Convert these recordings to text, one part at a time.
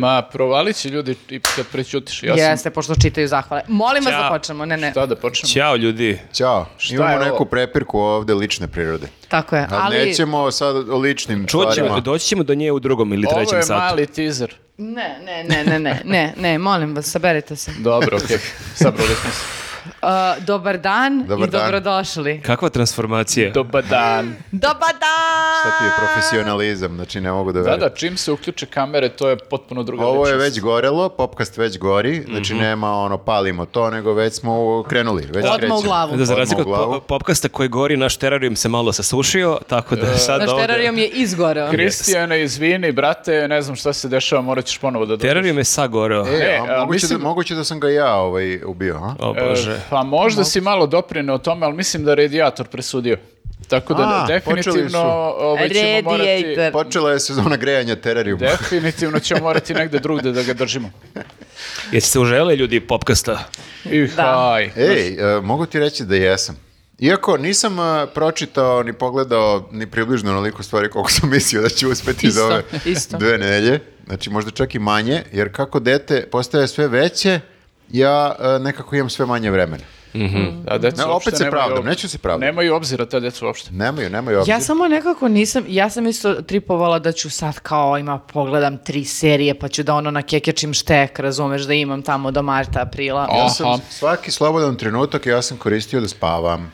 Ma, provalit će ljudi i kad prećutiš. Ja sam... Jeste, pošto čitaju zahvale. Molim vas da Ćao. počnemo. Ne, ne. Šta da počnemo? Ćao ljudi. Ćao. Šta Imamo ovo? neku prepirku ovde lične prirode. Tako je. Ali, Ali, nećemo sad o ličnim stvarima. doći ćemo do nje u drugom ili Ovo trećem je satu. mali teaser. ne, ne, ne, ne, ne, ne, ne, molim vas, saberite se. Dobro, okej. Sabrali smo se. Uh, dobar dan Dobar i dan. dobrodošli. Kakva transformacija? Dobar dan. Dobar dan! Šta ti je profesionalizam, znači ne mogu da Da, verujem. da, čim se uključe kamere, to je potpuno druga Ovo je već gorelo, popkast već gori, znači Mhm. nema ono palimo to, nego već smo krenuli, već Odmah krećemo. u glavu. Da, za razliku od popkasta koji gori, naš terarium se malo sasušio, tako da sad Naš ovde... terarijom je izgoreo. Kristijane, izvini, brate, ne znam šta se dešava, morat ćeš ponovo da dođeš. Terarium je sagoreo. E, E, a a moguće, mislim- da, moguće da sam ga ja ovaj, ubio, a? O E, bože. Pa možda si malo doprineo tome, ali mislim da je radijator presudio. Tako da A, definitivno ovaj, ćemo morati... Počela je sezona grejanja terarijuma. Definitivno ćemo morati negde drugde da ga držimo. Jeste se užele ljudi popkasta? Da. haj. Ej, e, mogu ti reći da jesam. Iako nisam e, pročitao ni pogledao ni približno onoliko stvari koliko sam mislio da ću uspeti Isto, za ove isto. dve nedelje, znači možda čak i manje, jer kako dete postaje sve veće, ja e, nekako imam sve manje vremena. Da, deca Ne, uopšte opet se pravdam, ob- neću se pravdati. Nemaju obzira ta deca uopšte. Nemaju, nemaju obzir. Ja samo nekako nisam, ja sam isto tripovala da ću sad kao ima, pogledam tri serije pa ću da ono na kekečim štek, razumeš, da imam tamo do marta, aprila. Ja sam Aha. svaki slobodan trenutak ja sam koristio da spavam.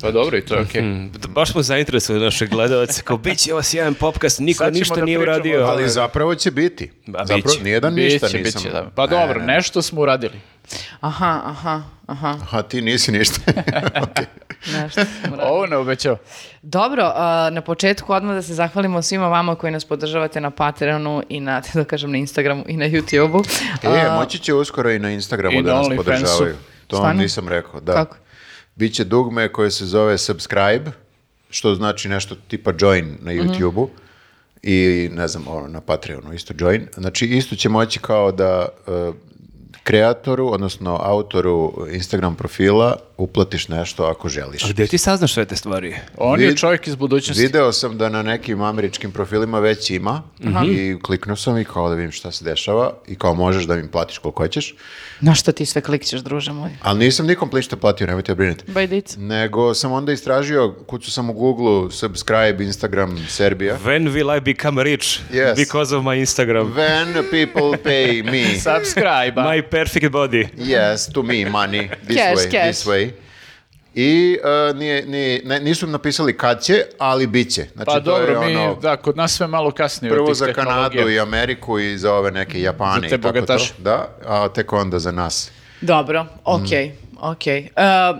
Pa dobro, i to je okej. Mm, baš smo zainteresovali naše gledalce, kao bit će ovo sjajan popkast, niko Sad ćemo ništa da nije pričamo, uradio. Ali zapravo će biti. Ba, Zapravo, biće. nijedan ništa Biće, nisam. biće, da. Pa dobro, nešto smo uradili. Aha, aha, aha, Aha, ti nisi ništa. Okej. nešto. sam uradila. Ovo ne obećao. Dobro, a, na početku odmah da se zahvalimo svima vama koji nas podržavate na Patreonu i na, da kažem, na Instagramu i na YouTubeu. E, A, moći će uskoro i na Instagramu I da na nas OnlyFansu. podržavaju. To vam Stvarno? nisam rekao, da. Kako? Biće dugme koje se zove subscribe, što znači nešto tipa join na Mhm. YouTubeu i ne znam, ono, na Patreonu isto join. Znači, isto će moći kao da e, kreatoru, odnosno autoru Instagram profila uplatiš nešto ako želiš. A gdje ti saznaš sve te stvari? On je Vid- čovjek iz budućnosti. Video sam da na nekim američkim profilima već ima i kliknuo sam i kao da vidim šta se dešava i kao možeš da mi platiš koliko hoćeš. Na što ti sve klikćeš, druže moj? Ali nisam nikom ništa platio, nemojte da brinete. Bajdic. Nego sam onda istražio, kucu sam u Google, subscribe, Instagram, Serbia. When will I become rich? Yes. Because of my Instagram. When people pay me, Subscribe. My perfect body. yes, to me, money, this Cash, way, cash. this way. I uh, nije, nije, ne, nisu napisali kad će, ali bit će. Znači, Pa to je dobro, mi, ono, da, kod nas sve malo kasnije. Prvo za. Kanadu i Ameriku i za ove neke Japane Za i tako to. Da, a tek onda za nas. Dobro, okej. Okej. E,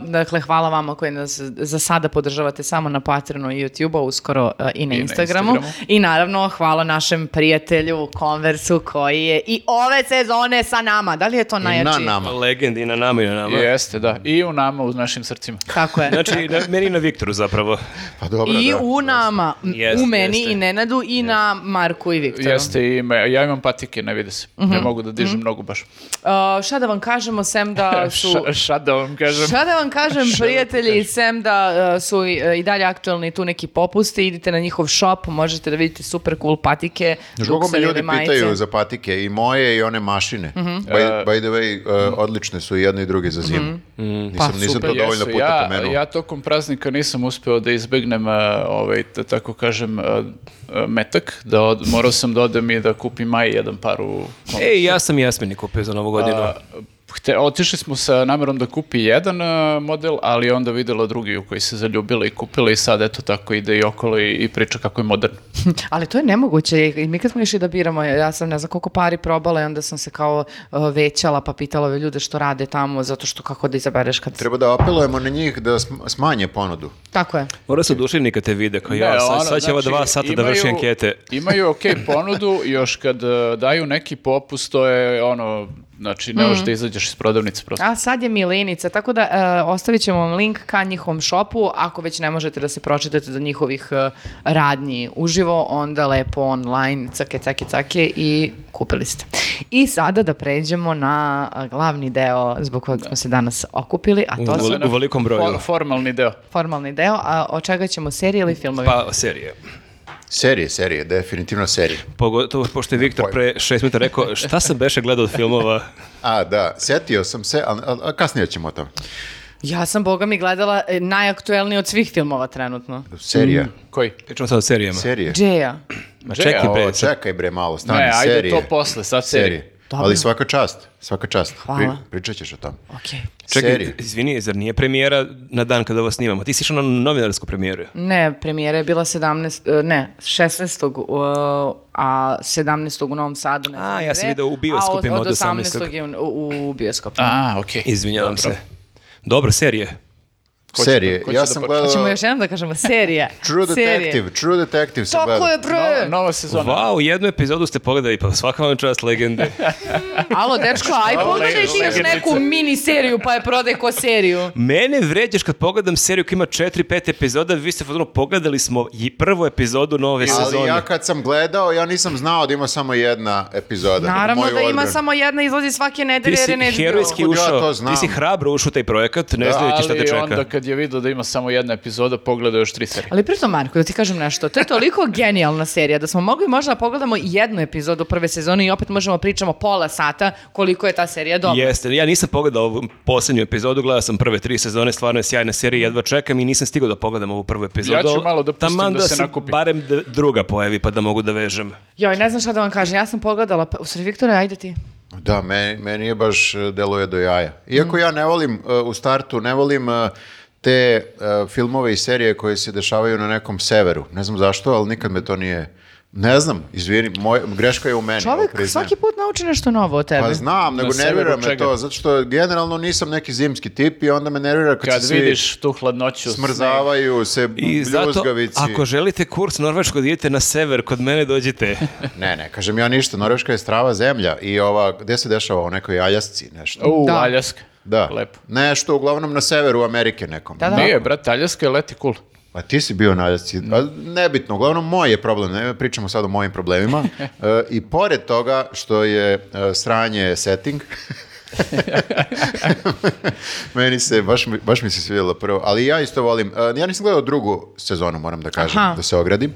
dakle, hvala vama koji nas za sada podržavate samo na Patreonu i YouTubeu, uskoro e, i na na Instagramu. Instagramu. I naravno, hvala našem prijatelju Konversu koji je i ove sezone sa nama. Da li je to I najjači? na nama. Legend i na nama i na nama. Jeste, da. I u nama, u našim srcima. Tako je. Znači, na, meni i na Viktoru zapravo. Pa dobro, I da. u nama, Jeste, u meni jeste. i Nenadu i na Marku i Viktoru. Jeste, i me, ja imam patike, ne vide se. Mhm. Ne mogu da dižem nogu baš. E, šta da vam kažemo, sem da su... Ša, šta da vam kažem? Šta da vam kažem, prijatelji, sem da uh, su i, uh, i dalje aktualni tu neki popusti, idite na njihov shop, možete da vidite super cool patike, koliko me ljudi majice. pitaju za patike, i moje i one mašine. Mhm. By, by the way, uh, odlične su i jedne i druge za zimu. Nisam, Pa, nisam super. to dovoljno Jesu, puta ja, pomenuo. ja tokom praznika nisam uspeo da izbegnem, a, ovaj, da tako kažem, a, metak, da od, morao sam da odem i da kupim maj jedan par u Ej, ja sam Jasmini kupio za novu godinu. Hte, otišli smo sa namerom da kupi jedan a, model, ali onda videla drugi u koji se zaljubila i kupila i sad eto tako ide i okolo i, i priča kako je modern. Ali to je nemoguće i mi kad smo išli da biramo, ja sam ne znam koliko pari probala i onda sam se kao uh, većala pa pitala ove ljude što rade tamo, zato što kako da izabereš kad... Treba da apelujemo na njih da sm- smanje ponudu. Tako je. Mora se oduševni kad te vide, kao ja, sad, sad će znači, dva sata da imaju- vrši ankete. Imaju ok ponudu, još kad e, daju neki popust, to je ono, znači ne možeš da izađeš iz prodavnice prosto. A sad je milenica, tako da uh, ostavit ćemo vam link ka njihovom shopu, ako već ne možete da se pročitate do njihovih uh, radnji uživo, onda lepo online, cake, cake, cake i kupili ste. I sada da pređemo na uh, glavni deo zbog kojeg smo se danas okupili, a to U- su u velikom broju. For- formalni deo. formalni deo, a od čega ćemo serije ili filmovi? Pa, serije. Serije, serije, definitivno serije. Pogotovo pošto je Viktor pre šest minuta rekao šta sam beše gledao od filmova. A, da, setio sam se, ali a, a kasnije ćemo o tome. Ja sam, boga mi, gledala e, najaktuelniji od svih filmova trenutno. Serija, Koji? Pričamo sad o serijama. serije. Džeja. Ma Čekaj, bre, O, čekaj bre malo, stani, Ne, ajde serije. to posle, sad serije. Serije. Dobro. Ali svaka čast, svaka čast. Hvala. pričat ćeš o tome. Okej. Čekaj, Serije. izvini, zar nije premijera na dan kada ovo snimamo? Ti si išao na novinarsku premijeru. Ne, premijera je bila 17, e, ne, 16. uh, a 17. u Novom Sadu. Ne A, ja sam gde, video u bioskopima a od od 18. 18. je u, u bioskopima. A, okej. Izvinjavam Dobro. se. Dobro, serije. Ko serije. da- ko ja da sam počne? gledao Hoćemo još jednom da kažemo, serija. True Serija. Detective, True Detective sam Tako gledao. je, bre! No- nova sezona. Wow, jednu epizodu ste pogledali, pa svaka vam čast legende. Alo, dečko, aj pogledaj ti još neku mini seriju, pa je prodaj ko seriju. Mene vređaš kad pogledam seriju koja ima 4-5 epizoda, vi ste fotonu pogledali smo i prvu epizodu nove Ali sezone. ja kad sam gledao, ja nisam znao da ima samo jedna epizoda. Naravno da ima samo jedna, izlazi svake nedelje Ti jer si je neće herojski ja ušao, znam? ti si hrabro ušao u taj projekat, ne Da, znajući šta te Ali čeka. Kad je vidio da ima samo jedna epizoda, pogledao još tri serije. Ali pritom, Marko, da ti kažem nešto, to je toliko genijalna serija da smo mogli možda da pogledamo jednu epizodu prve sezone i opet možemo pričamo pola sata koliko je ta serija dobra. Jeste, ja nisam pogledao ovu posljednju epizodu, gledao sam prve tri sezone, stvarno je sjajna serija, jedva čekam i nisam stigao da pogledam ovu prvu epizodu. Ja ću malo da pustim Taman da se se nakupi. barem druga pojavi pa da mogu da vežem. Joj, ne znam šta da vam kažem, ja sam pogledala, pa, u stvari, Viktore, ajde ti. Da, meni, meni je baš e, deluje do jaja. Iako ja ne volim e, u startu, ne volim e, te e, filmove i serije koje se dešavaju na nekom severu. Ne znam zašto, ali nikad me to nije... Ne znam, izvini, moj, greška je u meni. Čovjek svaki put nauči nešto novo od tebe. Pa znam, nego severu nervira me čega? to, zato što generalno nisam neki zimski tip i onda me nervira kad, Kad se svi vidiš tu hladnoću, smrzavaju, se I zato, ako želite kurs norveškog, idite na sever, kod mene dođite. Ne, ne, kažem ja ništa, Norveška je strava zemlja i ova, gde se dešava u nekoj Aljasci nešto? U, Da. Aljaska. Da, Lepo. nešto uglavnom na severu Amerike nekom. Da, da. Nije, brat, Aljaska je leti cool. A ti si bio na Aljasci, a nebitno, uglavnom moj je problem, ne pričamo sad o mojim problemima. E, I pored toga što je e, sranje setting, meni se, baš, baš mi se svidjelo prvo, ali ja isto volim, e, ja nisam gledao drugu sezonu, moram da kažem, Aha. da se ogradim.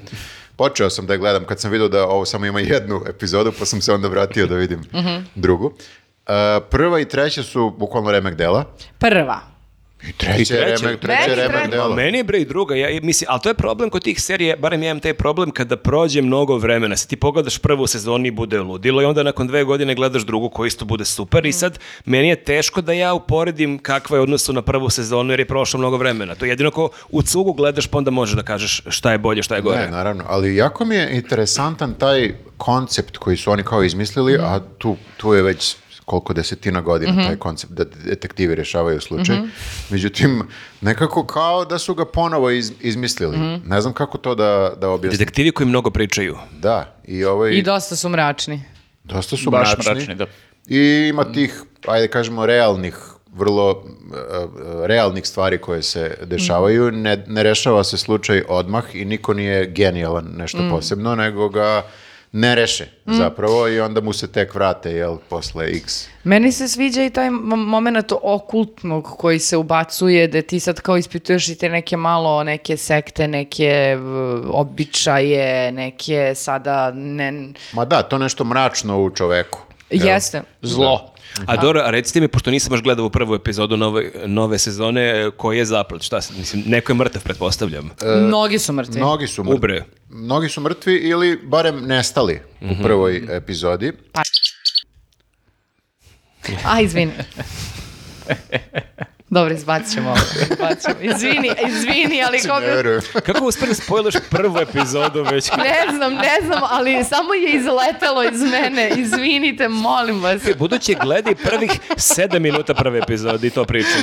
Počeo sam da je gledam kad sam vidio da ovo samo ima jednu epizodu, pa sam se onda vratio da vidim drugu. E, prva i treća su bukvalno remek dela. Prva. I treća, I remek, treća remek treća. dela. Meni je bre i druga, ja, mislim, ali to je problem kod tih serija, barem ja imam taj problem kada prođe mnogo vremena, se ti pogledaš prvu sezonu i bude ludilo i onda nakon dve godine gledaš drugu koja isto bude super i sad meni je teško da ja uporedim kakva je odnosu na prvu sezonu jer je prošlo mnogo vremena. To je jedino ko u cugu gledaš pa onda možeš da kažeš šta je bolje, šta je gore. Ne, naravno, ali jako mi je interesantan taj koncept koji su oni kao izmislili, a tu, tu je već koliko desetina godina taj koncept da detektivi rješavaju slučaj. Međutim, nekako kao da su ga ponovo iz- izmislili. Ne znam kako to da, da objasnim. Detektivi koji mnogo pričaju. Da, i ovaj, I dosta su mračni. dosta su Baš mračni. mračni, da. I ima tih, ajde kažemo, realnih vrlo uh, uh, realnih stvari koje se dešavaju. Ne, ne rešava se slučaj odmah i niko nije genijalan nešto posebno, nego ga ne reše zapravo i onda mu se tek vrate, jel, posle x. Meni se sviđa i taj moment okultnog koji se ubacuje, da ti sad kao ispituješ i te neke malo, neke sekte, neke običaje, neke sada ne... Ma da, to nešto mračno u čoveku. jel? Jeste. Zlo. A dobro, a recite mi, pošto nisam baš gledao u prvu epizodu nove, nove sezone, koji je zaplet? Šta se, mislim, neko je mrtav, pretpostavljam. Mnogi su mrtvi. Mnogi su mrtvi. Ubre. Mnogi su mrtvi ili barem nestali u prvoj epizodi. A, izvini. Dobro, izbacit ćemo ovo. Izbacit ćemo. Izvini, izvini, ali kako... Ne verujem. Kako uspeli spojiliš prvu epizodu već? Ne znam, ne znam, ali samo je izletelo iz mene. Izvinite, molim vas. Budući gledaj prvih sedam minuta prve epizode i to pričaj.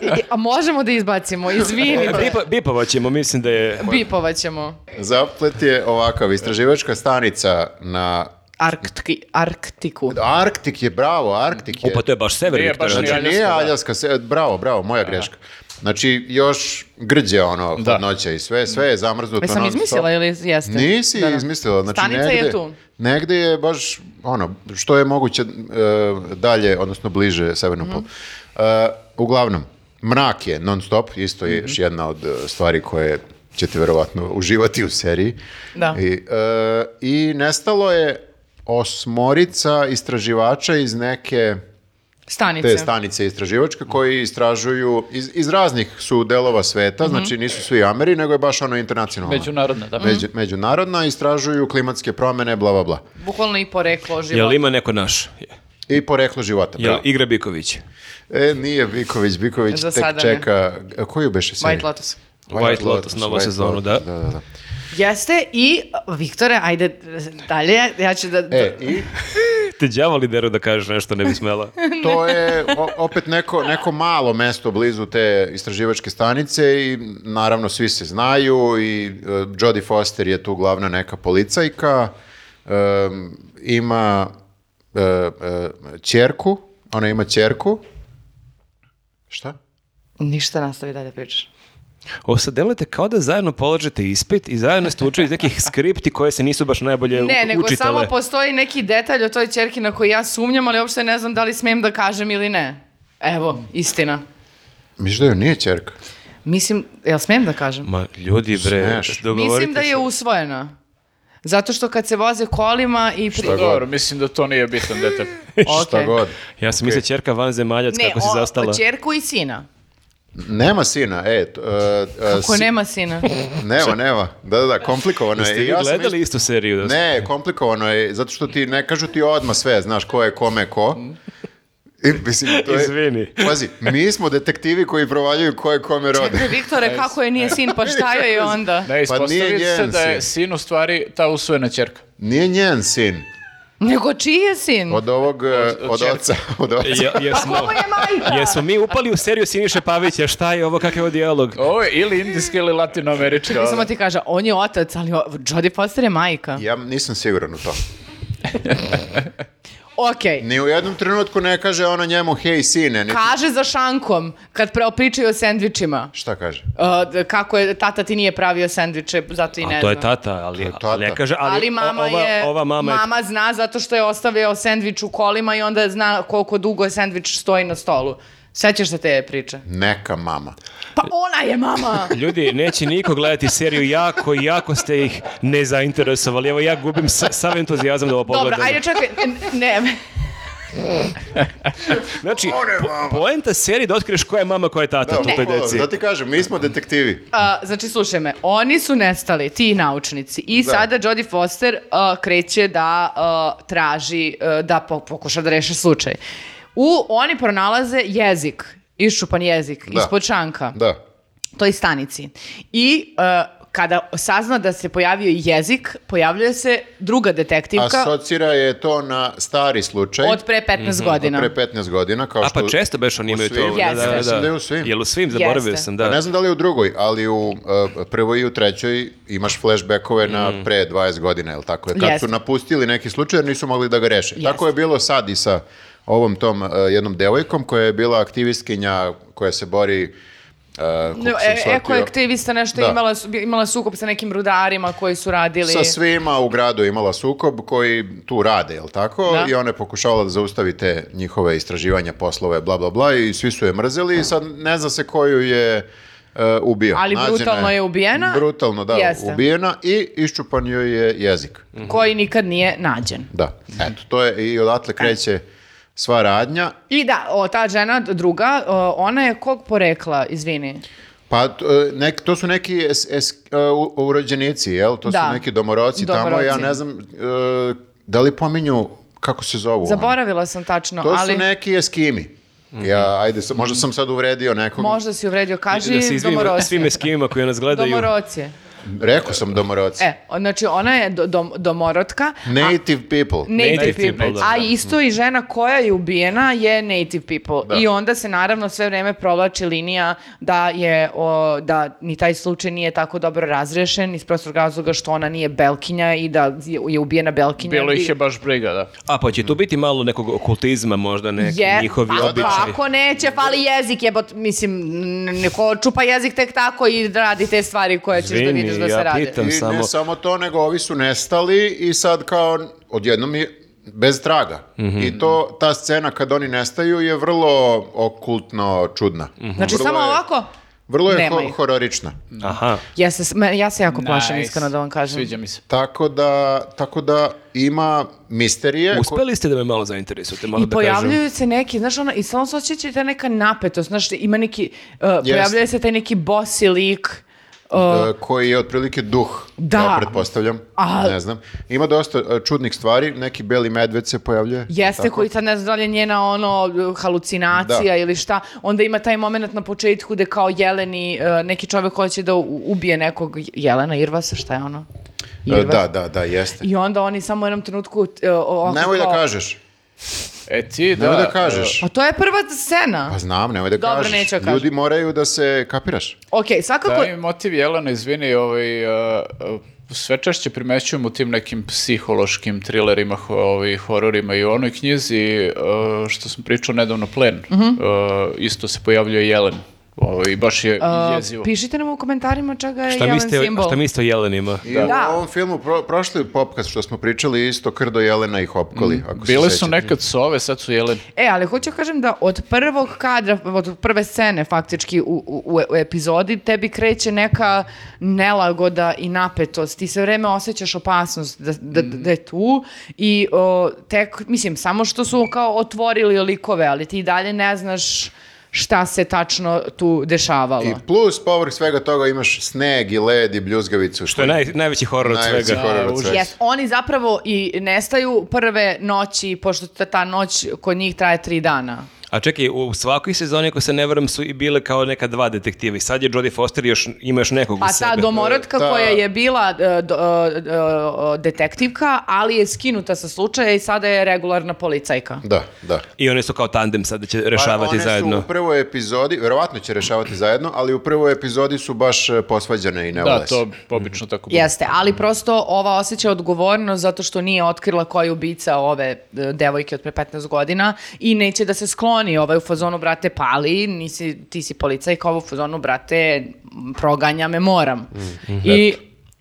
I- A možemo da izbacimo, izvinite. Bipa, bipovat ćemo, mislim da je... Bipovat ćemo. Zaplet je ovakav, istraživačka stanica na Arktiki, Arktiku. Arktik je, bravo, Arktik je. Upa, to je baš sever, Nije baš Znači, ni Znači, Aljaska, nije da. Aljaska, se, bravo, bravo, moja greška. Znači, još grđe ono, Da. hladnoća i sve, sve je zamrznuto. Jesam izmislila ili jeste? Nisi Da, da. izmislila, znači Stanica negde, je tu. negde je baš, ono, što je moguće e, dalje, odnosno bliže severnom Mhm. polu. E, uglavnom, mrak je non stop, isto je još jedna od e, stvari koje ćete verovatno uživati u seriji. Da. I, e, I nestalo je osmorica istraživača iz neke Stanice. te stanice istraživačke koji istražuju iz, iz raznih su delova sveta, znači nisu svi Ameri, nego je baš ono internacionalno. Međunarodna, da. Među- međunarodna, istražuju klimatske promene, bla, bla, bla. Bukvalno i poreklo života. Jel ima neko naš? I poreklo života. Jel bravo. igra Biković? E, nije Biković, Biković Za tek čeka, a koju beše seriju? White Lotus. White Lotus, novu White sezonu, Lotus, da. da, da, da. Jeste i, Viktore, ajde dalje, ja ću da... E, i Te đavoli deru da kažeš nešto, ne bi smela. to je o- opet neko, neko malo mesto blizu te istraživačke stanice i naravno svi se znaju i uh, Jodie Foster je tu glavna neka policajka, um, ima uh, uh, ćerku, ona ima ćerku. Šta? Ništa nastavi dalje pričaš. Ovo sad delujete kao da zajedno polažete ispit i zajedno ste učili iz nekih skripti koje se nisu baš najbolje u- Ne, nego samo postoji neki detalj o toj čerki na koji ja sumnjam, ali uopšte ne znam da li smijem da kažem ili ne. Evo, istina. Misliš da joj nije ćerka? Mislim, jel smijem da kažem? Ma, ljudi bre, Smeš. dogovorite Mislim da je usvojena. Zato što kad se voze kolima i... Pri... god. Dobro, mislim da to nije bitan detalj. Šta Ok. god. Ja sam mislio čerka vanzemaljac Ne, kako si o, zastala. čerku i sina. Nema sina, e. t- uh, uh, Ko si- nema sina? Nema, nema. Da, da, da, komplikovano je. Jeste vi ja sam gledali isto- istu seriju? Da Ne, komplikovano je, zato što ti ne kažu ti odmah sve, znaš ko je kome ko. I, mislim, to je, Izvini. Pazi, mi smo detektivi koji provaljuju ko je kome rode. Čekaj, Viktore, kako je nije sin, pa šta joj je onda? Ne, Pa nije se da je sin. sin u stvari ta usvojena čerka. Nije njen sin, Nego čiji je sin? od ovog, od od, čerke. oca. Od oca. Je, jesmo, Ovo je majka! jesmo mi upali u seriju Siniše Pavića, šta je ovo, kakav je ovo dijalog? Ovo je ili indijska ili latinoamerička. ono. Samo ti kaže, on je otac, ali Jodie Foster je majka. Ja nisam siguran u to. Okej. Ni u jednom trenutku ne kaže ona njemu, hej sine, niti- Kaže za šankom, kad pre pričaju o sendvičima. Šta kaže? Uh, d- kako je, tata ti nije pravio sendviče, zato i ne A to je znam. tata, ali, tata. ali ne kaže, ali, Ali mama o- ova, je, ova mama, je mama zna zato što je ostavio sendvič u kolima i onda zna koliko dugo je sendvič stoji na stolu. Sećaš se te priče? Neka mama. Pa ona je mama! Ljudi, neće niko gledati seriju, jako, jako ste ih nezainteresovali. Evo ja gubim sa, sav entuzijazam da ovo Dobro, pogledam. ajde čekaj, ne, Znači, po, poenta serije da otkriješ koja je mama, koja je tata Da, u toj deci. da ti kažem, mi smo detektivi. A, znači, slušaj me, oni su nestali, ti naučnici, i Da. sada Jodie Foster a, kreće da a, traži, a, da po- pokuša da reše slučaj. U, oni pronalaze jezik, iščupan jezik, Da. ispod šanka, Da. toj stanici. I a, kada sazna da se pojavio jezik, pojavljuje se druga detektivka Asocira je to na stari slučaj. od pre 15 godina. Od pre 15 godina, kao A što... pa često beš oni imaju to. svim. Jeste. Mislim da je u svim. Jel u svim, zaboravio Jeste. sam, Pa da. ne znam da li je u drugoj, ali u uh, prvoj i u trećoj imaš flashbackove na pre 20 godina, je li tako? je? Kad Jeste. su napustili neki slučaj jer nisu mogli da ga reše. Tako je bilo sad i sa ovom tom uh, jednom devojkom koja je bila aktivistkinja koja se bori uh, No, e, shvatio, ekoaktivista nešto Da. imala, imala sukob sa nekim rudarima koji su radili. Sa svima u gradu je imala sukob koji tu rade, jel tako? Da. I ona je pokušavala da zaustavi te njihove istraživanja, poslove, bla, bla, bla i svi su je mrzeli i sad ne zna se koju je uh, ubio. Ali Nađena brutalno je ubijena. Brutalno, da, Jeste. ubijena i iščupan joj je jezik. koji nikad nije nađen. Da, eto, to je i odatle kreće sva radnja. I da, o, ta žena druga, o, ona je kog porekla, izvini? Pa e, nek, to su neki es, es, e, u- urođenici, jel? To Da. su neki domoroci, tamo. Ja Domoroci. ne znam e, da li pominju kako se zovu. oni? Zaboravila sam tačno, To ali su neki eskimi. Ja, ajde, možda sam sad uvredio nekog. možda si uvredio. Kaži Da se izvinim domoroci. svim eskimima koji nas gledaju. Domoroci. Rekao sam domoroci. E, znači ona je do, dom- domorotka. a- Native people. Native, Native people. people, da. A isto i žena koja je ubijena je native people. Da. I onda se naravno sve vreme provlači linija da je o, da ni taj slučaj nije tako dobro razrešen iz prostog razloga što ona nije belkinja i da je, je ubijena belkinja. Bilo ih je baš briga, da. A pa će tu biti malo nekog okultizma možda, neki Je, njihovi pa običaji. kako neće, fali jezik, jebot, mislim, n- neko čupa jezik tek tako i radi te stvari koje ćeš da Izvini, vidiš da se ja rade. pitam. I samo- ne samo to, nego ovi su nestali i sad kao odjednom je bez traga. Mhm. I to, ta scena kad oni nestaju je vrlo okultno čudna. Znači, Vrlo samo je- ovako, Vrlo je ho- hororična. Aha. Ja se, ja se jako plašim, Nice. iskreno da vam kažem. Sviđa mi se. Tako da, tako da ima misterije. ko- Uspeli ste da me malo zainteresujete, malo I da kažem. pojavljuju se neki, znaš, ono, i samo se osjeća ta neka napetost, znaš, ima neki, uh, pojavljuje se taj neki bosi lik, uh, e, koji je otprilike duh, Da. ja pretpostavljam, A- ne znam. Ima dosta e, čudnih stvari, neki beli medved se pojavljuje. Jeste tako? koji sad ne znam da li je njena ono halucinacija Da. ili šta. Onda ima taj moment na početku gde kao Jeleni, uh, neki čovjek hoće da ubije nekog Jelena Irvasa, šta je ono? E, Irvas. Da, da, da, jeste. I onda oni samo u jednom trenutku uh, Nemoj da kažeš. E ti da... Nemoj da kažeš. Pa to je prva scena. Pa znam, nemoj da Dobro, kažeš. neću da kažem. Ljudi moraju da se kapiraš. Ok, svakako... Da, i motiv Jelena, izvini, ovaj, uh, uh, sve češće primećujem u tim nekim psihološkim trilerima, ovaj, hororima i u onoj knjizi, uh, što sam pričao nedavno, Plen, Mhm. uh, isto se pojavljuje Jelen. Ovaj, baš je Uh, jezivo. pišite nam u komentarima čega je Šta Jelen mislite, simbol. šta mislite o jelenima? I Da. u ovom filmu, pro, prošli popkast što smo pričali, isto Krdo Jelena i Hopkoli, ako se Bile su nekad sove, sad su Jelen. E, ali hoću kažem da od prvog kadra, od prve scene faktički u, u, u epizodi, tebi kreće neka nelagoda i napetost. Ti sve vreme osjećaš opasnost da, da, da je tu i o, tek, mislim, samo što su kao otvorili likove, ali ti i dalje ne znaš šta se tačno tu dešavalo. I plus, povrh svega toga imaš sneg i led i bljuzgavicu. Što je naj, najveći horor od Najveći svega. horor od svega. Jes, oni zapravo i nestaju prve noći, pošto ta, ta noć kod njih traje tri dana. A čekaj, u svakoj sezoni, ako se ne varam, su i bile kao neka dva detektiva. I sad je Jodie Foster još, ima još nekog Pa u ta sebe. domorotka Ta- koja je bila do- e, e, detektivka, ali je skinuta sa slučaja i sada je regularna policajka. Da, da. I one su kao tandem sad da će rešavati Pa one zajedno. su u prvoj epizodi, verovatno će rešavati zajedno, ali u prvoj epizodi su baš e, posvađane i ne Da, to obično tako bude. Jeste, ali prosto ova osjeća odgovornost zato što nije otkrila ko je ubica ove e, devojke od pre 15 godina i neće da se skloni ovaj u fazonu, brate, pali, nisi, ti si policajka, ovo u fazonu, brate, proganja me moram. I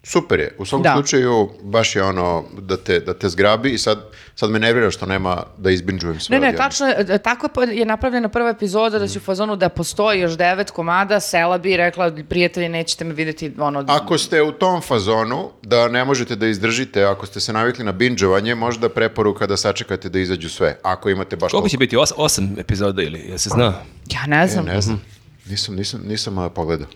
Super je. U svakom Da. slučaju, baš je ono da te, da te zgrabi i sad, sad me nervira što nema da izbinđujem sve Ne, ne, tačno je, e, tako je napravljena prva epizoda da si u fazonu da postoji još devet komada, sela bi rekla, prijatelji, nećete me vidjeti, ono, Ako ste u tom fazonu da ne možete da izdržite, ako ste se navikli na binđovanje, možda preporuka da sačekate da izađu sve. Ako imate baš Koliko će biti? Os, osam epizoda ili, ja se zna? ja ne E, znam. ne znam. Nisam, nisam, nisam pogledao.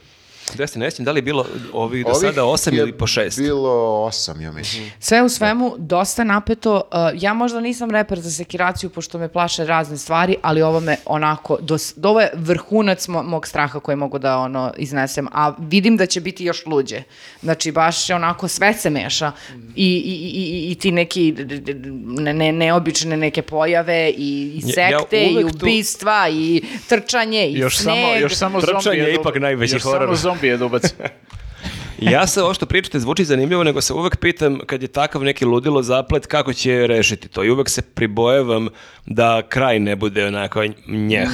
Da se ne sjećam, da li je bilo ovih do Ovih sada osam ili po šest? Bilo osam, ja mislim. Sve u svemu, dosta napeto. Uh, ja možda nisam reper za sekiraciju, pošto me plaše razne stvari, ali ovo me onako, dos, ovo je vrhunac mo- mog straha koji mogu da ono iznesem, a vidim da će biti još luđe. Znači, baš je onako sve se meša i, i, i, i- i ti neki ne, ne, neobične neke pojave i, i Ja- ja sekte i uvek tu- ubistva i trčanje i Još sneg. samo, još samo Trčanje je ipak najveći još horor. samo zombije da ubaci. Ja se ovo što pričate zvuči zanimljivo, nego se uvek pitam kad je takav neki ludilo zaplet kako će rešiti to. I uvek se pribojevam da kraj ne bude onako njeh.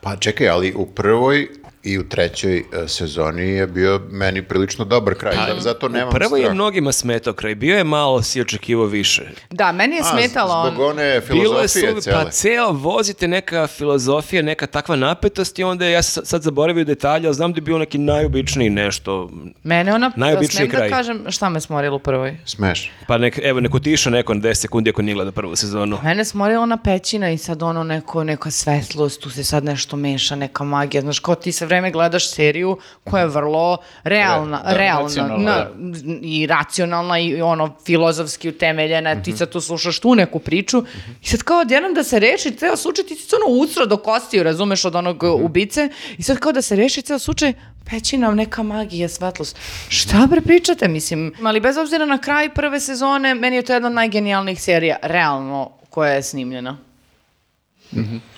Pa čekaj, ali u prvoj i u trećoj e, sezoni je bio meni prilično dobar kraj, za- zato nemam Prvo je strah. mnogima smetao kraj, bio je malo si očekivao više. Da, meni je A, smetalo on. Zbog one Bilo je filozofije suvi- cele. pa ceo vozite neka filozofija, neka takva napetost i onda ja sam sad zaboravio detalje, ali znam da je bio neki najobičniji nešto. Mene ona, Najobičniji smem kraj. da kažem šta me smorilo u prvoj? Smeš. Pa nek, evo, neko tiša neko na 10 sekundi ako nije gleda prvu sezonu. Mene smorila ona pećina i sad ono neko, neka svetlost, tu se sad nešto meša, neka magija. Znaš, kao ti sve vreme gledaš seriju koja je vrlo realna, Re- da, realna racionalna, na- i racionalna i ono filozofski utemeljena. Ti sad tu slušaš tu neku priču i sad kao odjednom da se reši ceo slučaj, ti si ono usro do kostiju, razumeš, od onog ubice i sad kao da se reši ceo slučaj, pećina, neka magija, svetlost. Šta bre pričate, mislim? Ali bez obzira na kraj prve sezone, meni je to jedna od najgenijalnijih serija, realno, koja je snimljena.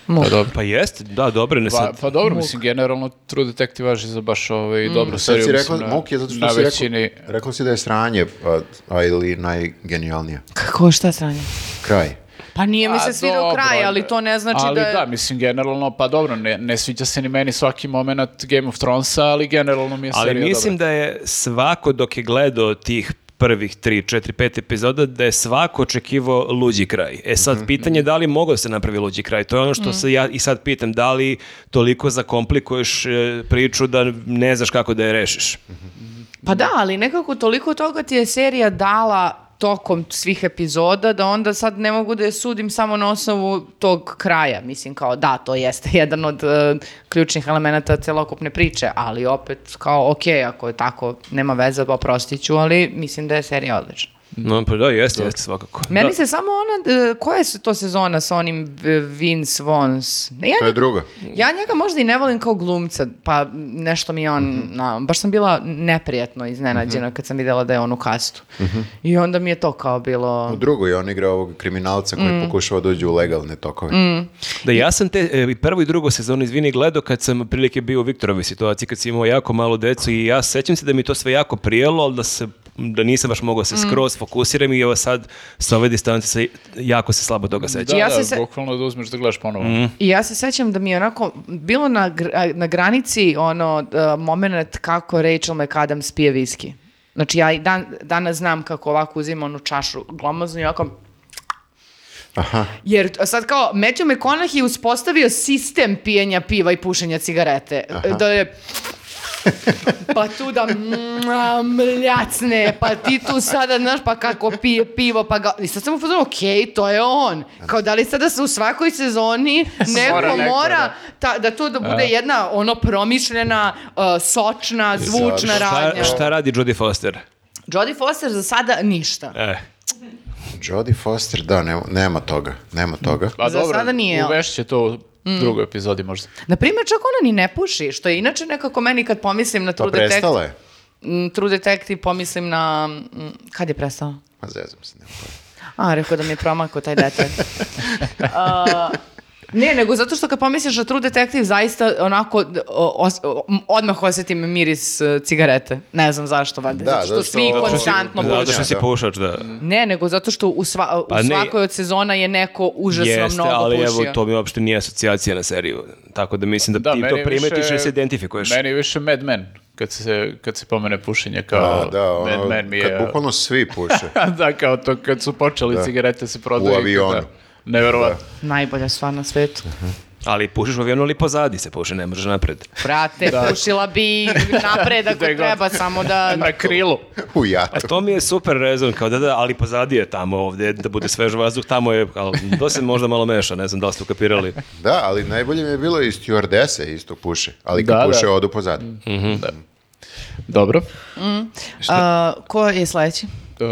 Pa dobro. Pa jeste, da, dobro, ne Pa, sad. pa dobro, mislim, generalno True Detective važi za baš ovaj, dobru Sad seriju. si mislim, rekla, na- Muk je zato što si većini... rekla, rekla si da je sranje, a, a ili najgenijalnije. Kako, šta sranje? Kraj. Pa nije mi se svirao dobro, kraj, ali to ne znači ali da je... da, mislim, generalno, pa dobro, ne, ne sviđa se ni meni svaki moment Game of Thronesa, ali generalno mi je Ali serija mislim dobra. da je svako dok je gledao tih prvih 3, 4, 5 epizoda da je svako očekivao luđi kraj. E sad, pitanje je da li mogao da se napravi luđi kraj. To je ono što se ja i sad pitam, da li toliko zakomplikuješ e, priču da ne znaš kako da je rešiš. Pa da, ali nekako toliko toga ti je serija dala tokom svih epizoda da onda sad ne mogu da je sudim samo na osnovu tog kraja. Mislim kao da, to jeste jedan od e, ključnih elemenata celokupne priče, ali opet kao ok, ako je tako, nema veze, oprostit ću, ali mislim da je serija odlična. No, pa da, jeste, jeste svakako. Meni Da. se samo ona, e, koja je to sezona sa onim e, Vince? Ne, ja, To je druga. ja njega možda i ne volim kao glumca, pa nešto mi je on, na, baš sam bila neprijatno iznenađena kad sam vidjela da je on u kastu. I onda mi je to kao bilo... U drugoj on igra ovog kriminalca koji Mm. pokušava da uđe u legalne tokove. Da, ja sam te e, i prvu i drugu sezonu, izvini, gledao kad sam prilike bio u Viktorovoj situaciji, kad sam imao jako malo decu i ja sećam se da mi to sve jako prijelo, ali da se da nisam baš mogao Mm. se skroz fokusiram i evo sad sa ove distance se, jako se slabo toga sećam. Da, Ja da, se se- bukvalno da uzmeš da gledaš ponovo. I ja se sećam da mi je onako bilo na, na granici ono uh, moment kako Rachel McAdams pije viski. Znači ja i dan, danas znam kako ovako uzima onu čašu glomaznu i ovako Aha. Jer sad kao, Matthew McConaughey uspostavio sistem pijenja piva i pušenja cigarete. Da je pa tu da mljacne, pa ti tu sada, znaš, pa kako pije pivo, pa ga... I sad sam upozorila, okej, to je on. Kao da li sada se u svakoj sezoni neko Mora mora, neko, ta, da to da bude jedna ono promišljena, uh, sočna, zvučna radnja. Šta, šta radi Jodie Foster? Jodie Foster za sada ništa. E, Jodie Foster, da, nema, nema toga. Nema toga. A Za dobro, sada nije, uvešće to u drugoj epizodi možda. Na primjer, čak ona ni ne puši, što je inače nekako meni kad pomislim na Pa True Detective. prestala je. Mm, True Detective pomislim na... mm, Kad je prestao? Ma zezam se. nema pojma. A, rekao da mi je promakao taj detalj. A, ne, nego zato što kad pomisliš na True Detective, zaista onako o- os- o- odmah osetim miris e, cigarete. Ne znam zašto, valjda. Da, zato što zato što- svi zato konstantno zato puše. što si da. pušač, da. Ne, nego zato što u, sva, u Pa ne- svakoj od sezona je neko užasno Jeste, mnogo ali pušio. evo, to mi uopšte nije asocijacija na seriju. Tako da mislim da, Da, ti to primetiš i se identifikuješ. Meni je više Mad Men, kad se, kad se pomene pušenje kao Da, da, Mad ono, Men mi je... kad bukvalno svi puše. da, kao to kad su počeli Da. cigarete se prodaju. U avionu. Da, neverovatno. Najbolja stvar na svetu. Ali pušiš u avionu, ali pozadi se puše, ne možeš napred. Brate, pušila bi napred ako treba, samo da... Na krilu. U A jatu. to mi je super rezon, kao da da, ali pozadi je tamo ovde, da bude svež vazduh, tamo je, ali to se možda malo meša, ne znam da li ste ukapirali. Da, ali najbolje mi je bilo i stewardese isto puše. Ali kad Da, da. puše, odu pozad. Da. Dobro. A, ko je sledeći? Uh,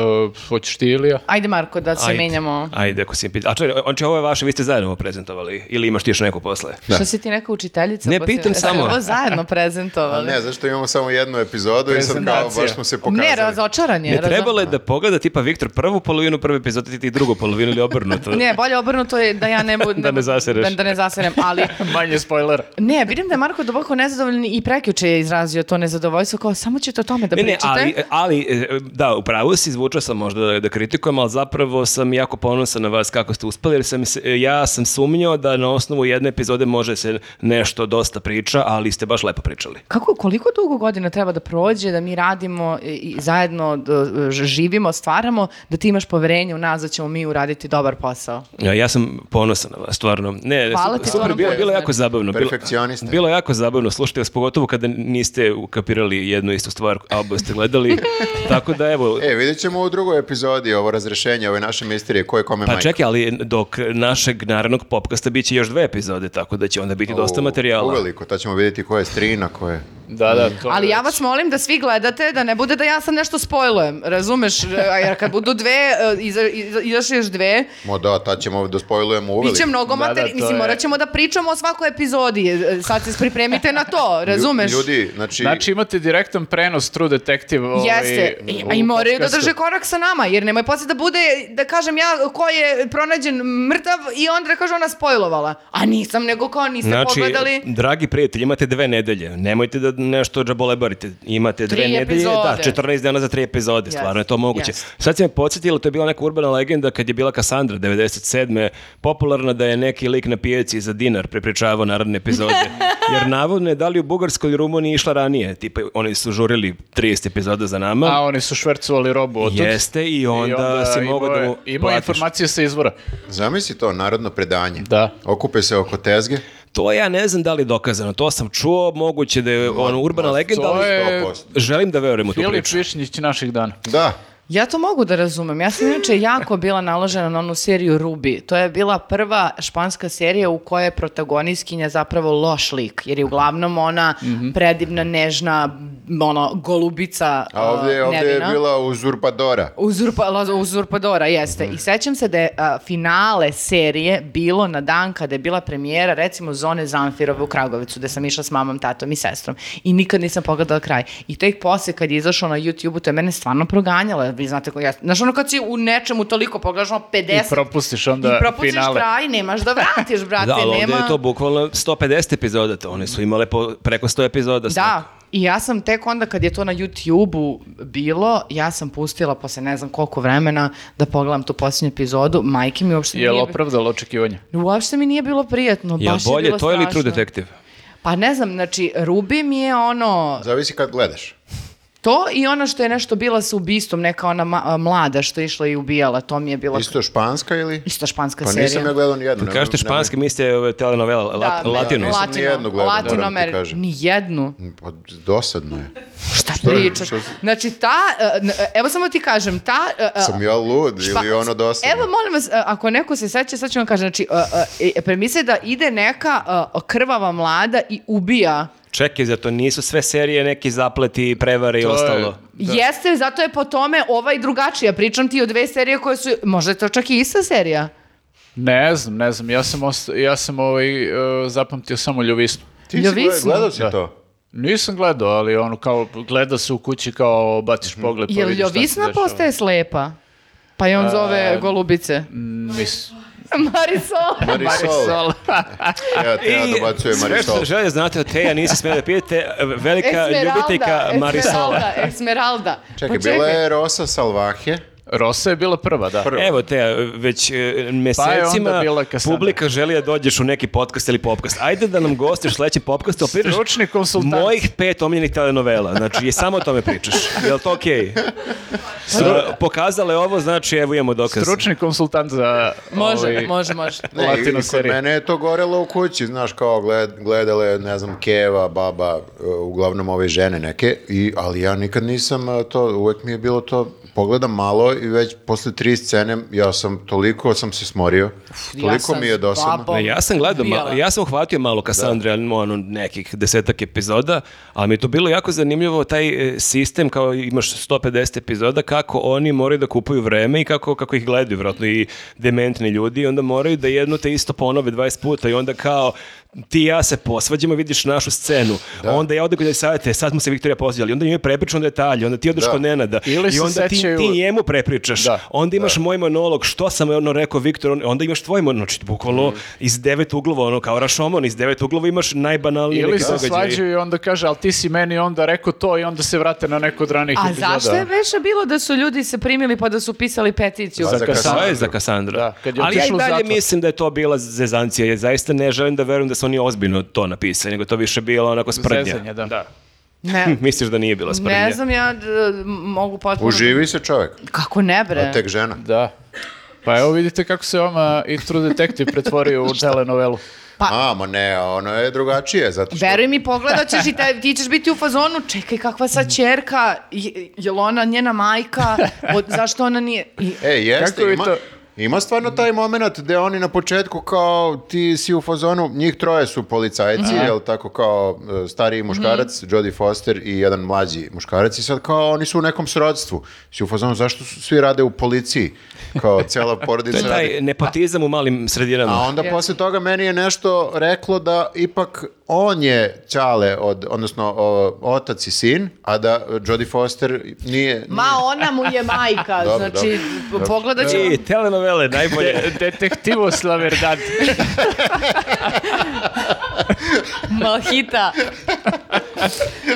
hoćeš ti Ilija? Ajde Marko, da se Ajde. menjamo. Ajde, ako si pita. A čekaj, on će ovo je vaše, vi ste zajedno ovo prezentovali, ili imaš ti još neko posle? Što si ti neka učiteljica? Ne, si- pitam samo. ovo zajedno A prezentovali? ne, zašto imamo samo jednu epizodu i sad kao baš smo se pokazali. Ne, razočaran je. Ne trebalo je da pogleda tipa Viktor prvu polovinu prve epizode, ti ti drugu polovinu ili obrnuto. Ne, bolje obrnuto je da ja ne budem... Da ne zasereš. Da, da ne zaserem, ali... Manje spoiler. Ne, vidim da je Marko duboko nezadovoljan i prekjuče je izrazio to nezadovoljstvo, kao samo ćete o tome da Ne, ne, pričate. ali, ali, e, da, upravo si, zvučao sam možda da, da kritikujem, ali zapravo sam jako ponosan na vas kako ste uspeli, jer sam, ja sam sumnjao da na osnovu jedne epizode može se nešto dosta priča, ali ste baš lepo pričali. Kako, koliko dugo godina treba da prođe, da mi radimo i, zajedno da, živimo, stvaramo, da ti imaš poverenje u nas da ćemo mi uraditi dobar posao? Ja, ja sam ponosan na vas, stvarno. Ne, Hvala su- ti, super, stvarno bilo, bilo jako zabavno. Bilo, Perfekcioniste. bilo je jako zabavno, slušajte vas, pogotovo kada niste ukapirali jednu istu stvar, a oba ste gledali. Tako da, evo, E, vidjet ćemo u drugoj epizodi ovo razrešenje, ove naše misterije, ko je kome Pa majka. čekaj, ali dok našeg narednog popkasta bit će još dve epizode, tako da će onda biti dosta materijala. Uveliko, tad ćemo vidjeti ko je strina, ko je... Da, da, to Ali ja vas molim da svi gledate, da ne bude da ja sad nešto spojlujem, razumeš? A Jer kad budu dve, e, iza, iza, izašle još dve, Mo da, tad ćemo da spojlujemo uveliko. Biće mnogo Da, da, materi... to Mislim, je- morat ćemo da pričamo o svakoj epizodi. E, Sad se pripremite na to, razumeš? Ljudi, znači... Znači imate direktan prenos True Detective ovaj, Jeste, I, a i moraju da drže korak sa nama, jer nemoj posle da bude, da kažem ja, ko je pronađen mrtav i onda da kaže ona spojlovala. A nisam, nego kao niste Znači, pogledali. dragi prijatelji, imate dve nedelje. Nemojte da nešto džabolebarite. Imate dve Tri nedelje, da, epizode. 14 dana za tri epizode, Yes, stvarno je to moguće. yes. Sad se me podsjetilo, to je bila neka urbana legenda kad je bila Kassandra 97. popularna da je neki lik na pijaci za dinar prepričavao narodne epizode. Jer navodno je da li u Bugarskoj i Rumuniji išla ranije, tipa oni su žurili 30 epizoda za nama. A oni su švercovali robu od Jeste i onda, si imao mogao da mu platiš. informacije sa izvora. Zamisli to, narodno predanje. Da. Okupe se oko tezge. To ja ne znam da li je dokazano, to sam čuo, moguće da je ono urbana legenda, ali je- 100%. želim da verujem u tu Filip priču. Višnjić naših dana. Da. Ja to mogu da razumem. Ja sam inače jako bila naložena na onu seriju Ruby. To je bila prva španska serija u kojoj je protagonistkinja zapravo loš lik, jer je uglavnom ona predivna, nežna, ono, golubica A ovdje, uh, ovdje je nevina. bila uzurpadora. Uzurpa, uzurpadora, jeste. I sećam se da je a, finale serije bilo na dan kada je bila premijera, recimo, Zone Zamfirove u Kragovicu, gde sam išla s mamom, tatom i sestrom. I nikad nisam pogledala kraj. I tek posle, kad je izašao na YouTube-u, to je mene stvarno proganjalo. Vi znate ko ja... Znaš, ono kad si u nečemu toliko pogledaš, ono 50... I propustiš onda I propustiš finale. kraj, nemaš da vratiš, brate, Da, ali nema... je to bukvalno 150 epizoda, to one su imale po, preko 100 epizoda. Da, i ja sam tek onda kad je to na YouTube-u bilo, ja sam pustila posle ne znam koliko vremena da pogledam tu posljednju epizodu, majke mi uopšte Je li nije... opravdalo očekivanje? Uopšte mi nije bilo prijatno, Jel baš je bolje bilo to ili True strašno. Detective? Pa ne znam, znači, Ruby mi je ono, Zavisi kad gledaš. To i ono što je nešto bila sa ubistvom, neka ona ma- mlada što je išla i ubijala, to mi je bila Isto španska ili? isto španska Pa serija. nisam ja gledao ni jednu. Kad kažete španski, mislite ove telenovela, lat, Da, latino. nisam latino, ni jednu gledao, moram ti kažem. ni jednu. Pa, dosadno je. Šta pričaš? Znači, ta, e, e, evo samo ti kažem, ta... e, Sam ja lud Špa- ili ono dosadno? Evo, molim vas, ako neko se seća, sad ću vam kažem, znači, je da ide neka krvava mlada i ubija. Čekaj, zato nisu sve serije neki zapleti, prevare i To je- ostalo. Da. Jeste, zato je po tome ovaj drugačija. Pričam ti o dve serije koje su, možda je to čak i ista serija. Ne znam, ne znam. Ja sam, osta- ja sam ovaj, e, zapamtio samo ljuvisnu. Ti si Ljovisno. gled- gledao si Da. to? Nisam gledao, ali ono kao gleda se u kući kao baciš Mhm. pogled pa Je vidiš šta se Ljovisna postaje slepa? Pa i on zove golubice. Nis. Marisol. Marisol. Ja te ja dobacujem sve Marisol. što želje znate od Teja, nisi smjeli da pijete, velika Esmeralda, ljubiteljka Marisola. Esmeralda, Esmeralda. Čekaj, Pa bila je Rosa Salvaje. Rosa je bila prva, da. Prva. Evo Teja, već e, mesecima onda bila Cassandra. publika želi da dođeš u neki podcast ili popkast. Ajde da nam gostiš sledeći podcast, ali pričaš Stručni konsultant. mojih pet omiljenih telenovela. Znači, i samo o tome pričaš. Je li to okej? Stru- Pokazala je ovo, znači evo imamo dokaz. Stručni konsultant za Može, ovaj, može, može. Ne, i- Latino i kod serije. mene je to gorelo u kući, znaš, kao gled, gledale, ne znam, Keva, baba, uh, uglavnom ove žene neke, i, ali ja nikad nisam uh, to, uvek mi je bilo to, pogledam malo i već posle tri scene ja sam toliko sam se smorio, toliko sam mi je dosadno. Ne, ja sam gledao, ubijala. ma- ja sam uhvatio malo Kassandre, ali ono, nekih desetak epizoda, ali mi je to bilo jako zanimljivo, taj e, sistem, kao imaš 150 epizoda, kako oni moraju da kupuju vreme i kako, kako ih gledaju, vjerojatno i dementni ljudi, i onda moraju da jedno te isto ponove 20 puta i onda kao ti i ja se posvađamo, vidiš našu scenu, onda ja odem kod savjete, sad smo se Viktorija posvađali, onda njoj prepričam detalje, onda ti odeš Da. kod Nenada Ili i onda ti, sećaju- ti njemu prepričaš, Da. onda imaš moj monolog, što sam ono rekao Viktor, on- onda imaš tvoj monolog, znači bukvalno iz devet uglova, ono kao Rašomon, iz devet uglova imaš najbanalnije Ili se svađaju i onda kaže, ali ti si meni onda rekao to i onda se vrate na neku od ranijih A epizoda. zašto je veše bilo da su ljudi se primili pa da su pisali peticiju? Za Za je za Kassandra. Da, kad je Ali ja i dalje zatvor. mislim da je to bila zezancija, jer zaista ne želim da verujem da su oni ozbiljno to napisali, nego to više bilo onako sprdnja. Zezanje, da. Ne, Misliš da nije bila sprdnja? ne znam ja mogu potpuno... Uživi se čovjek, Kako ne bre? a tek žena. Da. Pa evo vidite kako se vama i True Detective pretvorio u telenovelu. A, ma ne, ono je drugačije, zato što... Veruj mi, pogledat ćeš i taj- ti ćeš biti u fazonu, čekaj kakva sad čerka, je, je li ona njena majka, od, zašto ona nije... I, E, jeste, Kako ima, to- ima stvarno taj moment gde oni na početku kao ti si u fazonu, njih troje su policajci, jel tako kao e, stariji muškarac, Jodie Foster i jedan mlađi muškarac i sad kao oni su u nekom srodstvu. Si u fazonu zašto su, svi rade u policiji? Kao cela To porodica je taj radi. nepotizam u malim sredinama. A onda posle toga meni je nešto reklo da ipak on je Ćale, od, odnosno o, otac i sin, a da Jodie Foster nije... ma ona mu je majka, Dobro, znači dobro. pogledat ću... I telenovele, najbolje. De- detektivos la verdad. Malhita.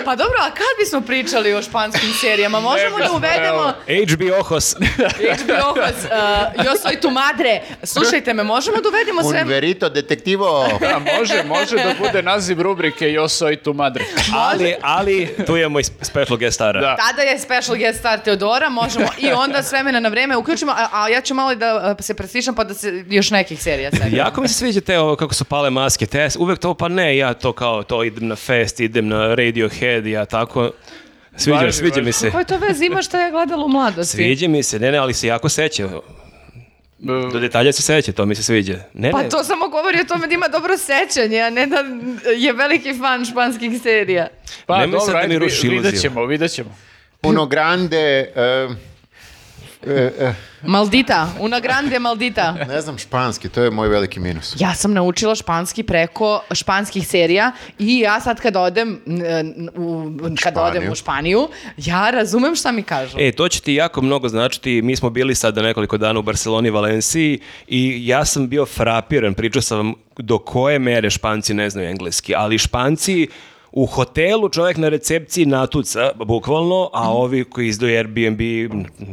Pa dobro, a kad bismo pričali o španskim serijama? Možemo da uvedemo HBO Hos. HBO Hos, uh, Yo soy tu madre. Slušajte me, možemo da uvedemo sve... Un verito detektivo. A može, može da bude naziv rubrike Yo soy tu madre. ali, ali, tu je moj special guest stara. Da. Tada je special guest star Teodora, možemo i onda s vremena na vreme uključimo, a, a ja ću malo da uh, se preslišam pa da se još nekih serija sedim. Jako mi se sviđa te ovo kako su pale maske, te uvek to pa ne, ja to kao to idem na fest, idem na Radiohead, ja tako sviđa, Važi, sviđa važi. mi se. Koje to veze ima što je gledala u mladosti? Sviđa mi se, ne, ne, ali se jako seća. Do detalja se seća, to mi se sviđa. Ne, Pa ne, to samo govori o tome da ima dobro sećanje, a ne da je veliki fan španskih serija. Pa Nemoj sad dobro, da ajde, mi vi- ruši vidjet iluziju. ćemo, vidjet ćemo. Uno grande... eh, eh, eh, Maldita, una grande maldita. ne znam španski, to je moj veliki minus. Ja sam naučila španski preko španskih serija i ja sad kad odem u, kad Španiju. odem u Španiju, ja razumem šta mi kažu. E, to će ti jako mnogo značiti. Mi smo bili sada nekoliko dana u Barceloni, Valenciji i ja sam bio frapiran. Pričao sam vam do koje mere španci ne znaju engleski, ali španci u hotelu čovjek na recepciji natuca, bukvalno, a ovi koji izdaju Airbnb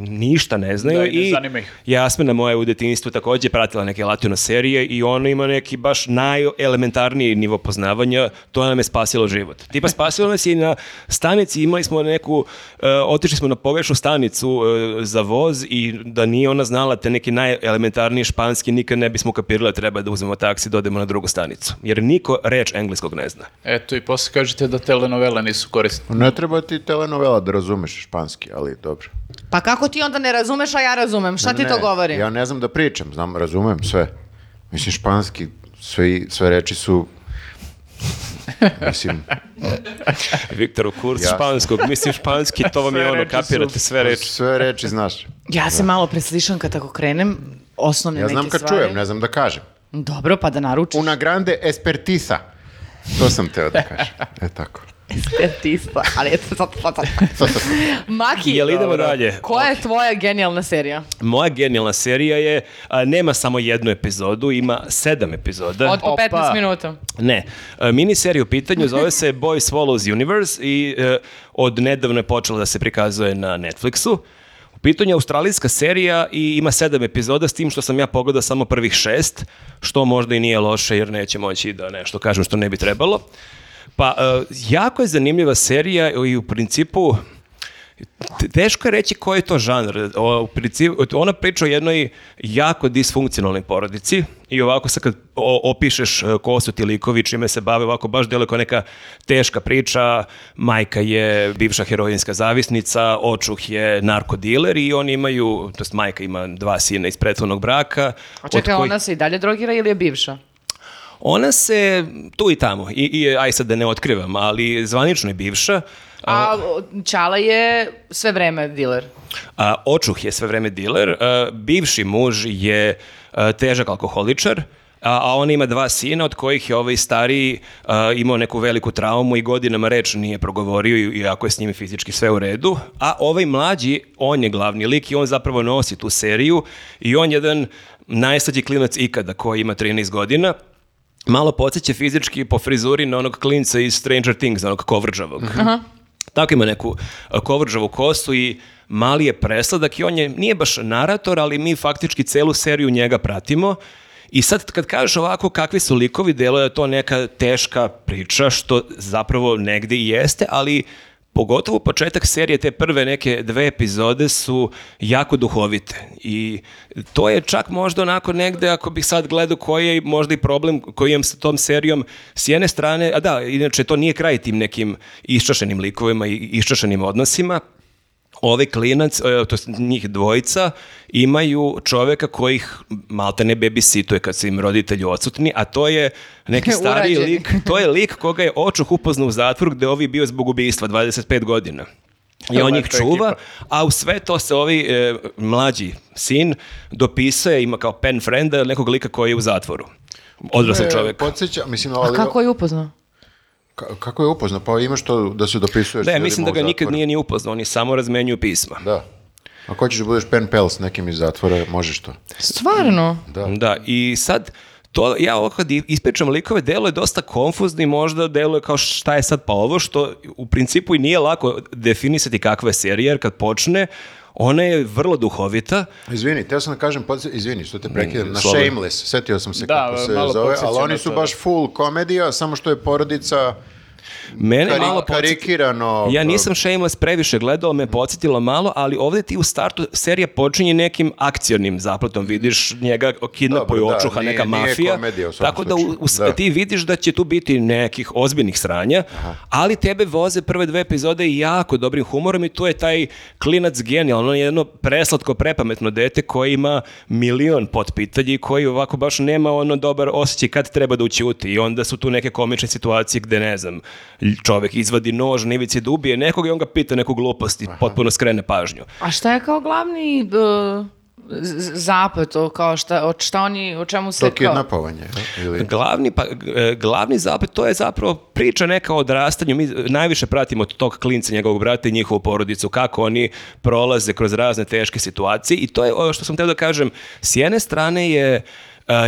ništa ne znaju. Da, i ne I zanima ih. Jasmina moja u detinjstvu takođe pratila neke latino serije i ona ima neki baš najelementarniji nivo poznavanja, to nam je spasilo život. Tipa spasilo nas je i na stanici, imali smo neku, e, otišli smo na pogrešnu stanicu e, za voz i da nije ona znala te neki najelementarniji španski, nikad ne bismo kapirali da treba da uzmemo taksi da odemo na drugu stanicu. Jer niko reč engleskog ne zna. Eto i posle kažete da telenovele nisu korisne. Ne treba ti telenovela da razumeš španski, ali dobro. Pa kako ti onda ne razumeš, a ja razumem? Šta ti Ne, to govori? Ja ne znam da pričam, znam, razumem sve. Mislim, španski, sve, sve reči su... Mislim, Viktor, u kurs Ja. španskog, mislim španski, to vam je ono, reči su- kapirate sve reči. sve reči znaš. Ja se malo preslišam kad tako krenem, osnovne Ja neke znam kad stvari. čujem, ne znam da kažem. Dobro, pa da naručiš. Una grande espertisa. To sam teo da kažem. E tako. Espertista, ali eto sad, sad, sad. Maki, Jel idemo dalje? koja je tvoja genijalna serija? Moja genijalna serija je, a, nema samo jednu epizodu, ima sedam epizoda. Od po Opa. 15 minuta. Ne, e, miniserija u pitanju zove se Boy Swallows Universe i e, od nedavno je počela da se prikazuje na Netflixu. Pitanju je australijska serija i ima sedam epizoda s tim što sam ja pogledao samo prvih šest, što možda i nije loše jer neće moći da nešto kažem što ne bi trebalo. Pa, e, jako je zanimljiva serija i u principu Teško je reći koji je to žanr. O, principu, ona priča o jednoj jako disfunkcionalnoj porodici i ovako sad kad opišeš e, ko su ti likovi, čime se bave, ovako baš deluje kao neka teška priča. Majka je bivša heroinska zavisnica, očuh je narkodiler i oni imaju, to majka ima dva sina iz prethodnog braka. A čekaj, kojih- ona se i dalje drogira ili je bivša? ona se tu i tamo, i, i aj sad da ne otkrivam, ali zvanično je bivša. A Čala je sve vreme diler. A, očuh je sve vreme diler, a, bivši muž je a, težak alkoholičar, a, a on ima dva sina od kojih je ovaj stariji a, imao neku veliku traumu i godinama reč nije progovorio i- iako je s njim fizički sve u redu, a ovaj mlađi, on je glavni lik i on zapravo nosi tu seriju i on je jedan najslađi klinac ikada koji ima 13 godina, malo podsjeća fizički po frizuri na onog klinca iz Stranger Things, onog kovrđavog. Tako ima neku a, kovrđavu kosu i mali je presladak i on je, nije baš narator, ali mi faktički celu seriju njega pratimo. I sad kad kažeš ovako kakvi su likovi, delo je to neka teška priča, što zapravo negde i jeste, ali pogotovo početak serije, te prve neke dve epizode su jako duhovite. I to je čak možda onako negde ako bih sad gledao koji je možda i problem koji imam sa tom serijom s jedne strane, a da, inače to nije kraj tim nekim iščašenim likovima i iščašenim odnosima, ovaj klinac, e, to jest njih dvojica, imaju čoveka kojih malte ne babysituje kad su im roditelji odsutni, a to je neki stariji lik, to je lik koga je očuh upoznao u zatvoru gde je ovi bio zbog ubistva 25 godina. I on Lepa čuva, ekipa. a u sve to se ovaj e, mlađi sin dopisuje, ima kao pen frienda nekog lika koji je u zatvoru. Odrasli E, čovek. Podsjeća, mislim, A ali, kako je upoznao? Ka- kako je upoznao? Pa imaš to da se dopisuješ Da, ja mislim da ga nikad nije ni upoznao, oni samo razmenjuju pisma. Da. Ako hoćeš da budeš pen pal s nekim iz zatvora, možeš to. Stvarno? Da. Da, i sad to ja ovo kad i- ispričam likove, deluje dosta konfuzno i možda deluje kao šta je sad pa ovo, što u principu i nije lako definisati kakva je serija, jer kad počne, ona je vrlo duhovita, Izvini, teo sam da kažem, podsje- izvini što te prekidam, na slobodno. Shameless, setio sam se Da, kako se zove, ali oni su baš full komedija, samo što je porodica Mene kari- malo karikirano. Ja nisam Shameless previše gledao, me podsjetilo malo, ali ovdje ti u startu serija počinje nekim akcionim zapletom, vidiš njega kidnapuju da, očuha nije- neka nije mafija, komedija u tako da, u, Da. ti vidiš da će tu biti nekih ozbiljnih sranja, ali tebe voze prve dve epizode jako dobrim humorom i tu je taj klinac genijalan, on je jedno preslatko, prepametno dete koji ima milion potpitanji i koji ovako baš nema ono dobar osjećaj kad treba da ućuti i onda su tu neke komične situacije gde ne znam, čovek izvadi nož na ivici da ubije nekog i on ga pita neku glupost i potpuno skrene pažnju. A šta je kao glavni uh, z- z- zaplet, o, kao šta, o, šta oni, o čemu se To kao... kidnapovanje, ili... Glavni, pa, e, glavni zapet, to je zapravo priča neka o odrastanju. Mi najviše pratimo tog klinca, njegovog brata i njihovu porodicu, kako oni prolaze kroz razne teške situacije i to je ono što sam teo da kažem. S jedne strane je e,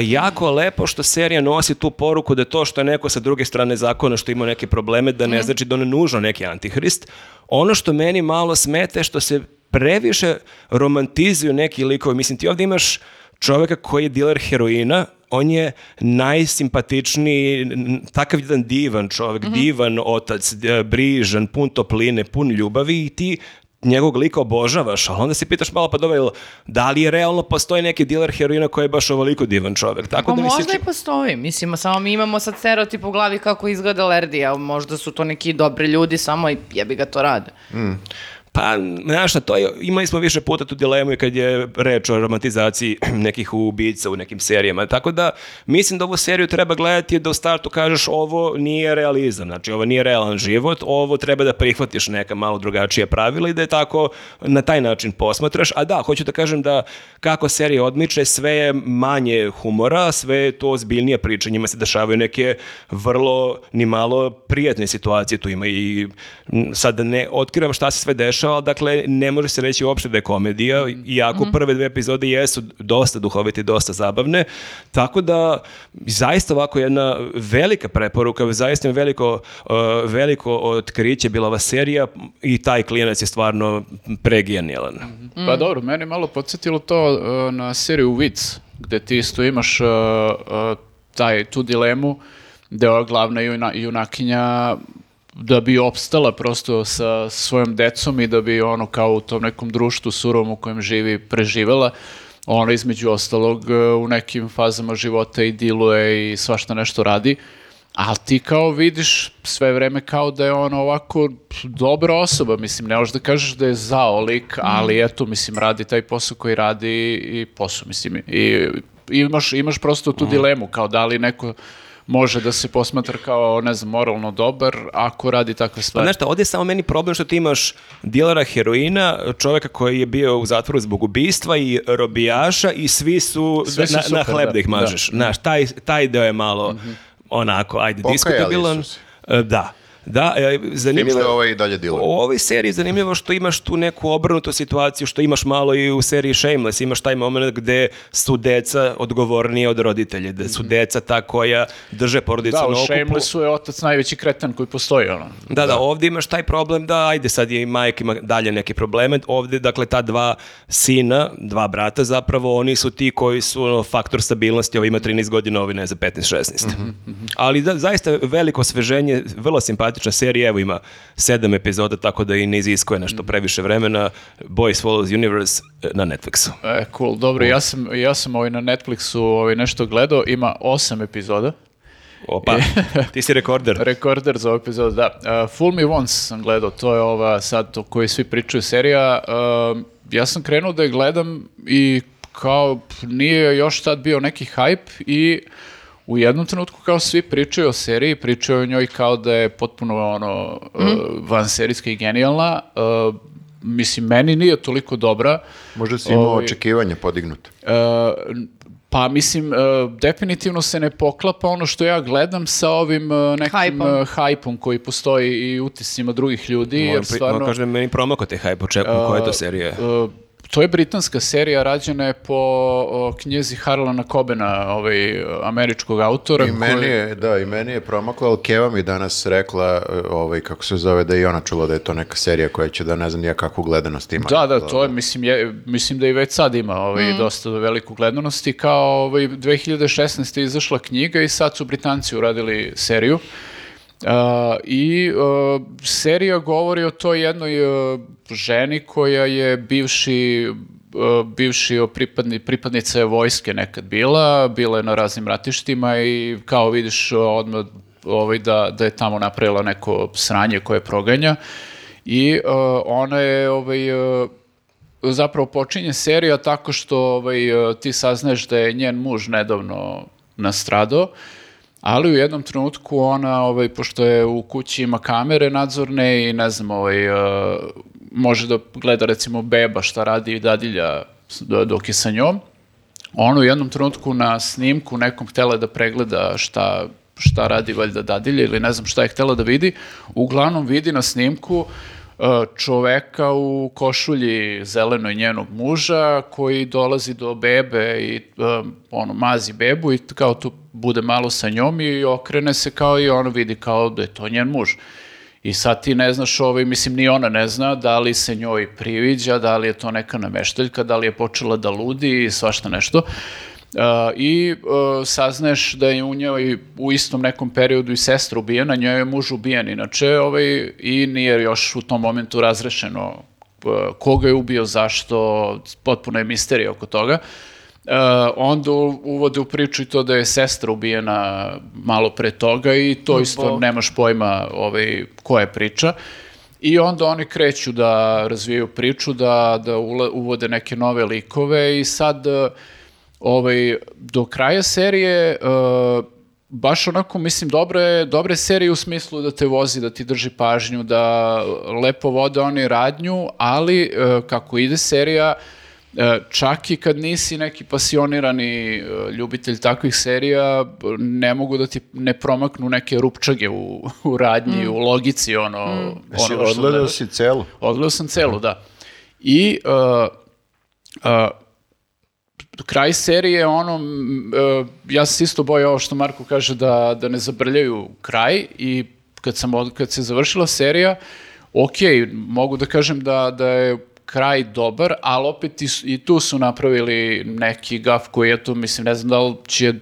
jako lepo što serija nosi tu poruku da to što je neko sa druge strane zakona što ima neke probleme, da ne znači da on nužno neki antihrist. Ono što meni malo smete je što se previše romantizuju neki likovi. Mislim, ti ovdje imaš čovjeka koji je diler heroina, on je najsimpatičniji, takav jedan divan čovjek, divan otac, brižan, pun topline, pun ljubavi i ti njegovog lika obožavaš, ali onda se pitaš malo pa dobro, da li je realno postoji neki diler heroina koji je baš ovoliko divan čovjek? Tako Pa da mi se možda či- i postoji, mislim, samo mi imamo sad stereotip u glavi kako izgleda Lerdi, a možda su to neki dobri ljudi, samo i jebi ga to rade. Pa, znaš šta, to je, imali smo više puta tu dilemu i kad je reč o romantizaciji nekih ubica u nekim serijama, tako da mislim da ovu seriju treba gledati da u startu kažeš ovo nije realizam, znači ovo nije realan život, ovo treba da prihvatiš neka malo drugačija pravila i da je tako na taj način posmatraš, a da, hoću da kažem da kako serija odmiče, sve je manje humora, sve je to ozbiljnije priče, njima se dešavaju neke vrlo ni malo prijatne situacije, tu ima i sad da ne otkrivam šta se sve dešava, ali dakle ne može se reći uopšte da je komedija, iako prve dve epizode jesu dosta duhovite i dosta zabavne, tako da zaista ovako jedna velika preporuka, zaista veliko, uh, veliko otkriće bila ova serija i taj klinac je stvarno pregenijalan. Pa dobro, meni malo podsjetilo to uh, na seriju Vic, gde ti isto imaš uh, uh, taj, tu dilemu da je ova glavna juna, junakinja da bi opstala prosto sa svojom decom i da bi ono kao u tom nekom društvu surovom u kojem živi preživela, ona između ostalog uh, u nekim fazama života i diluje i svašta nešto radi. Ali ti kao vidiš sve vreme kao da je on ovako dobra osoba, mislim, ne možeš da kažeš da je zao lik, ali eto, mislim, radi taj posao koji radi i posao, mislim, i imaš, imaš prosto tu dilemu, kao da li neko može da se posmatra kao, ne znam, moralno dobar ako radi takve Pa stvari. znaš šta, ovdje je samo meni problem što ti imaš dilera heroina, čovjeka koji je bio u zatvoru zbog ubistva i robijaša i svi su, Svi su na, na super, hleb da, da, ih mažeš. Znaš, taj, taj deo je malo onako, ajde, diskutabilan. E, Da. Da, e, zanimljivo je je- ovaj i dalje diler. u ovoj seriji je zanimljivo što imaš tu neku obrnutu situaciju, što imaš malo i u seriji Shameless, imaš taj moment gde su deca odgovornije od roditelja, da su deca ta koja drže porodicu Da, u na okupu. Shamelessu je otac najveći kretan koji postoji, ono. Da, da, ovdje imaš taj problem da, ajde sad je i majka ima dalje neke probleme, ovdje, dakle, ta dva sina, dva brata zapravo, oni su ti koji su ono, faktor stabilnosti, ovaj ima 13 godina, ovaj ne za 15-16. Ali da, zaista veliko osveženje, vrlo simpatična serija, evo ima sedam epizoda, tako da i ne iziskuje nešto previše vremena, Boys Follows Universe eh, na Netflixu. E, cool, dobro, ja sam, ja sam ovaj na Netflixu ovaj nešto gledao, ima osam epizoda. Opa, ti si rekorder. Rekorder za ovu epizodu, da. Uh, Fool Me Once sam gledao, to je ova sad o kojoj svi pričaju serija. Uh, ja sam krenuo da je gledam i kao nije još tad bio neki hype i u jednom trenutku kao svi pričaju o seriji, pričaju o njoj kao da je potpuno ono uh, vanserijska i genijalna. Uh, mislim, meni nije toliko dobra. Možda si imao Ovaj, očekivanja podignute. Uh, pa mislim, uh, definitivno se ne poklapa ono što ja gledam sa ovim uh, nekim Hajpom. uh, hajpom koji postoji i utiscima drugih ljudi, Moram, jer pri- stvarno... moram kažem, meni promako te hype, očekujem koja je to serija. To je britanska serija, rađena je po o, knjezi Harlana Cobena, ovaj, američkog autora. I meni koji- je, da, i meni je promaklo, ali Keva mi danas rekla, ovaj, kako se zove, da je i ona čula da je to neka serija koja će da ne znam ja kakvu gledanost ima. Da, da, to je, mislim, je, mislim da i već sad ima ovaj, dosta veliku gledanost i kao ovaj, 2016. je izašla knjiga i sad su Britanci uradili seriju. Uh, I uh, serija govori o toj jednoj uh, ženi koja je bivši uh, bivši pripadni, pripadnica je vojske nekad bila, bila je na raznim ratištima i kao vidiš odmah ovaj, da, da je tamo napravila neko sranje koje proganja. I ona je ovaj, zapravo počinje serija tako što ovaj, ti saznaješ da je njen muž nedavno nastradao, ali u jednom trenutku ona, ovaj, pošto je u kući ima kamere nadzorne i ne znam, ovaj, uh, može da gleda recimo beba šta radi dadilja dok je sa njom, ona u jednom trenutku na snimku nekom htela da pregleda šta, šta radi valjda dadilja ili ne znam šta je htela da vidi, uglavnom vidi na snimku čoveka u košulji zelenoj njenog muža koji dolazi do bebe i e, ono mazi bebu i kao tu bude malo sa njom i okrene se kao i ono vidi kao da je to njen muž. I sad ti ne znaš, ovaj, mislim, ni ona ne zna da li se njoj priviđa, da li je to neka nameštaljka, da li je počela da ludi i svašta nešto. Uh, I uh, saznaješ da je u njoj u istom nekom periodu i sestra ubijena, njoj je muž ubijen inače ovaj, i nije još u tom momentu razrešeno uh, koga je ubio, zašto, potpuno je misterija oko toga. Uh, onda uvode u priču i to da je sestra ubijena malo pre toga i to isto nemaš pojma ovaj, koja je priča. I onda oni kreću da razvijaju priču, da, da uvode neke nove likove i sad uh, ovaj, do kraja serije uh, baš onako, mislim, dobra je, dobra je serija u smislu da te vozi, da ti drži pažnju, da lepo vode oni radnju, ali uh, kako ide serija, uh, čak i kad nisi neki pasionirani ljubitelj takvih serija, ne mogu da ti ne promaknu neke rupčage u, u radnji, u logici, ono, onoga što odgledao si celu? Odgledao sam celu, da. I uh, uh, kraj serije, ono, uh, ja sam isto bojao ovo što Marko kaže da, da ne zabrljaju kraj i kad, sam, kad se završila serija, ok, mogu da kažem da, da je kraj dobar, ali opet i, i tu su napravili neki gaf koji je tu, mislim, ne znam da li će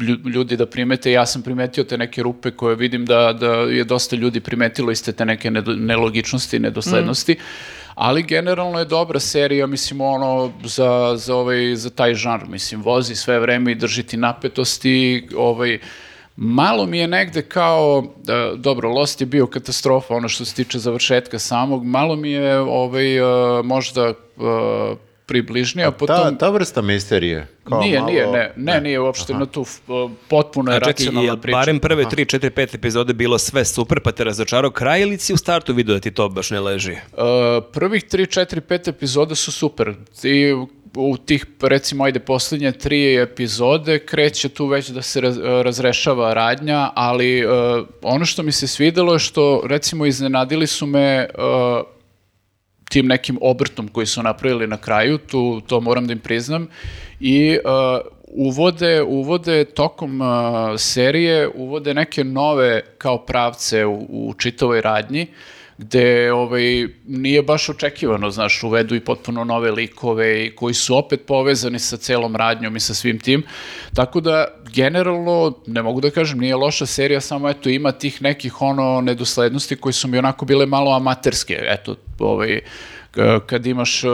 lju- ljudi da primete, ja sam primetio te neke rupe koje vidim da, da je dosta ljudi primetilo iste te neke nelogičnosti nedoslednosti, ali generalno je dobra serija, mislim, ono, za, za, ovaj, za taj žanr, mislim, vozi sve vreme i drži ti napetosti, ovaj, Malo mi je negde kao, da, dobro, Lost je bio katastrofa, ono što se tiče završetka samog, malo mi je ovaj, uh, možda približnija, Ta, potom... ta vrsta misterije. Kao Nije, malo- nije, ne, ne, nije uopšte na tu, potpuno je A čekaj, racionalna je priča. barem prve 3, 4, 5 epizode bilo sve super, pa te razočarao kraj ili si u startu vidio da ti to baš ne leži? Uh, prvih 3, 4, 5 epizoda su super. I u tih, recimo, ajde, posljednje tri epizode kreće tu već da se raz- razrešava radnja, ali uh, ono što mi se svidelo je što, recimo, iznenadili su me uh, tim nekim obrtom koji su napravili na kraju, tu, to moram da im priznam, i uh, uvode, uvode tokom uh, serije, uvode neke nove kao pravce u, u čitavoj radnji, gde ovaj, nije baš očekivano, znaš, uvedu i potpuno nove likove i koji su opet povezani sa celom radnjom i sa svim tim. Tako da, generalno, ne mogu da kažem, nije loša serija, samo eto, ima tih nekih ono nedoslednosti koji su mi onako bile malo amaterske. Eto, ovaj, kad imaš uh,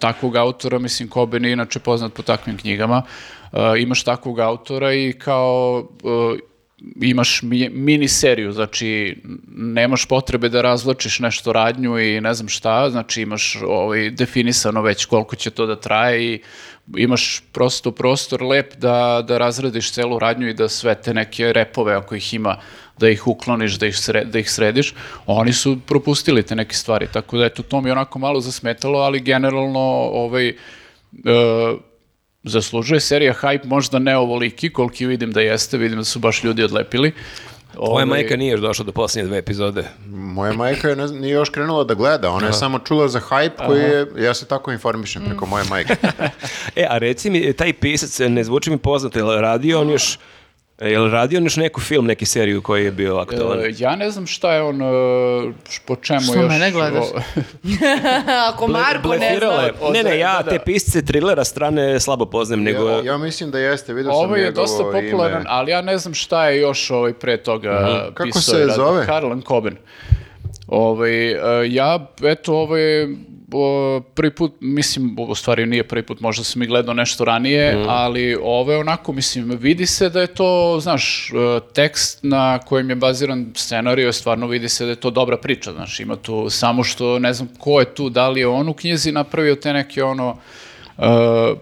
takvog autora, mislim, Coben je inače poznat po takvim knjigama, uh, imaš takvog autora i kao uh, imaš mi, mini seriju, znači nemaš potrebe da razvlačiš nešto radnju i ne znam šta, znači imaš ovaj, definisano već koliko će to da traje i imaš prosto prostor lep da, da razradiš celu radnju i da sve te neke repove, ako ih ima, da ih ukloniš, da ih, sre- da ih središ, oni su propustili te neke stvari, tako da eto, to mi onako malo zasmetalo, ali generalno ovaj, e, zaslužuje serija hype, možda ne ovoliki, koliki vidim da jeste, vidim da su baš ljudi odlepili, Tvoja Ovaj, majka nije još došla do posljednje dve epizode. Moja majka je nije još krenula da gleda, ona je samo čula za hype koji je, ja se tako informišem preko moje majke. E, a reci mi, taj pisac, ne zvuči mi poznato, je li radio on još, je li radio on još neku film, neki seriju koji je bio aktualan? E, ja ne znam šta je on, e, po čemu Što još... mene gledaš? Ako Marko ne zna... Ne, ne, ja da, da. te pisce trilera strane slabo poznajem, nego... Ja, ja mislim da jeste, vidio sam Ovo je njegovo dosta ime. popularan, ali ja ne znam šta je još ovaj pre toga Kako pisao se i radio. zove? Harlan Coben. Ovaj, e, ja, eto, ovo je o, prvi put, mislim, u stvari nije prvi put, možda sam i gledao nešto ranije, ali ovo je onako, mislim, vidi se da je to, znaš, e, tekst na kojem je baziran scenarij, stvarno vidi se da je to dobra priča, znaš, ima tu samo što, ne znam ko je tu, da li je on u knjizi napravio te neke ono, Uh,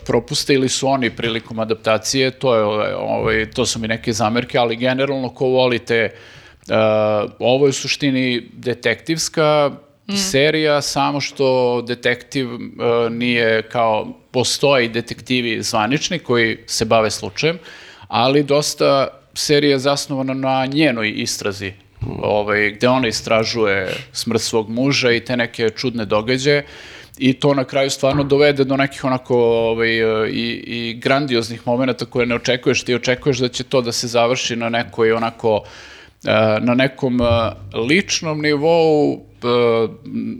propuste ili su oni prilikom adaptacije, to, je, ovaj, ovaj, to su mi neke zamerke, ali generalno ko volite, uh, ovo je u suštini detektivska serija, samo što detektiv uh, nije kao, postoji detektivi zvanični koji se bave slučajem, ali dosta serija je zasnovana na njenoj istrazi, ovaj, gde ona istražuje smrt svog muža i te neke čudne događaje i to na kraju stvarno dovede do nekih onako ovaj, e, i, i grandioznih momenata koje ne očekuješ, ti očekuješ da će to da se završi na nekoj onako e, na nekom ličnom nivou,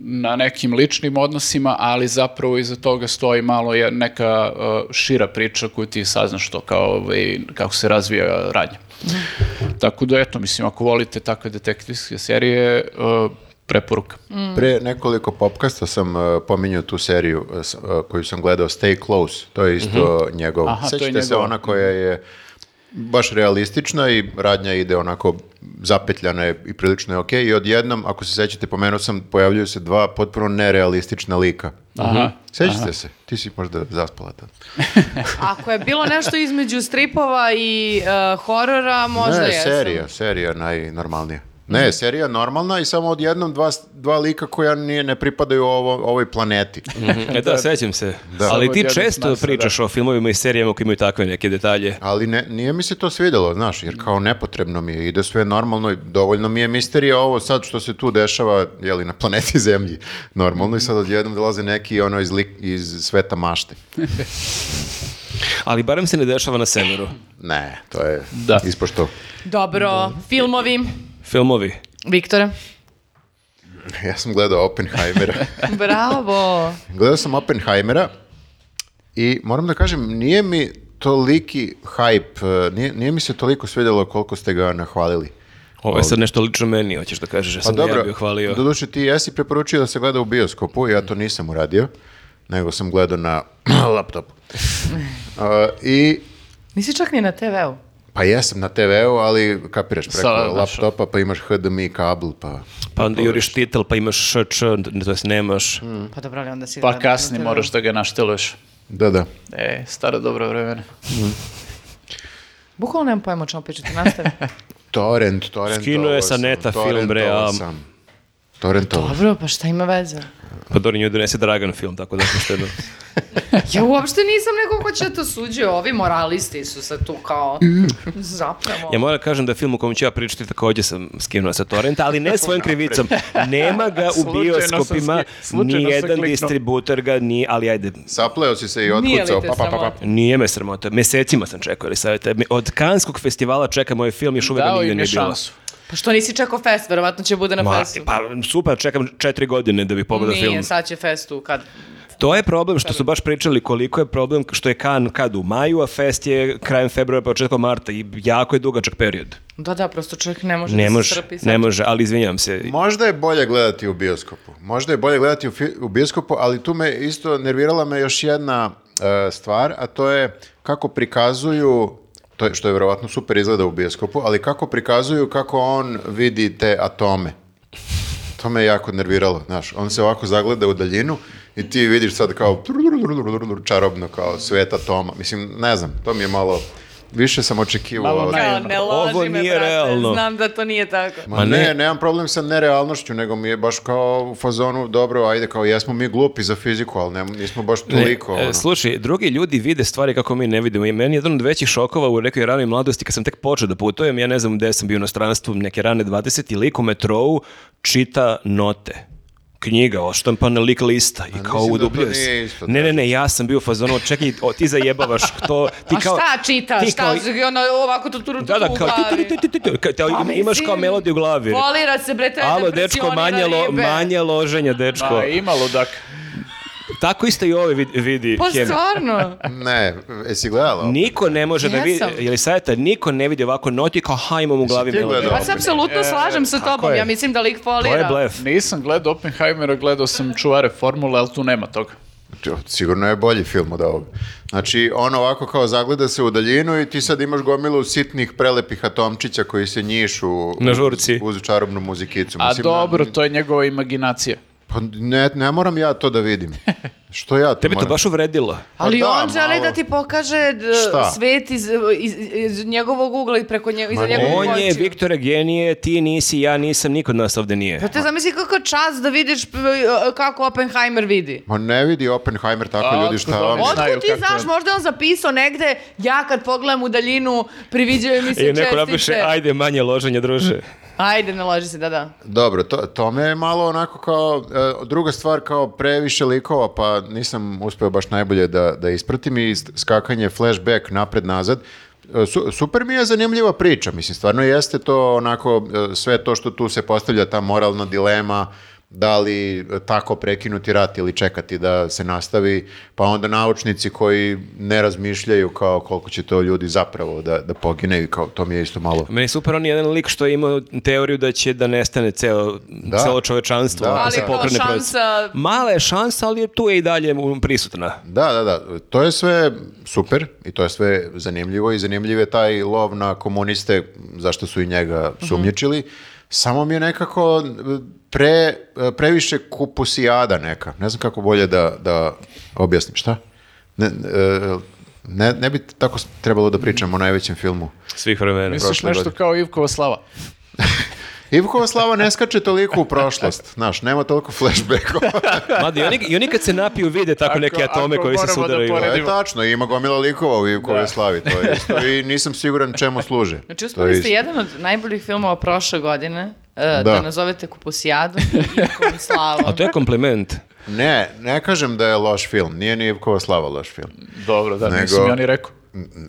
na nekim ličnim odnosima, ali zapravo iza toga stoji malo je neka e, šira priča koju ti saznaš to kao, ovaj, kako se razvija radnja. Tako da, eto, mislim, ako volite takve detektivske serije, e, preporuka. Pre nekoliko popkasta sam uh, pominjao tu seriju uh, koju sam gledao Stay Close, to je isto njegov. Aha, to je Sećate se ona koja je baš realistična i radnja ide onako zapetljana je i prilično je okej i odjednom, ako se sećate, pomenuo sam, pojavljuju se dva potpuno nerealistična lika. Aha. Sećate se? Ti si možda zaspala tad. Ako je bilo nešto između stripova i uh, horora, možda ne, jesam. serija, serija najnormalnija. Ne, serija normalna i samo odjednom dva, dva lika koja nije, ne pripadaju ovo, ovoj planeti. E da, sećam se. Da. Ali ti često s Marsa, pričaš o filmovima i serijama koji imaju takve neke detalje. Ali ne, nije mi se to svidjelo, znaš, jer kao nepotrebno mi je, ide sve normalno, i dovoljno mi je misterija ovo sad što se tu dešava, jeli, na planeti Zemlji, normalno i sad odjednom dolaze neki ono iz, lik- iz sveta mašte. Ali barem se ne dešava na severu. Ne, to je Da. ispošto. Dobro, filmovi. Filmovi. Viktore. Ja sam gledao Oppenheimera. Bravo. gledao sam Oppenheimera i moram da kažem, nije mi toliki hype, eh, nije, nije mi se toliko svidjelo koliko ste ga nahvalili. Ovo je sad nešto lično meni, hoćeš da kažeš, ja Pa sam ja dobro, bio hvalio. doduše ti jesi preporučio da se gleda u bioskopu, ja to nisam uradio, nego sam gledao na laptopu. Uh, I Nisi čak ni na TV-u. Pa jesam na TV-u, ali kapiraš preko Sada, znaš, laptopa, pa imaš HDMI kabel, pa... Pa onda juriš titel, pa imaš šč, to jest nemaš. Pa dobro, ali onda si... Pa kasnije moraš da ga našteluješ. Da, da. E, stara dobra vremena. Bukvalno nemam pojma o čemu pričate, nastavi. Torrent, torrent. Skinuo je sa neta film, bre, a- sam. Torrentovo. dobro, pa šta ima veze? Pa dobro, njoj donese Dragan film, tako da sam štedno. Ja uopšte nisam neko ko će to suđe, ovi moralisti su sad tu kao zapravo. Ja moram da kažem da film u kojem ću ja pričati također sam skinuo sa torrenta, ali ne svojim krivicom. Nema ga u bioskopima, ni jedan distributer ga nije, ali ajde, Sapleo si se i Nije otkucao, pa, pa, pa, pa. nije me sramota. Mesecima sam čekao, ali savjete. Od Kanskog festivala čekam ovaj film, još uvijek ga Dao nigde im je nije bilo. šansu. Pa što nisi čekao fest, verovatno će bude na Ma, festu. pa super, čekam četiri godine da bi pogledao Nije, film. sad će festu kad... To je problem što su baš pričali koliko je problem što je kan kad u maju, a fest je krajem februara, početkom marta i jako je dugačak period. Da, da, prosto čovjek ne može Ne da se može, strpi sad. ne može, ali izvinjam se. Možda je bolje gledati u bioskopu. Možda je bolje gledati u, u bioskopu, ali tu me isto nervirala me još jedna e, stvar, a to je kako prikazuju, to je, što je vjerovatno super izgleda u bioskopu, ali kako prikazuju kako on vidi te atome. To me je jako nerviralo, znaš. On se ovako zagleda u daljinu i ti vidiš sad kao čarobno kao svet atoma. Mislim, ne znam, to mi je malo više sam očekivao. Kao, ne loži Ovo me, nije brate, realno. znam da to nije tako. Ma Ma ne, ne. nemam problem sa nerealnošću, nego mi je baš kao u fazonu, dobro, ajde, kao jesmo mi glupi za fiziku, ali ne, nismo baš toliko. Ne, e, ono. slušaj, drugi ljudi vide stvari kako mi ne vidimo i meni je jedan od većih šokova u nekoj ranoj mladosti kad sam tek počeo da putujem, ja ne znam gde sam bio u inostranstvu, neke rane 20 i lik u metrou čita note knjiga, oštampana lik lista i kao mislim da udubljuje se. isto, Ne, ne, ne, ja sam bio fazonu, čekaj, o, ti zajebavaš to, ti A kao... šta čita? ti Šta? kao- I ono, ovako tu, tu, tu, Da, da, kao... glavi. ti, ti, ti, ti, ti, kao- kao- Pa, imaš kao melodiju u glavi. Folira se, bre, te Alo, dečko, manje, lo, manje loženja, dečko. Ma, ima ludak. Tako isto i ove vidi, vidi Pa stvarno. Ne, jesi gledala? Niko ne može da vidi, je li savjeta, niko ne vidi ovako noti kao ha imam u glavi melodiju. Pa se apsolutno slažem sa tobom. Ja mislim da lik folira. To je blef. Nisam gledao Oppenheimera, gledao sam čuvare formule, ali tu nema toga. To Sigurno je bolji film od ovog. Znači, on ovako kao zagleda se u daljinu i ti sad imaš gomilu sitnih prelepih atomčića koji se njišu Na žurci. uz čarobnu muzikicu. A Mislim, dobro, ne- to je njegova imaginacija. Pa ne, ne moram ja to da vidim. Što ja to Tebi to baš uvredilo. Ali Pa da, on želi malo. da ti pokaže d- Šta? svet iz, iz, iz njegovog ugla i preko nje, iza njegovog On je. Viktore genije, ti nisi, ja nisam, niko od nas ovde nije. Pa te zamisli kako čas da vidiš p- kako Oppenheimer vidi. Ma ne vidi Oppenheimer tako A, ljudi šta vam... Otkud ti kako znaš, je. možda je on zapisao negde, ja kad pogledam u daljinu, priviđaju mi se I neko čestice. napiše, ajde manje loženja, druže. Ajde, naloži se, da, da. Dobro, to, to me je malo onako kao, e, druga stvar kao previše likova, pa nisam uspeo baš najbolje da, da ispratim i skakanje flashback napred-nazad. E, Su, super mi je zanimljiva priča, mislim, stvarno jeste to onako, e, sve to što tu se postavlja, ta moralna dilema, da li tako prekinuti rat ili čekati da se nastavi, pa onda naučnici koji ne razmišljaju kao koliko će to ljudi zapravo da, da pogine i kao to mi je isto malo... Meni je super on je jedan lik što je imao teoriju da će da nestane ceo, Da. celo čovečanstvo Da, ako Ali se pokrene proces. šansa- Mala je šansa, ali je tu je i dalje um, prisutna. Da, da, da. To je sve super i to je sve zanimljivo i zanimljiv je taj lov na komuniste zašto su i njega sumnjičili. Samo mi je nekako pre, previše kupusijada neka. Ne znam kako bolje da, da objasnim. Šta? Ne, e, ne, ne bi tako trebalo da pričamo o najvećem filmu. Svih vremena. Misliš nešto godine. kao Ivkova slava? Ivkova slava ne skače toliko u prošlost. Znaš, nema toliko flashbackova. Mada i oni, i oni kad se napiju vide tako Ako- neke atome koji se da sudaraju. Je poredimo. tačno, ima gomila likova u Ivkove slavi. To je isto i nisam siguran čemu služe. Znači, To je ste isto. jedan od najboljih filmova prošle godine, e, da, Da. nazovete Kupusijadom i Ivkom slavom. A to je kompliment. Ne, ne kažem da je loš film. Nije ni Ivkova slava loš film. Dobro, da, Nego- nisam ja ni rekao.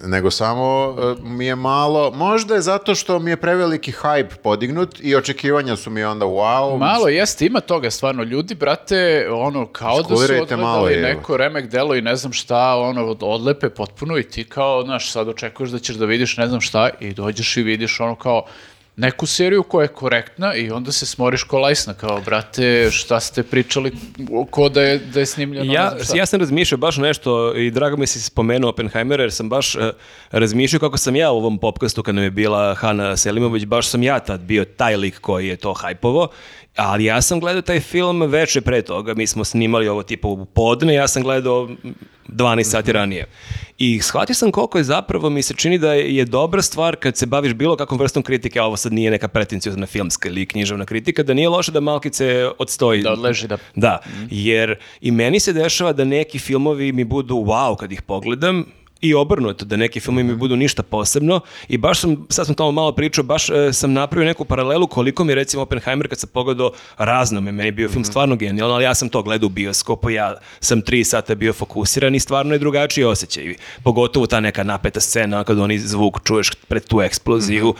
Nego samo e, mi je malo, možda je zato što mi je preveliki hype podignut i očekivanja su mi onda wow. Malo jeste, ima toga stvarno. Ljudi, brate, ono, kao da su odgledali malo, neko remek delo i ne znam šta, ono, od- odlepe potpuno i ti kao, znaš, sad očekuješ da ćeš da vidiš ne znam šta i dođeš i vidiš ono kao neku seriju koja je korektna i onda se smoriš ko lajsna, kao, brate, šta ste pričali, ko da je, da je snimljeno, Ja, ja sam razmišljao baš nešto i drago mi se spomenuo Oppenheimera jer sam baš eh, razmišljao kako sam ja u ovom popkastu kad nam je bila Hana Selimović, baš sam ja tad bio taj lik koji je to hajpovo, ali ja sam gledao taj film veče pre toga, mi smo snimali ovo tipa u podne, ja sam gledao 12 sati ranije. I shvatio sam koliko je zapravo, mi se čini da je, je dobra stvar kad se baviš bilo kakvom vrstom kritike, a ovo sad nije neka pretencijozna filmska ili književna kritika, da nije loše da malkice odstoji. Da odleži, da. Da, jer i meni se dešava da neki filmovi mi budu wow kad ih pogledam i obrnuto, da neki filmovi mi budu ništa posebno. I baš sam, sad sam tamo malo pričao, baš e, sam napravio neku paralelu koliko mi recimo Oppenheimer kad sam pogledao razno me, meni je bio film stvarno genijalan, ali ja sam to gledao u bioskopu, ja sam tri sata bio fokusiran i stvarno je drugačiji osjećaj. Pogotovo ta neka napeta scena kad oni zvuk čuješ pred tu eksploziju,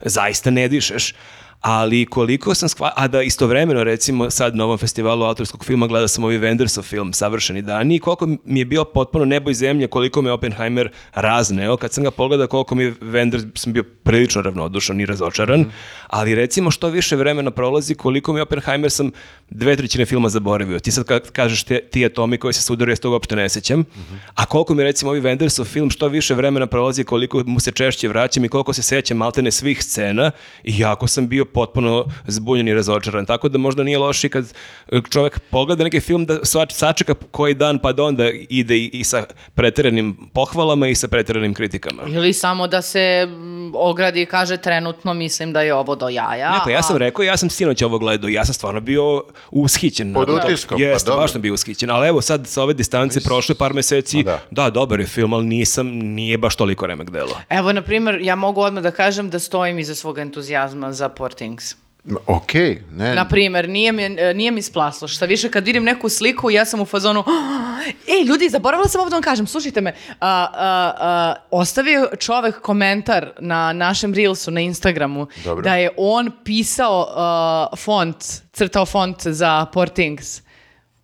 zaista ne dišeš ali koliko sam skva... A da istovremeno, recimo, sad na ovom festivalu autorskog filma gleda sam ovaj Wendersov film Savršeni dani i koliko mi je bio potpuno nebo i zemlje, koliko me Oppenheimer razneo. Kad sam ga pogledao, koliko mi je Wenders, sam bio prilično ravnodušan i razočaran. Ali recimo, što više vremena prolazi, koliko mi Oppenheimer sam dve trećine filma zaboravio. Ti sad kad kažeš te, ti atomi koji se sudaraju, ja se toga uopšte ne sećam. A koliko mi recimo ovaj Wendersov film, što više vremena prolazi, koliko mu se češće vraćam i koliko se sećam maltene svih scena i jako sam bio potpuno zbunjen i razočaran. Tako da možda nije loši kad e, čovjek pogleda neki film da svač- sačeka koji dan pa da onda ide i, i sa preteranim pohvalama i sa preteranim kritikama. Ili samo da se mm, ogradi i kaže trenutno mislim da je ovo do jaja. Ne, pa ja sam a- rekao, ja sam sinoć ovo gledao i ja sam stvarno bio ushićen. Pod utiskom, pa Jeste, dobro. baš sam bio ushićen. Ali evo sad sa ove distance prošle par meseci, Pa da. da. dobar je film, ali nisam, nije baš toliko remek delo. Evo, na primjer, ja mogu odmah da kažem da stojim iza svog entuzijazma za Poor Things. Ok, ne. Na primjer, nije mi, e, nije mi splaslo. Šta više, kad vidim neku sliku, ja sam u fazonu, "Ah, ej, ljudi, zaboravila sam ovdje da vam kažem, slušajte me, a, a, a, ostavio čovek komentar na našem Reelsu, na Instagramu, Dobro. da je on pisao font, crtao font za Poor Things.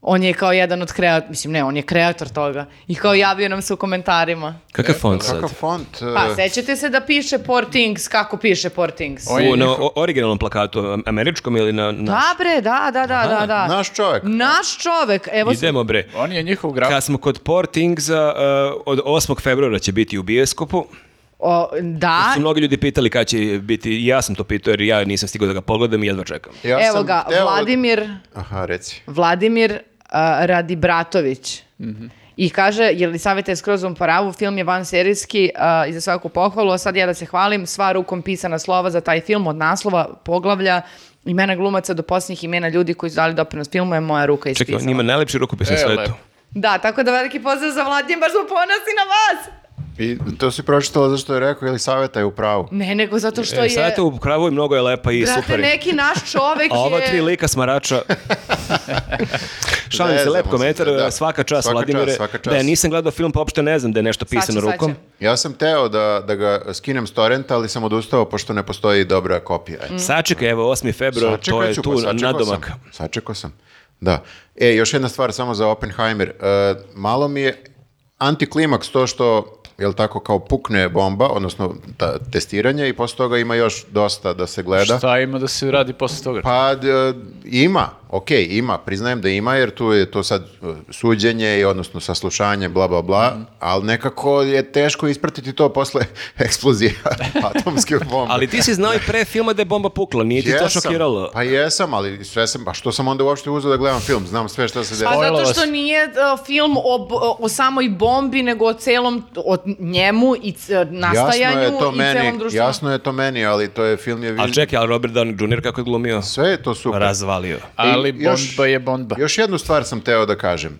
On je kao jedan od kreatora, mislim ne, on je kreator toga. I kao javio nam se u komentarima. Kakav font sad? Kakav font? Pa, e, sećate se da piše Poor Things, kako piše Poor Things? U, na njihov- o- originalnom plakatu, am- američkom ili na... na... Da bre, da, da, da, da, da. naš čovjek. Naš čovek, evo Idemo bre. On je njihov graf. Kad smo kod Poor Thingsa, uh, od 8. februara će biti u bioskopu. O, da, Su mnogi ljudi pitali kada će biti, ja sam to pitao jer ja nisam stigao da ga pogledam i jedva čekam. Ja evo sam ga, hteo- Vladimir, Aha, reci. Vladimir a, Radibratović. Mhm. I kaže, je li savjeta je skroz u pravu, film je van serijski a, i za svaku pohvalu, a sad ja da se hvalim, sva rukom pisana slova za taj film od naslova, poglavlja, imena glumaca do posljednjih imena ljudi koji su dali doprinos filmu je moja ruka Čekaj, ispisala. on ima najlepši rukopis na E, svetu. Da, tako da veliki pozdrav za Vladimir, baš smo ponosni na vas! I to si pročitala zašto je rekao, ili savjeta je u pravu. Ne, nego zato što E, je... Savjeta u kravu i mnogo je lepa i Brate, super. je. neki naš čovek A ova je... tri lika smarača... Šalim se, lep se, komentar, da. svaka čast Svaka Vladimire. čast, svaka čast. Da, ja nisam gledao film, pa uopšte ne znam da je nešto pisano rukom. Ja sam teo da, da ga skinem s torrenta, ali sam odustao pošto ne postoji dobra kopija. Mm. Sačekaj, evo, 8. februar, to je ću, tu pa nadomak. Sam. Sačekao sam. Da. E, još jedna stvar samo za Oppenheimer. E, malo mi je antiklimaks to što jel tako, kao pukne bomba, odnosno ta, testiranje i posle toga ima još dosta da se gleda. Šta ima da se radi posle toga? Pa d- ima, ok, ima, priznajem da ima jer tu je to sad uh, suđenje i odnosno saslušanje, bla, bla, bla, Mhm. ali nekako je teško ispratiti to posle eksplozija atomske bombe. Ali ti si znao i pre filma da je bomba pukla, nije ti to Jesam, šokiralo. Pa jesam, ali sve sam, pa što sam onda uopšte uzeo da gledam film, znam sve što se Pa desilo. Spojilo zato što nije uh, film o, o samoj bombi, nego o celom, o njemu i c- nastajanju Jasno je to i meni, celom društvenom. jasno je to meni, ali to je film je... Ali čekaj, ali Robert Downey Jr. kako je glumio? Sve je to super. Razvalio. Ali još- Bondba je Bondba. Još jednu stvar sam teo da kažem.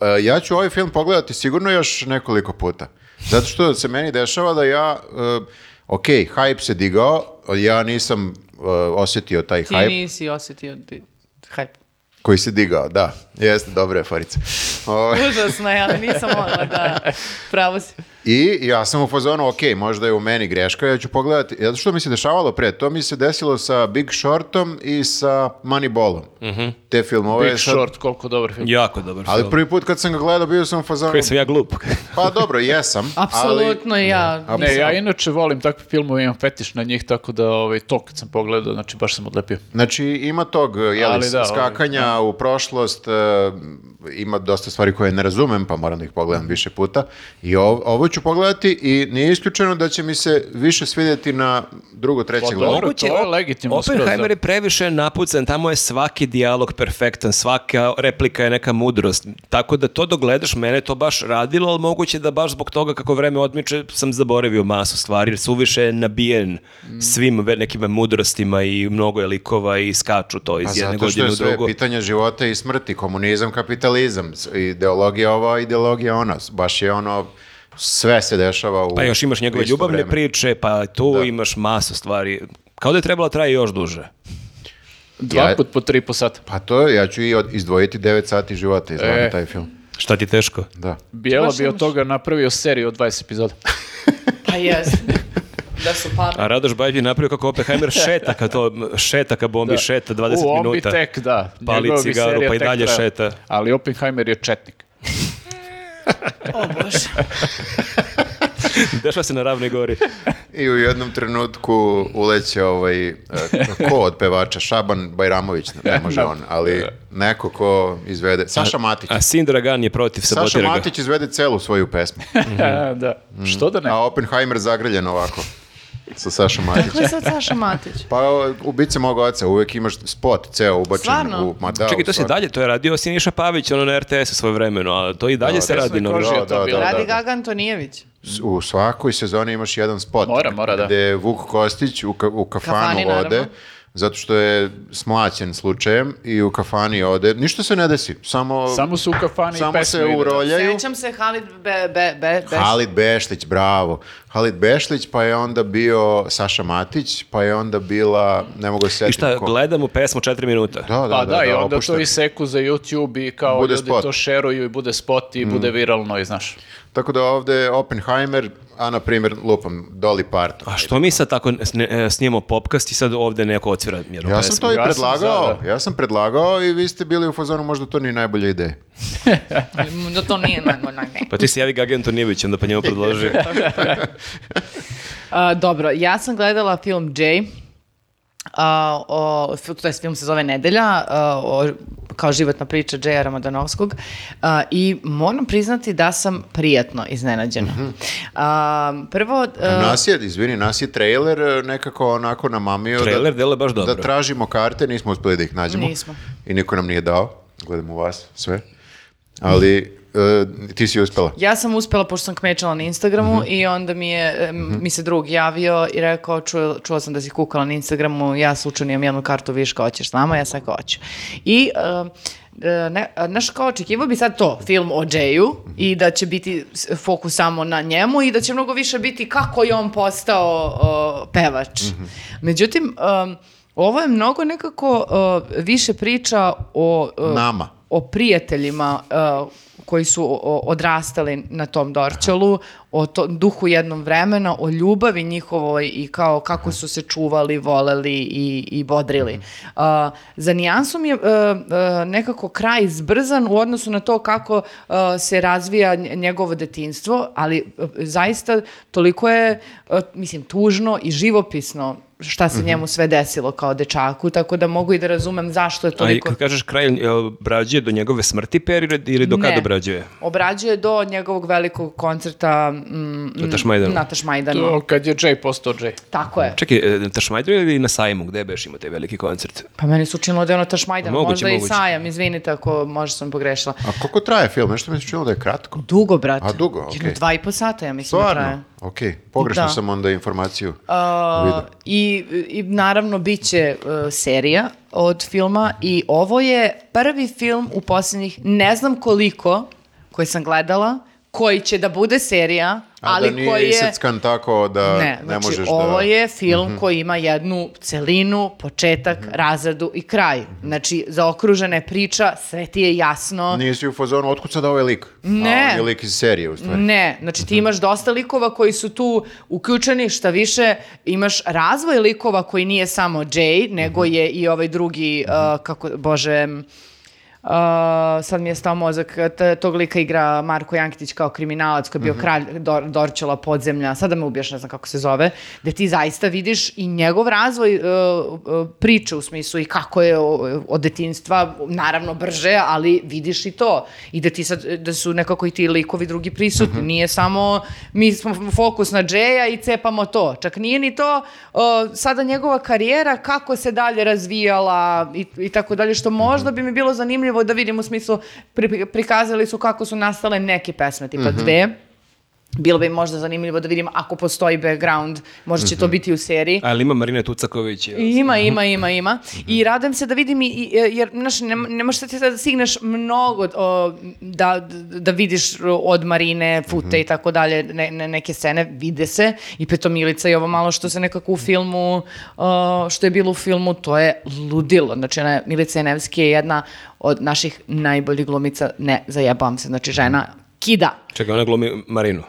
E, Ja ću ovaj film pogledati sigurno još nekoliko puta. Zato što se meni dešava da ja, e, ok, hype se digao, ja nisam e, osjetio taj Ti hype nisi osjetio hype. koji se digao, da. Jeste, dobra je Farica. Ovaj, Užasno je, ali nisam mogla da... Pravo si. I ja sam u fazonu, ok, možda je u meni greška, ja ću pogledati. Zato što mi se dešavalo pre, to mi se desilo sa Big Shortom i sa Moneyballom. Te filmove. Big sad- Short, koliko dobar film. Jako dobar Ali film. prvi put kad sam ga gledao, bio sam u fazonu... Koji sam ja glup. Pa dobro, jesam. Apsolutno i ja. Ali, Ne, ja inače volim takve filmove, imam fetiš na njih, tako da ovaj, to kad sam pogledao, znači baš sam odlepio. Znači, ima tog jeli, Ali da, skakanja u prošlost, e, ima dosta stvari koje ne razumem, pa moram da ih pogledam više puta. I ov- ovo ću pogledati i nije isključeno da će mi se više svidjeti na drugo, treće Pa gledanje. dobro. to je legitimno skroz, Oppenheimer da. je previše napucan, tamo je svaki dijalog perfektan, svaka replika je neka mudrost. Tako da to dogledaš, mene to baš radilo, ali moguće da baš zbog toga kako vreme odmiče sam zaboravio masu stvari, jer suviše je nabijen Mm. svim nekim mudrostima i mnogo je likova i skaču to iz Pa jedne zato što godine je u sve drugu. pitanje života i smrti, komunizam, kapitalizam, ideologija ova, ideologija ona. Baš je ono, sve se dešava u Pa još imaš njegove ljubavne vreme. priče, pa tu Da. imaš masu stvari. Kao da je trebalo traje još duže. Dva Ja- put po tri po sata. Pa to, ja ću i od- izdvojiti 9 sati života iz E. taj film. Šta ti teško? Da. Bijela bi od toga napravio seriju od 20 epizoda. Pa jes. Da su pametni. A Radoš Bajić je napravio kako Oppenheimer šeta ka to, šeta ka bombi, šeta 20 U, on bi minuta. tek, da. Pali cigaru, pa i dalje trajala. šeta. Ali Oppenheimer je četnik. O bože. Dešava se na ravnoj gori. I u jednom trenutku uleće ovaj, e, ko od pevača, Šaban Bajramović, ne može on, ali neko ko izvede, Saša Matić. A sin Dragan je protiv, Saša. Matić izvede celu svoju pesmu, da. Što da ne? a Oppenheimer zagrljen ovako. Sa Sašom Ko je Matićem. sad Saša Matić? Pa ubice mog oca, uvek imaš spot ceo ubačen Stvarno? u... Ma da, Čekaj, to se dalje, to je radio Siniša Pavić, ono na RTS-u svoje vremeno, a to i dalje Da, se da, radi. je to da, bilo. da, Radi da. Gaga Antonijević. U svakoj sezoni imaš jedan spot. Mora, mora, da. Gde je Vuk Kostić u, ka- u kafanu Kafani, ode, naravno. Zato što je smlaćen slučajem i u kafani ode. Ništa se ne desi, samo, Samo su u kafani i samo pesme se ide. uroljaju. Sećam se Halid Be, Be, Be, Beš. Halid Bešlić, bravo. Halid Bešlić, pa je onda bio Saša Matić, pa je onda bila, ne mogu se I setiti šta, ko. gledamo pesmu četiri minuta. Da, da, Pa da, i onda opušta. to i seku za YouTube i kao Bude ljudi spot. to šeruju i bude spot i bude viralno i znaš. Tako da ovde je Oppenheimer, a na primjer lupam Dolly Parton. A što mi sad tako e, snijemo popkast i sad ovde neko otvira jednu Ja sam to i Ja sam predlagao, za, da. ja sam predlagao i vi ste bili u fazonu možda to nije najbolja ideja. Da to nije nego ne. Pa ti se javi Gaga Antonijević, onda pa njemu predloži. A, dobro, ja sam gledala film Jay. A, o, je film se zove Nedelja, a, o, kao životna priča Jaya Ramadanovskog a, i moram priznati da sam prijatno iznenađena. A, prvo... a, Nas je, izvini, nas je trailer e, nekako onako namamio Trailer da, deluje baš dobro. da tražimo karte, nismo uspeli da ih nađemo. Nismo. I niko nam nije dao, gledamo vas sve. Ali e, ti si uspela. Ja sam uspela, pošto sam kmečala na Instagramu i onda mi je, em, mi se drug javio i rekao, čuo, čuo sam da si kukala na Instagramu, ja slučajno imam jednu kartu viška, hoćeš s nama? Ja sam rekao, hoću. I, e, ne, a, znaš, kao očekivao bi sad to, film o Jayu i da će biti fokus samo na njemu i da će mnogo više biti kako je on postao o, pevač. Međutim, em, ovo je mnogo nekako o, više priča o... o- Nama. o prijateljima uh, koji su odrastali na tom Dorčelu, o to, duhu jednom vremena, o ljubavi njihovoj i kao kako su se čuvali, voleli i, i bodrili. Uh, za nijansom je uh, uh, nekako kraj zbrzan u odnosu na to kako uh, se razvija nj- njegovo detinstvo, ali uh, zaista toliko je, uh, mislim, tužno i živopisno šta se njemu sve desilo kao dečaku, tako da mogu i da razumem zašto je A toliko... kad kažeš kraj, jel obrađuje do njegove smrti period ili do Ne. kada obrađuje? Obrađuje do njegovog velikog koncerta mm, Na Tašmajdanu. Na Tašmajdanu. To kad je Jay postao Jay. Tako je. Čekaj, e, Tašmajdru ili na sajmu, gde beš imao taj veliki koncert? Pa meni se učinilo da je ono Tašmajdan. Moguće, Možda i moguće. sajam, izvinite ako možda sam pogrešila. A koliko traje film? Nešto mi se činilo da je kratko. Dugo, brate. A, dugo, Jedno okej. dva i po sata, ja mislim da traje. Stvarno? Ok, pogrešno Da. sam onda informaciju Uh, i, I naravno bit će uh, serija od filma i ovo je prvi film u posljednjih ne znam koliko koji sam gledala koji će da bude serija, A ali da nije koji je... tako da Ne, ne, znači možeš ovo da... je film koji ima jednu celinu, početak, razradu i kraj. Znači, zaokružena je priča, sve ti je jasno. Nisi u fazonu, otkud sad ovaj lik? Ne. A on je lik iz serije, u stvari. Ne, znači ti imaš dosta likova koji su tu uključeni, šta više, imaš razvoj likova koji nije samo Jay, nego je i ovaj drugi, uh, kako, bože, uh, sad mi je stao mozak, tog lika igra Marko Jankitić kao kriminalac koji je bio kralj Dor- Dorčela podzemlja, sada me ubiješ, ne znam kako se zove, gde ti zaista vidiš i njegov razvoj uh, uh, priče u smislu i kako je o- od detinstva, naravno brže, ali vidiš i to. I da ti sad, da su nekako i ti likovi drugi prisutni. Nije samo mi smo fokus na Džeja i cepamo to. Čak nije ni to uh, sada njegova karijera, kako se dalje razvijala i, i tako dalje, što možda bi mi bilo zanimljivo da vidim u smislu, pri- prikazali su kako su nastale neke pesme, tipa dve. Bilo bi možda zanimljivo da vidim ako postoji background, možda će to biti u seriji. Ali ima Marina Tucaković. jel? Ima, ima, ima, ima. I radujem se da vidim, i, i- jer znaš, ne, ne možeš sad da stigneš mnogo o, da, da vidiš od Marine, fute i tako dalje, ne, ne- neke scene, vide se. I peto Milica i ovo malo što se nekako u filmu, o, što je bilo u filmu, to je ludilo. Znači, ona, Milica Jenevski je jedna od naših najboljih glumica, ne, zajebavam se, znači žena kida. Čekaj, ona glumi Marinu.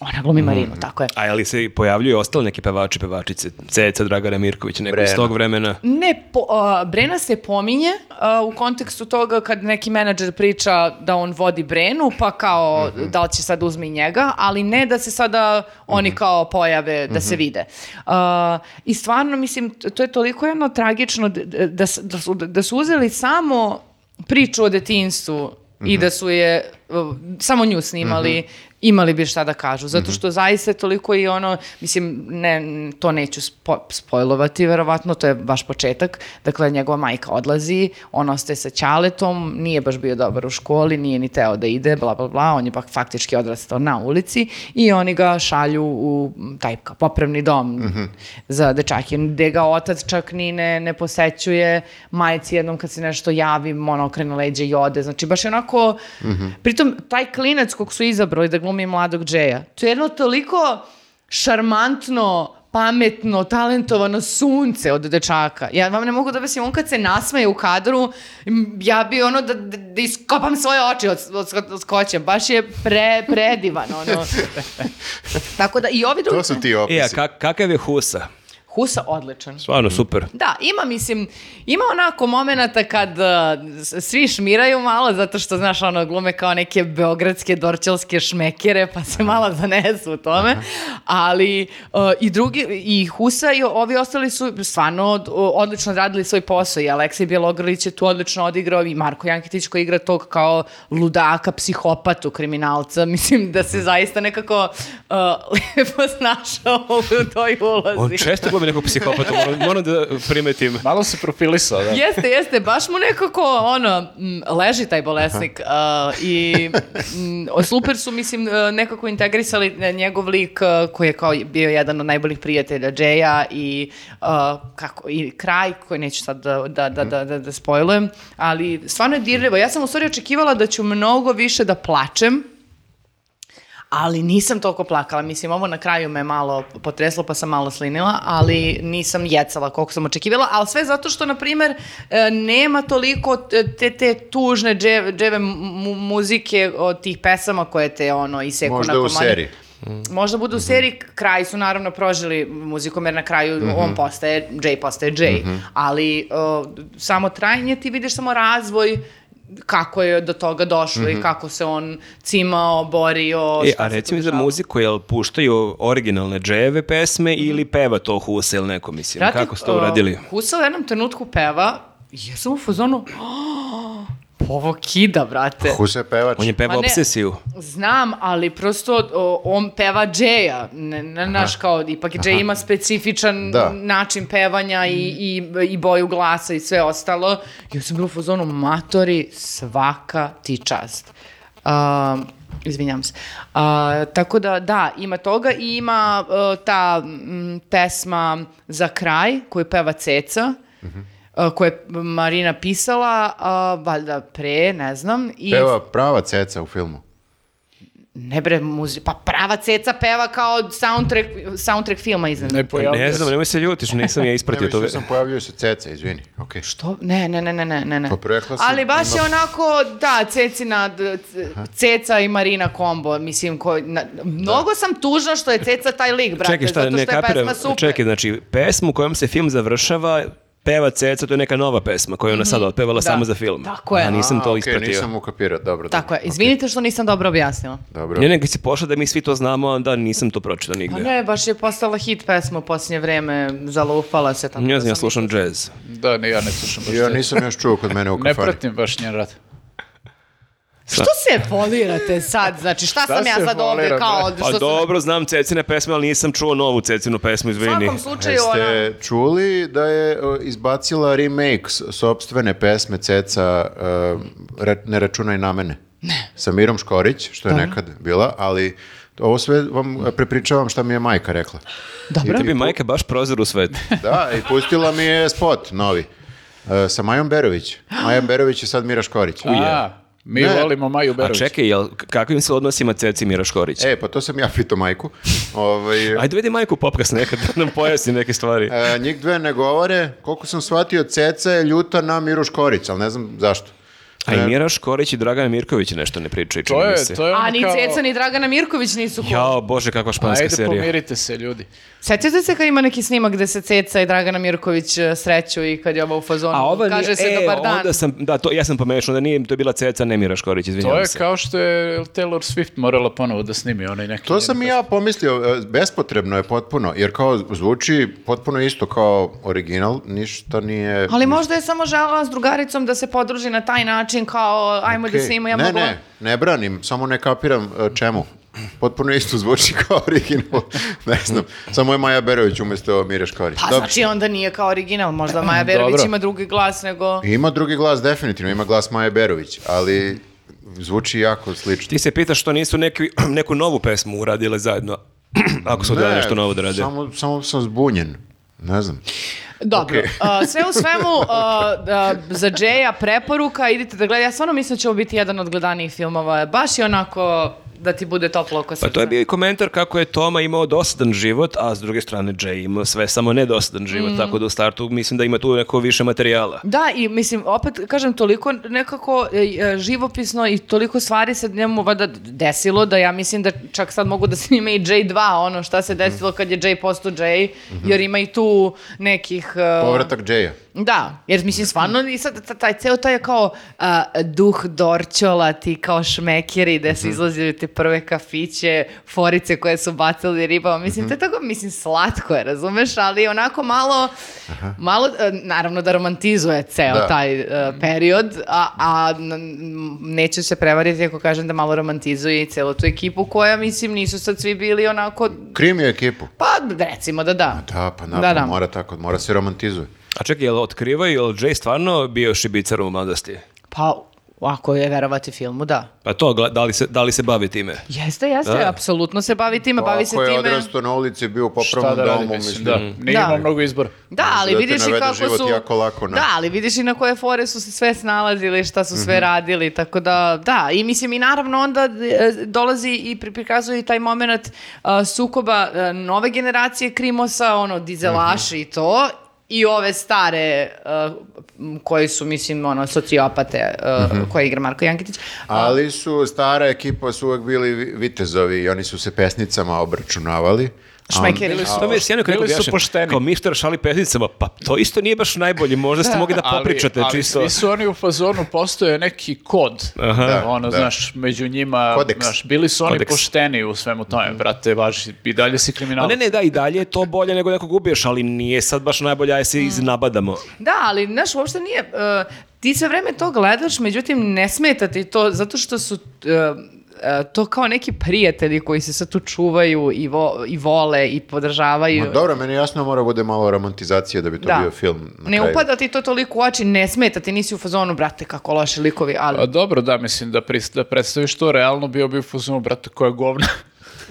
Ona glumi Marinu, tako je. A je li se pojavljuju ostali neki pevači, pevačice? Ceca, Dragana Mirković, neko iz tog vremena? Ne, po, a, Brena se pominje a, u kontekstu toga kad neki menadžer priča da on vodi Brenu, pa kao da li će sad uzme i njega, ali ne da se sada oni kao pojave da se vide. A, I stvarno, mislim, to je toliko jedno tragično da, da, su, da su uzeli samo priču o detinstvu i da su je uh, samo nju snimali imali bi šta da kažu, zato što zaista je toliko i ono, mislim, ne, to neću spo, spojlovati, verovatno, to je baš početak, dakle, njegova majka odlazi, on ostaje sa Ćaletom, nije baš bio dobar u školi, nije ni teo da ide, bla, bla, bla, on je pak faktički odrastao na ulici i oni ga šalju u taj kao popravni dom za dečake, gde ga otac čak ni ne, ne posećuje, majci jednom kad se nešto javi, ono okrene leđe i ode, znači baš je onako, pritom taj klinac kog su izabrali da glumi mladog Džeja, to je jedno toliko šarmantno, pametno, talentovano sunce od dečaka. Ja vam ne mogu da objasnim, on kad se nasmeje u kadru, ja bi ono da, da, da iskopam svoje oči od, od, od skoća. Baš je pre, predivan, ono. Tako da i ovi drugi... To su ti opisi. E, a kak- kakav je Husa? Husa odličan. Stvarno, super. Da, ima, mislim, ima onako momenata kad uh, svi šmiraju malo, zato što, znaš, ono, glume kao neke beogradske dorčelske šmekere, pa se malo zanesu u tome, ali uh, i drugi, i Husa i ovi ostali su stvarno od- odlično radili svoj posao i Aleksej Bjelogrlić je tu odlično odigrao i Marko Jankitić koji igra tog kao ludaka, psihopatu, kriminalca, mislim da se zaista nekako uh, lepo snašao u toj ulozi. On često glumi nekog psihopata, moram, moram da primetim. Malo se profilisao, da. Jeste, jeste, baš mu nekako, ono, m, leži taj bolesnik uh, i m, super su, mislim, uh, nekako integrisali uh, njegov lik uh, koji je kao bio jedan od najboljih prijatelja Džeja i uh, kako, i kraj koji neću sad da, da, da, da, da, da spojlujem, ali stvarno je dirljivo. Ja sam u stvari očekivala da ću mnogo više da plačem, ali nisam toliko plakala. Mislim, ovo na kraju me malo potreslo, pa sam malo slinila, ali nisam jecala koliko sam očekivala, ali sve zato što, na primer, e, nema toliko te, te tužne dževe, dževe mu- muzike od tih pesama koje te, ono, iseku Možda na u komadi. seriji. Možda budu u seriji, kraj su naravno prožili muzikom, jer na kraju on postaje, Jay postaje Jay. Ali uh, samo trajanje, ti vidiš samo razvoj kako je do toga došlo i kako se on cimao, borio. E, a reci mi za muziku, jel puštaju originalne dževe pesme ili peva to Husa ili neko, mislim? Brate, Kako ste to uh, uradili? Husa u jednom trenutku peva i ja sam u fazonu, "Oh, ovo kida, brate. Husa je pevač. On je peva Ma ne. obsesiju. Znam, ali prosto o, on peva Džeja, ne, ne, naš kao, ipak Džej ima specifičan Da. način pevanja i, i, i boju glasa i sve ostalo. Ja sam bila u fazonu, matori, svaka ti čast. Um, izvinjam se. A, tako da, da, ima toga i ima uh, ta mm, pesma za kraj koju peva Ceca, uh, koju je Marina pisala, uh, valjda pre, ne znam. I Peva prava ceca u filmu. ne bre, muzi... pa prava ceca peva kao soundtrack, soundtrack filma iznad. Ne Ne znam, nemoj se ljutiš, nisam ja Ne, ispratio to. mislio sam pojavljuju se ceca, izvini. Okay. Što? Ne, ne, ne, ne, ne, ne, ne. Pa Ali baš ima- je onako, da, Cecina, Ceca i Marina kombo, mislim, ko, na, mnogo sam tužna što je Ceca taj lik, brate, Čekaj, šta, zato ne što je kapiram. pesma super. Čekaj, znači, pesmu kojom se film završava, peva Ceca, to je neka nova pesma koju je ona sad otpevala Da. samo za film. Tako je. A nisam to ispratio. nisam ukapirao, dobro. Tako je, dobro. izvinite što nisam dobro objasnila. Dobro. Ne, nego si pošla da mi svi to znamo, a da nisam to pročitao Pa nigde. ne, baš je postala hit pesma u posljednje vreme, zalufala se tako. Ja da znam, ja sam slušam jazz. Da, ne, ja ne slušam baš Ja nisam još čuo kod mene u Ne kafani. pratim baš njen rad. Što se folirate sad? Znači, šta, Šta sam ja sad ovde kao... što Pa sam- dobro, znam Cecine pesme, ali nisam čuo novu Cecinu pesmu, U izvini. svakom slučaju, ona... Jeste čuli da je izbacila remake s- sopstvene pesme Ceca uh, Ne računaj na mene? Ne. Sa Mirom Škorić, što je nekad bila, ali ovo sve vam prepričavam šta mi je majka rekla. Dobro. Tebi majka baš prozor u svet. Da, i pustila mi je spot novi. Uh, sa Majom Berović. Maja Berović je sad Mira Škorić. A, mi Ne. volimo Maju A Berović. čekaj, jel, kakvim se odnosima Ceci Mira Škorić? E, pa to sam ja pitao majku. Ovaj, Ajde vidi majku popkas nekad da nam pojasni neke stvari. E, njih dve ne govore, koliko sam shvatio, Ceca je ljuta na Miru Škorić, ali ne znam zašto. A i Mira Škorić i Dragana Mirković nešto ne pričaju, čini To mi je, se. to je ono A ni kao... Ceca ni Dragana Mirković nisu cool. Jao, bože, kakva španska Ajde, serija. pomirite se, ljudi. Sjećate se kad ima neki snimak gde se Ceca i Dragana Mirković e, sreću i kad je ovo u fazonu, A ova kaže nije, se e, dobar dan. onda sam, da, to, ja sam pomešao da nije, to je bila Ceca, ne Mira Škorić, izvinjavam To je se. kao što je Taylor Swift morala ponovo da snimi onaj neki... To sam i ja pomislio, e, bespotrebno je potpuno, jer kao zvuči potpuno isto kao original, ništa nije... Ali možda je samo želela s drugaricom da se podruži na taj način kao ajmo da Okej. snimamo. Ja ne, mogu... ne, ne branim, samo ne kapiram e, čemu. potpuno isto zvuči kao original. Ne znam, samo je Maja Berović umjesto Mire Škorić. Pa Dobro. znači onda nije kao original, možda Maja Berović Dobro. ima drugi glas nego... Ima drugi glas, definitivno, ima glas Maje Berović, ali zvuči jako slično. Ti se pitaš što nisu neki, neku novu pesmu uradile zajedno, ako su odjeli nešto novo da rade. Samo, samo sam zbunjen. Ne znam. Dobro, Okej. uh, sve u svemu, uh, uh, za Jaya preporuka, idite da gledate. Ja stvarno mislim da će ovo biti jedan od gledanijih filmova. Baš je onako da ti bude toplo oko srca. Pa to je bio i komentar kako je Toma imao dosadan život, a s druge strane Jay imao sve samo nedosadan život, Mm. tako da u startu mislim da ima tu neko više materijala. Da, i mislim, opet kažem, toliko nekako e, e, živopisno i toliko stvari se njemu vada desilo da ja mislim da čak sad mogu da snime i J2, ono šta se desilo kad je J postao J, jer ima i tu nekih... e, Povratak Jaya. Da, jer mislim stvarno i sad ta- taj ceo taj kao a, duh Dorčola, ti kao šmekeri gde su izlazili te prve kafiće, forice koje su bacili ribama, mislim to je tako, mislim slatko je, razumeš, ali onako malo, malo, e, naravno da romantizuje ceo Da. taj e, period, a, a n- n- neću se prevariti ako kažem da malo romantizuje i celu tu ekipu koja, mislim, nisu sad svi bili onako, Krim je ekipu. pa recimo da da. Da, pa Da, napad, da. mora tako, mora se romantizuje. A čekaj, jel otkrivaju, jel Jay stvarno bio šibicar u mladosti? Pa, ako je verovati filmu, da. Pa to, da li se, da li se bavi time? Jeste, jeste, Da. apsolutno se bavi time, Pa bavi se ako je time. odrastao na ulici, bio u Šta popravnom da domu, mislim, mislim. da. Nije Da. imao mnogo izbora. Da, ali Da vidiš i kako su... jako lako na- Da, ali vidiš i na koje fore su se sve snalazili, šta su sve radili, tako da, da, i mislim i naravno onda e, dolazi i pri- prikazuje taj moment a, sukoba e, nove generacije Krimosa, ono, dizelaši i to, i ove stare m, koji su, mislim, ono, sociopate a, Mhm. koje igra Marko Jankitić. Ali su, stara ekipa su uvek bili vi- vitezovi i oni su se pesnicama obračunavali. A Šmekeri. Bili su- To mi je sjajno kako Bili su pošteni. Kao mister šali pesnicama, pa to isto nije baš najbolje, možda ste mogli da Ali- popričate ali čisto. svi su oni u fazonu, postoje neki kod. Da, ono, da. znaš, među njima, Kodeks. znaš, bili su oni Kodeks. pošteni u svemu tome, brate, važi, i dalje si A kriminalac. ne, ne, da, i dalje je to bolje nego nekog ubiješ, ali nije sad baš najbolje, aj Mm. se iznabadamo. Da, ali, znaš, uopšte nije... e, ti sve vreme to gledaš, međutim, ne smeta ti to, zato što su... e, to kao neki prijatelji koji se sad tu čuvaju i, vo- i vole i podržavaju. Ma dobro, meni jasno mora bude malo romantizacije da bi to Da. bio film na ne kraju. upada ti to toliko u oči, ne smeta ti, nisi u fazonu, brate, kako loši likovi, ali... A dobro, da, mislim, da, pris- da predstaviš to realno, bio bi u fazonu, brate, koja govna.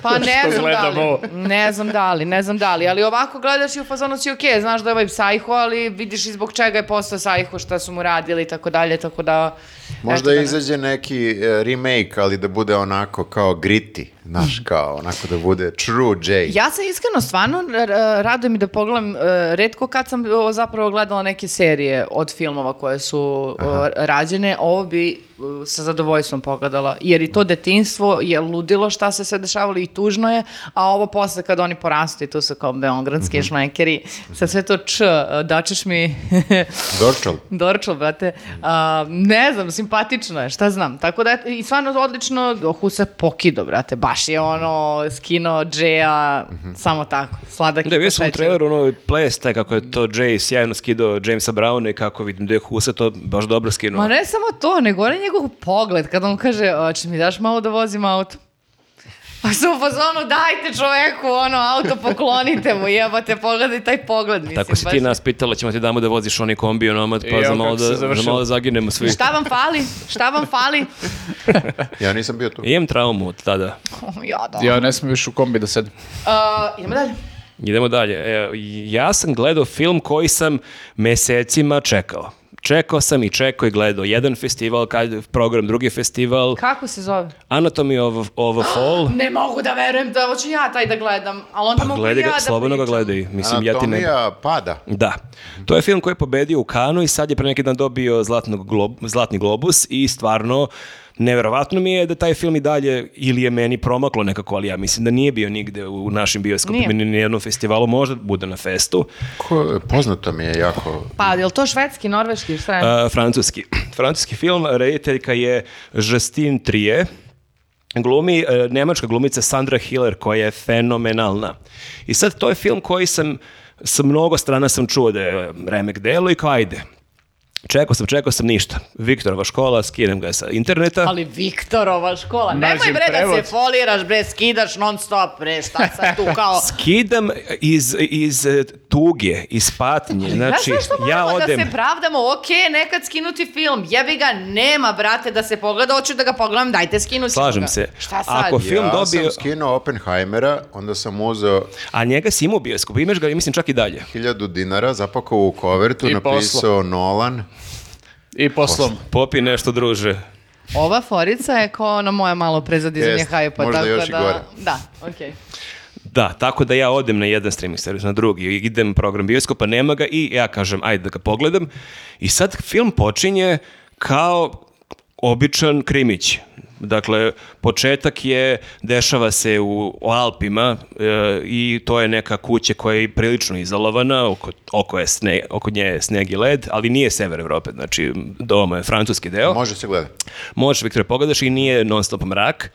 Pa ne znam da li, ovo. ne znam da li, ne znam da li, ali ovako gledaš i u fazonu si okej, znaš da je ovaj psajho, ali vidiš i zbog čega je postao sajho, šta su mu radili i tako dalje, tako da... Možda eto da- izađe neki e, remake, ali da bude onako kao gritty, znaš, kao onako da bude true Jay. Ja se iskreno stvarno r- r- radujem i da pogledam, e, redko kad sam zapravo gledala neke serije od filmova koje su o, rađene, ovo bi o, sa zadovoljstvom pogledala, jer i to detinstvo je ludilo šta se sve dešavalo i tužno je, a ovo posle kad oni porastu i tu su kao beogradski šmekeri, sa sve to č, e, dačeš mi Dorčal. Dorčel, brate. A, ne znam, simpatično je, šta znam. Tako da, i stvarno odlično, Husa pokido, brate. Baš je ono, skino, Džeja, samo tako, sladak. Da, i vidio sam u traileru ono ples, taj kako je to Jay sjajno skidao Jamesa Browna i kako vidim da je Husa to baš dobro skinuo. Ma ne samo to, nego on je njegov pogled, kada on kaže, oče mi daš malo da vozim auto. Pa su u fazonu, dajte čoveku, ono, auto poklonite mu, jebate, pogledaj taj pogled, mislim. Tako si baš ti je- nas pitala, ćemo ti damo da voziš oni kombi onomad, pa I za evo malo, da, za malo da zaginemo svi. Šta vam fali? Šta vam fali? Ja nisam bio tu. Imam traumu od tada. ja da. Ja ne smijem više u kombi da sedim. Uh, idemo dalje. Idemo dalje. E, ja sam gledao film koji sam mesecima čekao. Čekao sam i čekao i gledao. Jedan festival, kad program, drugi festival. Kako se zove? Anatomy of, of a Fall. Ne mogu da verujem da hoću ja taj da gledam, ali onda Pa mogu gledaj i ja ga, da slobodno ga gledaj. Mislim, ja ti ne... Anatomija pada. Da. To je film koji je pobedio u Kanu i sad je pre neki dan dobio zlatnog glob, zlatni globus i stvarno neverovatno mi je da taj film i dalje ili je meni promaklo nekako, ali ja mislim da nije bio nigde u našim bioskopima ni na jednom festivalu, možda bude na festu. Ko, poznato mi je jako. Pa, je li to švedski, norveški, šta je? Uh, francuski. Francuski film, rediteljka je Justine Trier, glumi uh, nemačka glumica Sandra Hiller koja je fenomenalna. I sad to je film koji sam sa mnogo strana sam čuo da je remek delo i kao ajde. Čekao sam, čekao sam ništa. Viktorova škola, skinem ga sa interneta. Ali Viktorova škola, nemoj bre da prevod. se foliraš, bre, skidaš non stop, bre, šta sad tu kao... Skidam iz, iz e, tuge, iz patnje. Znači, ja moramo odem... da se pravdamo, ok, nekad skinuti film, jebi ga, nema, brate, da se pogleda, hoću da ga pogledam, dajte skinuti Slažem se. Šta sad? Ako film ja dobio... sam skinuo Oppenheimera, onda sam uzeo A njega si imao u bioskopu, imaš ga, mislim, čak i dalje. 1000 dinara, zapakao u kovertu, I napisao Nolan. I poslom. Popi nešto, druže. Ova forica je kao ono moje malo prezadizanje Jest, hajpa, možda tako još i da... gore. Da, okej. Da, tako da ja odem na jedan streaming servis, na drugi, i idem program bioskopa, nema ga i ja kažem, ajde da ga pogledam. I sad film počinje kao običan krimić. Dakle, početak je, dešava se u, u Alpima e, i to je neka kuća koja je prilično izolovana, oko, oko, je sne, oko nje je sneg i led, ali nije sever Evrope, znači doma je francuski deo. Može se gledati. Možeš, Viktore, pogledaš i nije non stop mrak.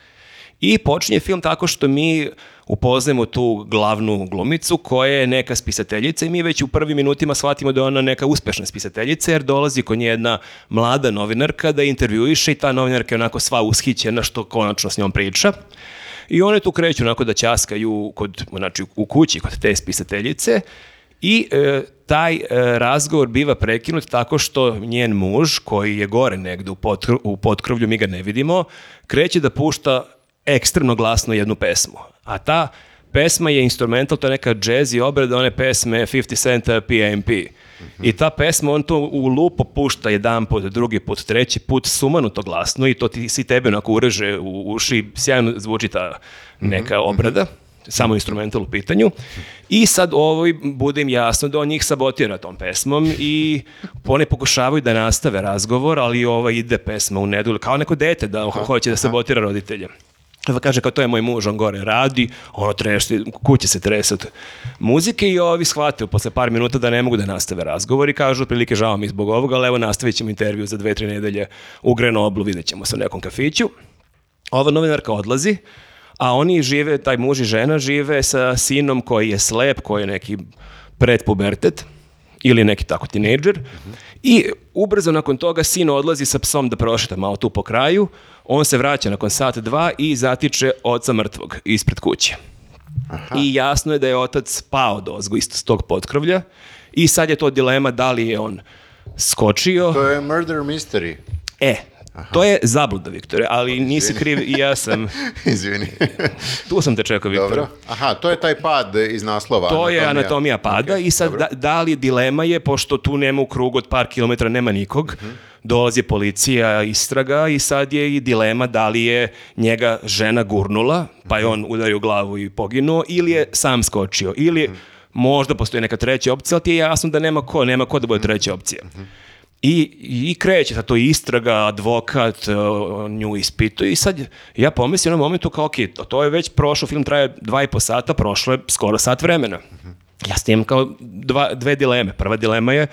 I počinje film tako što mi upoznajemo tu glavnu glumicu koja je neka spisateljica i mi već u prvim minutima shvatimo da je ona neka uspešna spisateljica jer dolazi kod nje jedna mlada novinarka da intervjuiše i ta novinarka je onako sva ushićena što konačno s njom priča. I one tu kreću onako da ćaskaju kod, znači, u kući kod te spisateljice i e, taj e, razgovor biva prekinut tako što njen muž, koji je gore negde u, potkr- u potkrovlju, mi ga ne vidimo, kreće da pušta ekstremno glasno jednu pesmu. A ta pesma je instrumental, to je neka jazzy obrada one pesme 50 Centa PMP. I ta pesma, on to u lupo pušta jedan put, drugi put, treći put, sumanuto glasno i to ti si tebe onako ureže u uši, sjajno zvuči ta neka obrada samo instrumental u pitanju. I sad ovoj bude im jasno da on njih sabotira tom pesmom i one pokušavaju da nastave razgovor, ali ova ide pesma u nedu, kao neko dete da ho- hoće da sabotira roditelje. Pa kaže kao to je moj muž, on gore radi, ono trešti, kuće se trese od muzike i ovi shvataju posle par minuta da ne mogu da nastave razgovor i kažu otprilike žao mi zbog ovoga, ali evo nastavit ćemo intervju za dve, tri nedelje u Grenoblu, vidjet ćemo se u nekom kafiću. Ova novinarka odlazi, a oni žive, taj muž i žena žive sa sinom koji je slep, koji je neki predpubertet ili neki tako tinejdžer i ubrzo nakon toga sin odlazi sa psom da prošeta malo tu po kraju, on se vraća nakon sat dva i zatiče oca mrtvog ispred kuće. I jasno je da je otac pao dozgo isto s tog potkrovlja i sad je to dilema da li je on skočio. To je murder mystery. E, to je zabluda, Viktore, ali nisi kriv i ja sam, Izvini. tu sam te čekao, Viktore. Dobro. Aha, to je taj pad iz naslova. To je anatomija pada Ok, i sad da, da li dilema je, pošto tu nema u krugu od par kilometara, nema nikog, Mhm. dolazi policija, istraga i sad je i dilema da li je njega žena gurnula, pa je Mhm. on udario glavu i poginuo, ili je sam skočio, ili Mhm. možda postoji neka treća opcija, ali ti je jasno da nema ko, nema ko da bude treća opcija. Mhm. I, I kreće sad to istraga, advokat, uh, nju ispituje i sad ja pomislim na momentu kao, ok, to, je već prošlo, film traje dva i po sata, prošlo je skoro sat vremena. Ja snimam kao dva, dve dileme. Prva dilema je,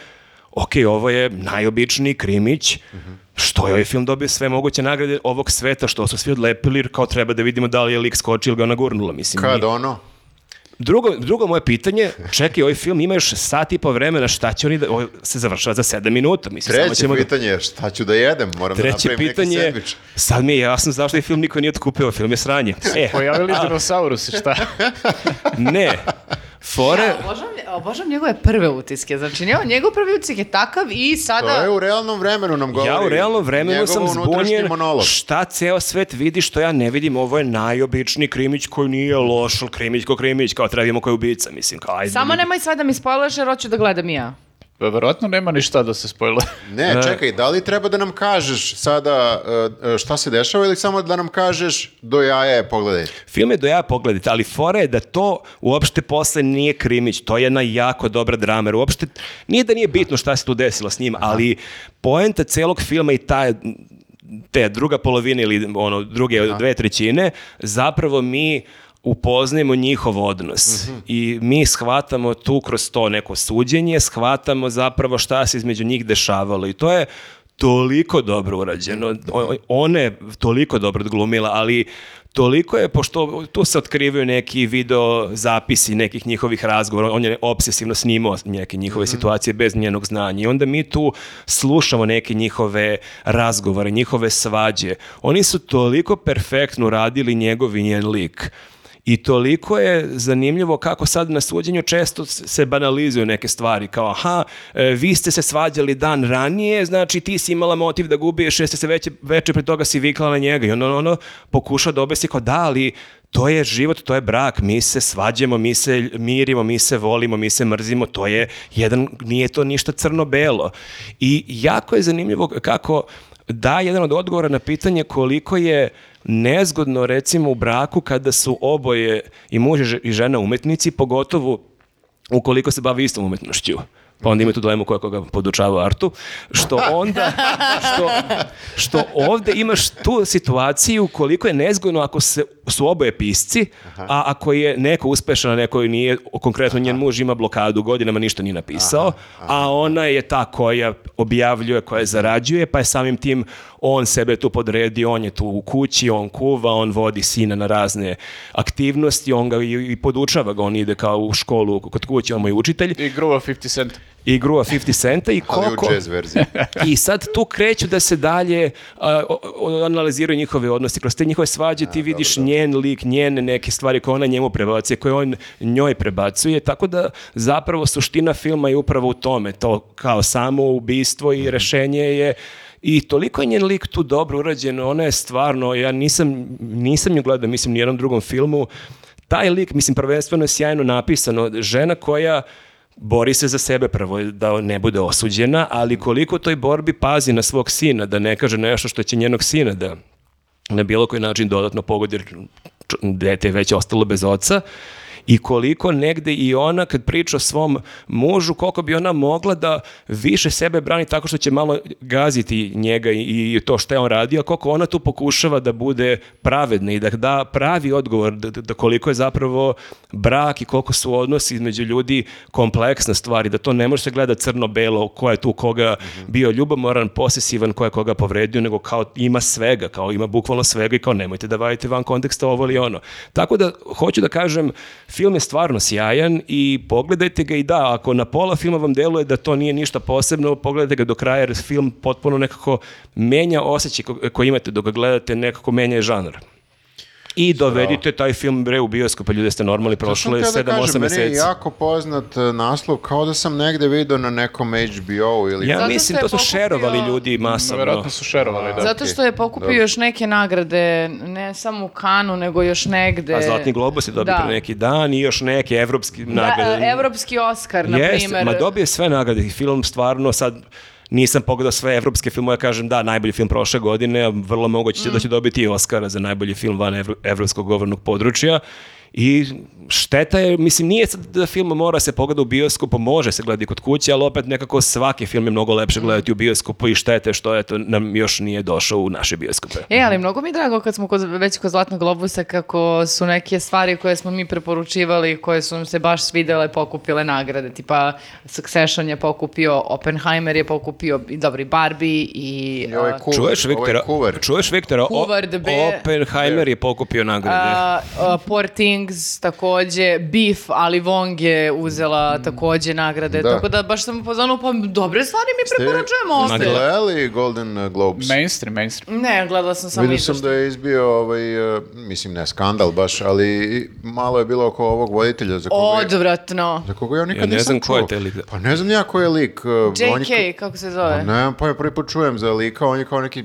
ok, ovo je najobičniji krimić, što je ovaj film dobio sve moguće nagrade ovog sveta, što su svi odlepili, jer kao treba da vidimo da li je lik skočio ili ga ona gurnula. Mislim, Kad ono? Drugo, drugo moje pitanje, čekaj, ovaj film ima još sat i po vremena, šta će oni da, ovo se završava za sedam minuta, mislim, samo Treće ćemo da- pitanje je šta ću da jedem? Moram da napravim pitanje neki sandvič. sad mi je jasno zašto je film niko nije otkupio, film je sranje. E, Pojavili dinosaurusi, šta? ne, fore, Ja obožavam, obožavam njegove prve utiske, znači njegov, njegov prvi utisak je takav i sada... To je u realnom vremenu nam govori. ja u realnom vremenu sam zbunjen monolog. šta ceo svet vidi što ja ne vidim, ovo je najobičniji krimić koji nije loš, ali krimić ko krimić, kao treba vidimo ko je ubica, mislim, kao ajde. Samo ljudi. nemoj sve da mi spojlaš jer hoću da gledam i ja. Pa verovatno nema ni šta da se spojile. Ne, čekaj, da li treba da nam kažeš sada uh, šta se dešava ili samo da nam kažeš do jaja je pogledaj. Film je do ja pogledajte, ali fora je da to uopšte posle nije krimić, to je jedna jako dobra drama, jer uopšte nije da nije bitno šta se tu desilo s njim, ali poenta celog filma i ta te druga polovina ili ono druge dve trećine, zapravo mi upoznajemo njihov odnos i mi shvatamo tu kroz to neko suđenje, shvatamo zapravo šta se između njih dešavalo i to je toliko dobro urađeno. Ona je toliko dobro odglumila, ali toliko je, pošto tu se otkrivaju neki video zapisi nekih njihovih razgovora, on je obsesivno snimao neke njihove situacije bez njenog znanja i onda mi tu slušamo neke njihove razgovore, njihove svađe. Oni su toliko perfektno radili njegov i njen lik. I toliko je zanimljivo kako sad na suđenju često se banalizuju neke stvari, kao aha, e, vi ste se svađali dan ranije, znači ti si imala motiv da gubiješ, jer ste se veće, veče pre toga si vikala na njega i ono, ono pokuša da objasni kao da, ali to je život, to je brak, mi se svađamo, mi se mirimo, mi se volimo, mi se mrzimo, to je jedan, nije to ništa crno-belo. I jako je zanimljivo kako da jedan od odgovora na pitanje koliko je nezgodno recimo u braku kada su oboje i muž i žena umetnici, pogotovo ukoliko se bavi istom umetnošću. Pa onda ima tu dilemu koja koga podučava artu, što onda, što, što ovde imaš tu situaciju koliko je nezgodno ako se, su oboje pisci, a ako je neko uspešan, a neko nije, konkretno njen muž ima blokadu, godinama ništa nije napisao, a ona je ta koja objavljuje, koja zarađuje, pa je samim tim on sebe tu podredi, on je tu u kući, on kuva, on vodi sina na razne aktivnosti, on ga i, i podučava ga, on ide kao u školu kod kuće, on mu je učitelj I gruva 50 Cent. i gruva 50 centa i Ali koliko... u jazz verziji. I sad tu kreću da se dalje a, o- analiziraju njihove odnosi. Kroz te njihove svađe ti vidiš njen lik, njene neke stvari koje ona njemu prebacuje, koje on njoj prebacuje. Tako da zapravo suština filma je upravo u tome. To kao samo ubistvo i rešenje je i toliko je njen lik tu dobro urađen, ona je stvarno, ja nisam, nisam nju gledao, mislim, ni jednom drugom filmu, taj lik, mislim, prvenstveno je sjajno napisano, žena koja bori se za sebe prvo da ne bude osuđena, ali koliko toj borbi pazi na svog sina, da ne kaže nešto što će njenog sina da na bilo koji način dodatno pogodi, jer dete je već ostalo bez oca, i koliko negde i ona kad priča o svom mužu, koliko bi ona mogla da više sebe brani tako što će malo gaziti njega i, i to što je on radio, a koliko ona tu pokušava da bude pravedna i da da pravi odgovor, da, da- da koliko je zapravo brak i koliko su odnosi između ljudi kompleksna stvar i da to ne može se gleda crno-belo, ko je tu koga bio ljubomoran, posesivan, ko je koga povredio, nego kao ima svega, kao ima bukvalno svega i kao nemojte da vadite van konteksta ovo ili ono. Tako da, hoću da kažem, film je stvarno sjajan i pogledajte ga i da, ako na pola filma vam deluje da to nije ništa posebno, pogledajte ga do kraja jer film potpuno nekako menja osjećaj ko- koji imate dok ga gledate, nekako menja i žanr. I dovedite taj film bre u bioskop, pa ljudi ste normalni, prošlo je To sam htio da 7-8 kažem, Meni je meseci. jako poznat e, naslov, kao da sam negde vidio na nekom HBO ili... Ja Zato mislim, to su pokupio- šerovali ljudi masovno. Verovatno su šerovali, da. Zato što je pokupio još neke nagrade, ne samo u Kanu, nego još negde. A Zlatni globus je dobio Da. pre neki dan i još neke evropski Da, nagrade. e, Evropski Oskar, na Jeste, primjer. ma dobije sve nagrade i film stvarno sad nisam pogledao sve evropske filmove, kažem da, najbolji film prošle godine, vrlo moguće će da Mm. će dobiti i Oscara za najbolji film van evro, evropskog govornog područja. I šteta je, mislim, nije sad da film mora se pogleda u bioskopu, može se gledati kod kuće, ali opet nekako svaki film je mnogo lepše gledati u bioskopu i štete što eto, nam još nije došao u naše bioskope. E, ali mnogo mi je drago kad smo kod, već kod Zlatnog globusa kako su neke stvari koje smo mi preporučivali, koje su nam se baš svidele, pokupile nagrade, tipa Succession je pokupio, Oppenheimer je pokupio i dobri Barbie i... i ovaj kuver, čuješ ovaj Viktora, ovaj kuver. čuješ Viktora, o, Oppenheimer je pokupio nagrade. A, a, 14 Wings takođe, Beef, ali Wong je uzela mm. takođe nagrade, da. tako da baš sam pozvano, pa dobre stvari mi Ste preporučujemo ostale. gledali Golden Globes? Mainstream, mainstream. Ne, gledala sam samo Vidio sam da je izbio, ovaj, e, mislim ne skandal baš, ali malo je bilo oko ovog voditelja za koga je, Odvratno. za koga ja nikad Ja ne nisam znam ko je te taj lik. Da. Pa ne znam ja ko je lik. uh, je kako se zove? Pa ne, pa ja prvi put čujem za lika, on je kao neki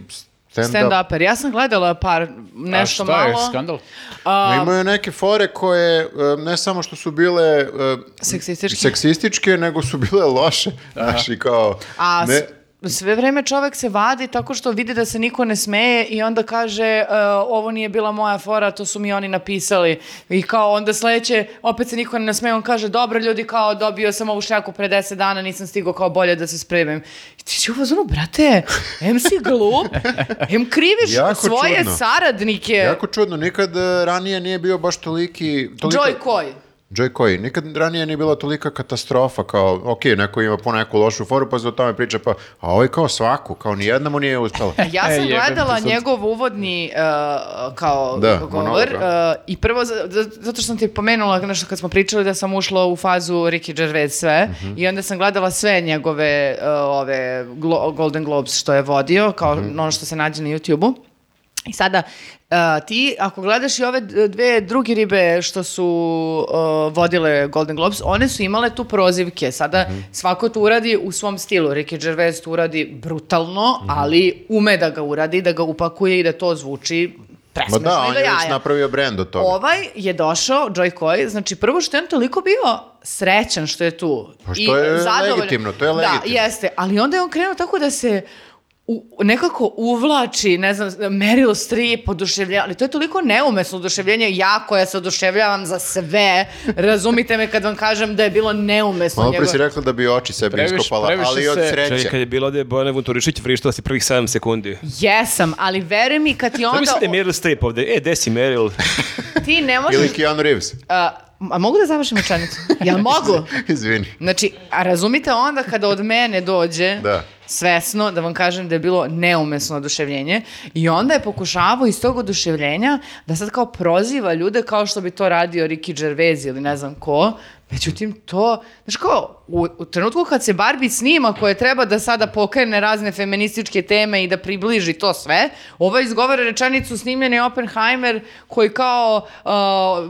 Stand-uper. Ja sam gledala par, A nešto šta je malo. skandal? A, Ma Imaju neke fore koje uh, ne samo što su bile uh, Seksističke. seksističke, nego su bile loše. Znaš, i kao... a ne, sve vreme čovek se vadi tako što vidi da se niko ne smeje i onda kaže e, ovo nije bila moja fora, to su mi oni napisali. I kao onda sledeće, opet se niko ne smeje, on kaže dobro ljudi, kao dobio sam ovu šljaku pre 10 dana, nisam stigao kao bolje da se spremim. I ti si u fazonu, brate, em si glup, em kriviš Jako svoje čudno. saradnike. Jako čudno, nikad uh, ranije nije bio baš toliki... tolika- Joy Coy. Joy koji, nikad ranije nije bila tolika katastrofa kao, ok, neko ima po neku lošu foru pa se o tome priča, pa, a ovaj kao svaku, kao nijedna mu nije uspela. Ja E, sam jebem gledala sad. njegov uvodni uh, kao Da, govor uh, i prvo za- za- zato što sam ti pomenula nešto kad smo pričali da sam ušla u fazu Ricky Gervais sve Mhm. i onda sam gledala sve njegove uh, ove Glo- Golden Globes što je vodio kao Mhm. ono što se nađe na YouTube-u. I sada, uh, ti, ako gledaš i ove dve druge ribe što su uh, vodile Golden Globes, one su imale tu prozivke. Sada, Mhm. svako to uradi u svom stilu. Ricky Gervais to uradi brutalno, Mhm. ali ume da ga uradi, da ga upakuje i da to zvuči Ma presmešno da, i on je već jaja. napravio brend od toga. Ovaj je došao, Joy Coy, znači prvo što je on toliko bio srećan što je tu. Pa što je zadovoljan. legitimno, to je legitimno. Da, jeste, ali onda je on krenuo tako da se u, nekako uvlači, ne znam, Meryl Streep, oduševlja, ali to je toliko neumesno oduševljenje, ja koja se oduševljavam za sve, razumite me kad vam kažem da je bilo neumesno Malo pre si rekla da bi oči sebi Previše- iskopala, previše ali od se- Čekaj, sreće. kad je bilo ovdje Bojana Vunturišić, vrištala si prvih 7 sekundi. Jesam, ali veruj mi kad ti Da onda... mislite Meryl Streep ovdje? E, gde si Meryl? Ti ne možeš... Ili Keanu Reeves. A, a mogu da završim rečenicu? Jel mogu? Izvini. Znači, a razumite onda kada od mene dođe Da. Svesno da vam kažem da je bilo neumesno oduševljenje i onda je pokušavao iz tog oduševljenja da sad kao proziva ljude kao što bi to radio Ricky Gervais ili ne znam ko, međutim to, znaš kao, u, u trenutku kad se Barbie snima koje treba da sada pokrene razne feminističke teme i da približi to sve, ova izgovara rečenicu snimljen je Oppenheimer koji kao uh,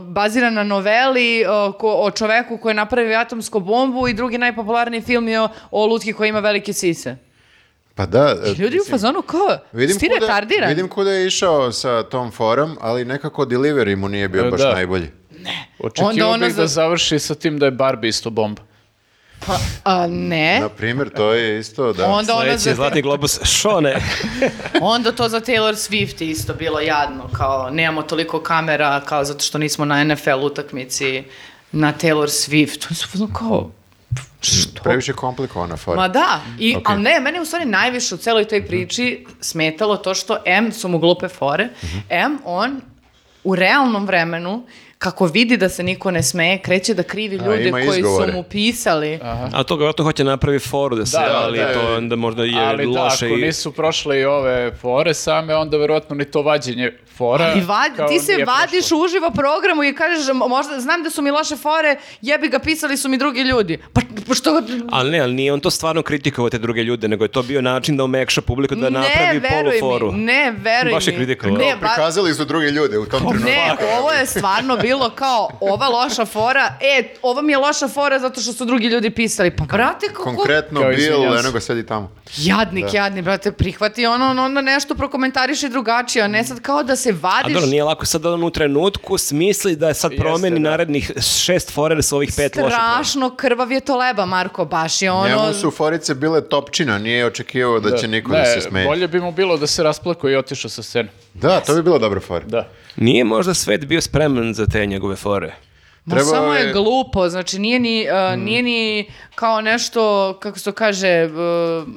baziran na noveli uh, ko, o čoveku koji je napravio atomsku bombu i drugi najpopularniji film je o, o lutki koja ima velike sise. Pa da. e, Ljudi u fazonu kao, Vidim sti kuda, retardiran? vidim kuda je išao sa tom forom, ali nekako delivery mu nije bio E, baš da. najbolji. Očekivao Onda ono bih za- da završi sa tim da je Barbie isto bomba. Pa, a, ne. Na primjer, to je isto, da. Onda, ono Sljedeći za, Zlatni globus Šone. onda to za Taylor Swift je isto bilo jadno, kao nemamo toliko kamera, kao zato što nismo na NFL utakmici na Taylor Swift. Oni su kao, što? Previše komplikovana fora. Ma da, I, Ok. ali ne, mene je u stvari najviše u celoj toj priči smetalo to što M su mu glupe fore, M on u realnom vremenu kako vidi da se niko ne smeje, kreće da krivi A, ljude ima koji izgovore. su mu pisali. A to vjerojatno hoće napravi foru da se, Da, da, ali da. to onda možda je Ali da, loše ako i... nisu prošle i ove fore same, onda verovatno ni to vađenje fora. I vad, kao ti se vadiš prošlo. uživo programu i kažeš, "Mo- možda znam da su mi loše fore, jebi ga, pisali su mi drugi ljudi. Pa, pa što... Ali ne, ali nije on to stvarno kritikovao te druge ljude, nego je to bio način da omekša publiku da ne, napravi veruj poluforu. mi, ne, veruj Baš je mi. kritikovao. Ne, ba- Prikazali su drugi ljude u tom trenutku. Ne, ovo je stvarno bilo kao ova loša fora, e, ovo mi je loša fora zato što su drugi ljudi pisali. Pa brate, kako... Konkretno Kao, Bill, eno ga sedi tamo. Jadnik, jadni, brate, prihvati ono, onda nešto prokomentariše drugačije, a ne sad kao da se A vadiš... dobro, nije lako sad da on u trenutku smisli da sad Jeste, promeni da. narednih šest forera sa ovih pet loših. Strašno krvav je to leba, Marko, baš je ono... Njemu su forice bile topčina, nije očekivao da, će niko da Ne, se smeje. Bolje bi mu bilo da se rasplako i otišao sa scene. Da, to bi bila dobra fora. Da. Nije možda svet bio spreman za te njegove fore. Ma Trebao samo je je- glupo, znači nije ni, uh, nije ni kao nešto, kako se to kaže, uh,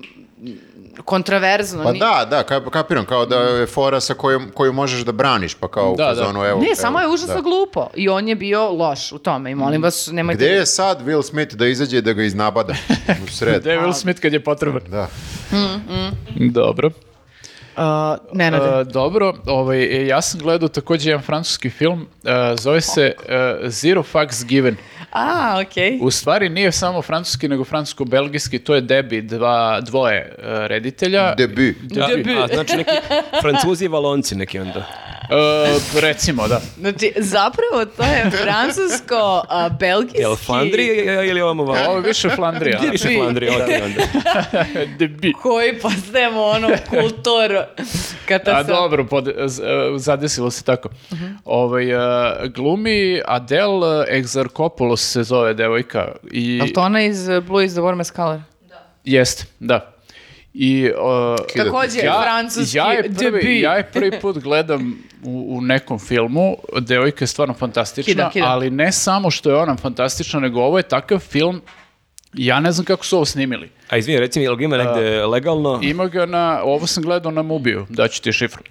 kontraverzno. Pa ni- da, da, kap- kapiram, kao da je fora sa kojom, koju možeš da braniš, pa kao u Da, da. fazonu, evo. Ne, evo, samo je užasno da. glupo i on je bio loš u tome i molim vas, nemojte... Gde je sad Will Smith da izađe i da ga iznabada u sred? Gde je Will Smith kad je potreban? Da. Dobro. Uh, Nenade. E, dobro, ovaj, e, ja sam gledao također jedan francuski film, e, zove se e, Zero Fucks Given. A, okej. U stvari nije samo francuski, nego francusko-belgijski, to je debi, dva, dvoje e, reditelja. Debut. A, a, znači neki francuzi i valonci neki onda. E, recimo, da. Znači, zapravo to je francusko, a, belgijski... Jel Flandrija ili ovamo vamo? Ovo je više Flandrija. Gdje više Flandrija, okej onda. Debi. koji postajemo ono kultur A katastrofa. dobro, pod, z- e, zadesilo se tako. Ovaj, e, glumi Adele Exarchopoulos se zove devojka. I, Jel to ona iz uh, Blue is the warmest color? Jeste, da. I, o, Također, francuski ja je prvi, ja je prvi put gledam u, u nekom filmu, devojka je stvarno fantastična, Kida, kida. ali ne samo što je ona fantastična, nego ovo je takav film Ja ne znam kako su ovo snimili. A izvini, reci mi, jel ga ima negde legalno? Ima ga na, ovo sam gledao na Mubiju, daću ti šifru.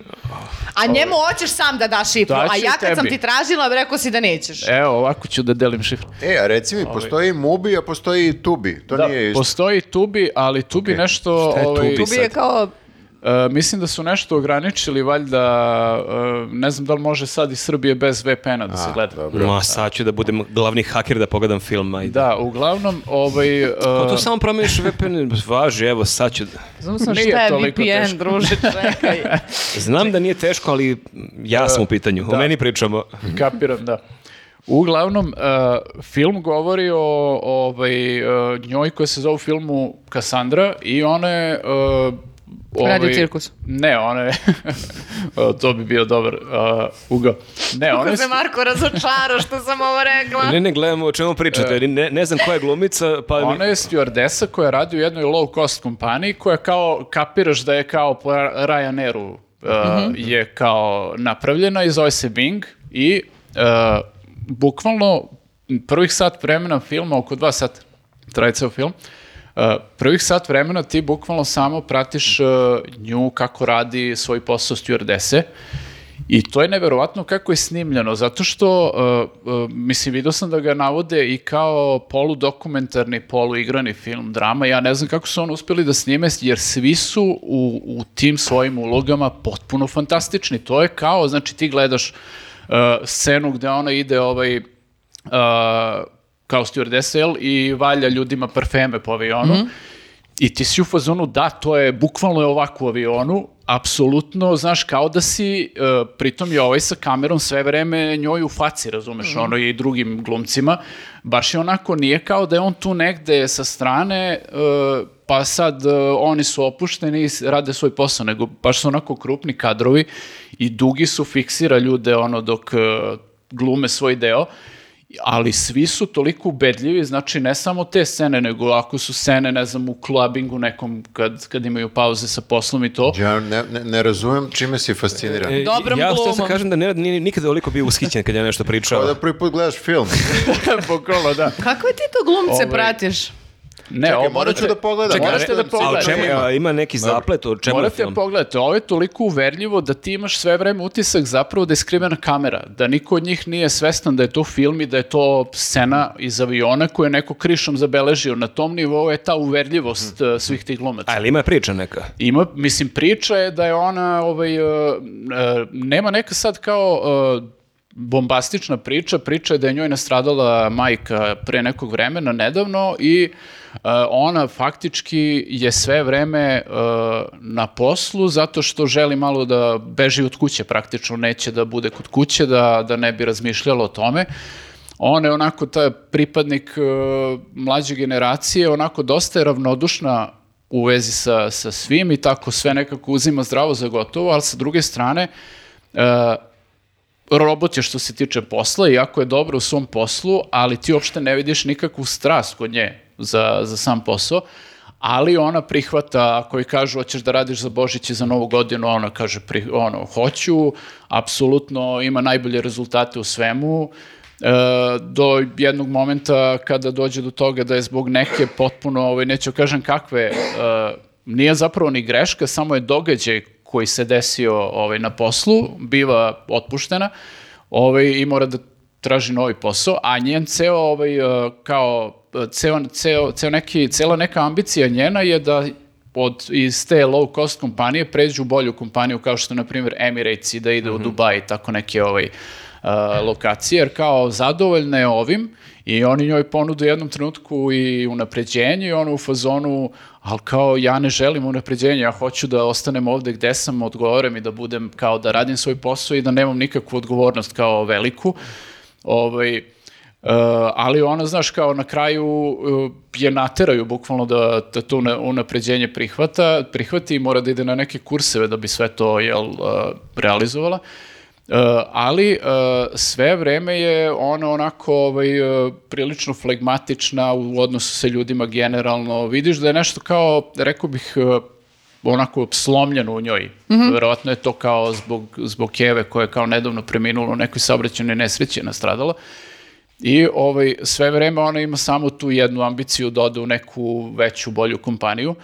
A njemu hoćeš sam da daš šifru, a Daću ja kad sam tebi. ti tražila, rekao si da nećeš. Evo, ovako ću da delim šifru. E, a reci mi, postoji Mubi, a postoji i Tubi. To Da, nije isto. postoji Tubi, ali Tubi nešto... Šta je ovaj, Tubi? Tu bi je kao, e, mislim da su nešto ograničili, valjda, e, ne znam da li može sad iz Srbije bez VPN-a da se A, gleda. dobro. Ma, sad ću da budem glavni haker da pogledam film, ajde. Da, uglavnom, ovaj... e, Pa to samo promeniš VPN, važi, evo, sad ću... znam sam Nije šta je toliko VPN, teško. druže, čekaj. Znam da nije teško, ali ja sam u pitanju. O da. meni pričamo. Kapiram, da. Uglavnom, e, film govori o ovaj, e, njoj koja se zove u filmu Cassandra i ona je... e, Radi u ovaj- cirkusu. Ne, ona je... o, to bi bio dobar uh, ugao. Ne, ona Kako se Marko razočarao što sam ovo rekla. Ne, ne, gledamo o čemu pričate. Ne, ne znam koja je glumica, pa... mi- Ona je stewardesa koja radi u jednoj low cost kompaniji koja kao, kapiraš da je kao po Ryanairu uh, je kao napravljena i zove se Bing i uh, bukvalno prvih sat vremena filma, oko dva sata traje ceo film, uh, prvih sat vremena ti bukvalno samo pratiš uh, nju kako radi svoj posao stewardese I to je neverovatno kako je snimljeno, zato što, uh, uh, mislim, vidio sam da ga navode i kao poludokumentarni, poluigrani film, drama, ja ne znam kako su on uspeli da snime, jer svi su u, u tim svojim ulogama potpuno fantastični. To je kao, znači ti gledaš uh, scenu gde ona ide ovaj, uh, kao stewardesa, jel, i valja ljudima parfeme po avionu, i ti si u fazonu, da, to je, bukvalno je ovako u avionu, apsolutno, znaš, kao da si, uh, pritom je ovaj sa kamerom sve vreme njoj u faci, razumeš, ono i drugim glumcima, baš je onako, nije kao da je on tu negde sa strane, uh, pa sad uh, oni su opušteni i rade svoj posao, nego baš su onako krupni kadrovi i dugi su fiksira ljude ono dok uh, glume svoj deo ali svi su toliko ubedljivi, znači ne samo te scene, nego ako su scene, ne znam, u klubingu nekom, kad, kad imaju pauze sa poslom i to, Ja ne, ne, ne razumem čime si fasciniran. E, Dobrom ja sam glumom. kažem da Nenad nije nikada ovoliko bio ushićen kad ja nešto pričao. Kao da prvi put gledaš film. bukvalno da. Kakve ti to glumce Ovaj, pratiš? Ne, Čekaj, ovo morat ću morate- da pogledam. Čekaj, Morate da da- A o pogledate. čemu ima? ima? neki zaplet, o čemu je Morate film? pogledati, ovo je toliko uverljivo da ti imaš sve vreme utisak zapravo da je skrivena kamera, da niko od njih nije svestan da je to film i da je to scena iz aviona koju je neko krišom zabeležio. Na tom nivou je ta uverljivost eh, svih tih glumaca. A ili ima priča neka? Ima, mislim, priča je da je ona, ovaj, uh, uh, nema neka sad kao uh, bombastična priča, priča je da je njoj nastradala majka pre nekog vremena, nedavno, i uh, ona faktički je sve vreme uh, na poslu zato što želi malo da beži od kuće praktično, neće da bude kod kuće, da, da ne bi razmišljala o tome. Ona je onako taj pripadnik uh, mlađe generacije, onako dosta je ravnodušna u vezi sa, sa svim i tako sve nekako uzima zdravo za gotovo, ali sa druge strane uh, robot je što se tiče posla, iako je dobro u svom poslu, ali ti uopšte ne vidiš nikakvu strast kod nje za, za sam posao, ali ona prihvata, ako joj kažu hoćeš da radiš za Božić i za Novu godinu, ona kaže pri, ono, hoću, apsolutno ima najbolje rezultate u svemu, e, do jednog momenta kada dođe do toga da je zbog neke potpuno, ovaj, neću kažem kakve, e, nije zapravo ni greška, samo je događaj koji se desio ovaj, na poslu, biva otpuštena ovaj, i mora da traži novi posao, a njen ceo, ovaj, e, kao, e, ceo, ceo, ceo neki, cela neka ambicija njena je da od, iz te low cost kompanije pređu u bolju kompaniju kao što na primjer, Emirates i da ide u Dubai, tako neke ovaj, uh, lokacije, jer kao zadovoljna je ovim i oni njoj ponudu u jednom trenutku i unapređenje i ono u fazonu, ali kao ja ne želim unapređenje, ja hoću da ostanem ovde gde sam, odgovorim i da budem kao da radim svoj posao i da nemam nikakvu odgovornost kao veliku. Ovaj, Uh, ali ona, znaš, kao na kraju uh, je nateraju bukvalno da, da to una- unapređenje prihvata, prihvati i mora da ide na neke kurseve da bi sve to jel, uh, realizovala. Uh, ali uh, sve vreme je ona onako ovaj, uh, prilično flegmatična u odnosu sa ljudima generalno. Vidiš da je nešto kao, rekao bih, uh, onako slomljeno u njoj. Verovatno je to kao zbog, zbog Keve koja je kao nedavno preminula u nekoj saobraćajnoj nesreći je nastradala. I ovaj, sve vreme ona ima samo tu jednu ambiciju da ode u neku veću, bolju kompaniju,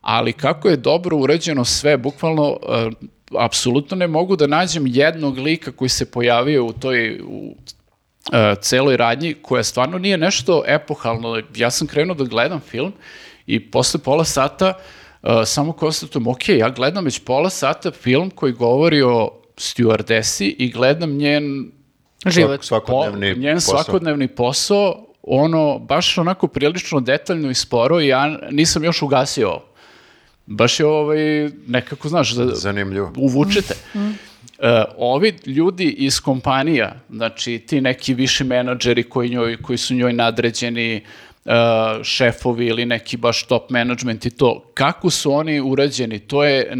ali kako je dobro urađeno sve, bukvalno, uh, apsolutno ne mogu da nađem jednog lika koji se pojavio u toj, u e, celoj radnji, koja stvarno nije nešto epohalno. Ja sam krenuo da gledam film i posle pola sata e, samo konstatujem, ok, ja gledam već pola sata film koji govori o stewardesi i gledam njen Život. Svakodnevni po, njen posao. svakodnevni posao, ono, baš onako prilično detaljno i sporo i ja nisam još ugasio ovo. Baš je ovaj, nekako, znaš, da, Zanimljivo. uvučete. E, ovi ljudi iz kompanija, znači ti neki viši menadžeri koji, njoj, koji su njoj nadređeni, e, šefovi ili neki baš top management i to, kako su oni urađeni, to je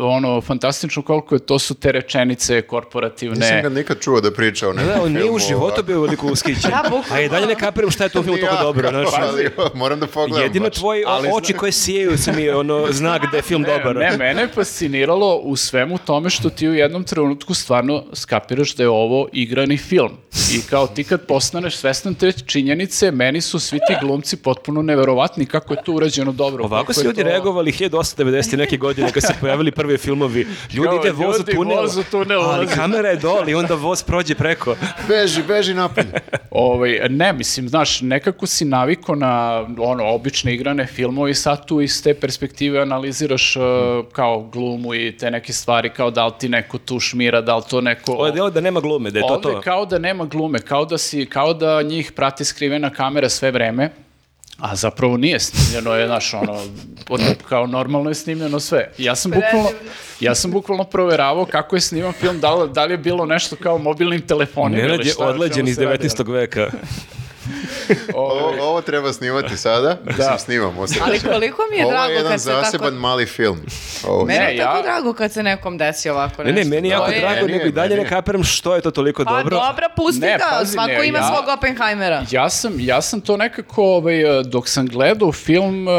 ono fantastično koliko je, to su te rečenice korporativne. Nisam ga nikad čuo da priča o nekom Da, on nije u životu bio veliko ushićen. Da. A i dalje ne kapiram šta je to u filmu Ni toliko ja, dobro. Znaš, ali, moram da pogledam jedino Ali oči koje sijaju su mi ono znak da je film dobar. Ne, mene je fasciniralo u svemu tome što ti u jednom trenutku stvarno skapiraš da je ovo igrani film. I kao ti kad postaneš svestan te činjenice, meni su svi ti glumci potpuno neverovatni kako je to urađeno dobro. Ovako su ljudi to- reagovali 1890 neke godine kad se pojavili prvi filmovi. Ljudi Kao, ide voz u tunel, voz u tunel ali ulazi. kamera je dole i onda voz prođe preko. Beži, beži napolje. Ovaj, ne, mislim, znaš, nekako si naviko na ono, obične igrane filmove i sad tu iz te perspektive analiziraš uh, kao glumu i te neke stvari, kao da li ti neko tu šmira, da li to neko... Ovo je delo da nema glume, da je to Ovde to. kao da nema glume, kao da, si, kao da njih prati skrivena kamera sve vreme, a zapravo nije snimljeno je, znaš, ono, kao normalno je snimljeno sve. Ja sam bukvalno, ja sam bukvalno proveravao kako je sniman film, da li, da li je bilo nešto kao mobilnim telefonima Nenad je odleđen iz se radi, 19. veka. Ovo, ovo treba snimati sada. Mislim, snimamo se. Ali koliko mi je Ovo je drago jedan kad se zaseban tako... mali film. Ovo, Meni Ne, je tako ja- drago kad se nekom desi ovako Ne, nešto. ne, meni je jako je- drago, Meni je, nego i dalje meni ne je. kapiram što je to toliko Pa dobro. dobra, pusti Ne, ga, pazi, svako ne, ima ja- svog Oppenheimera. Ja sam, ja sam to nekako, ovaj, dok sam gledao film, eh,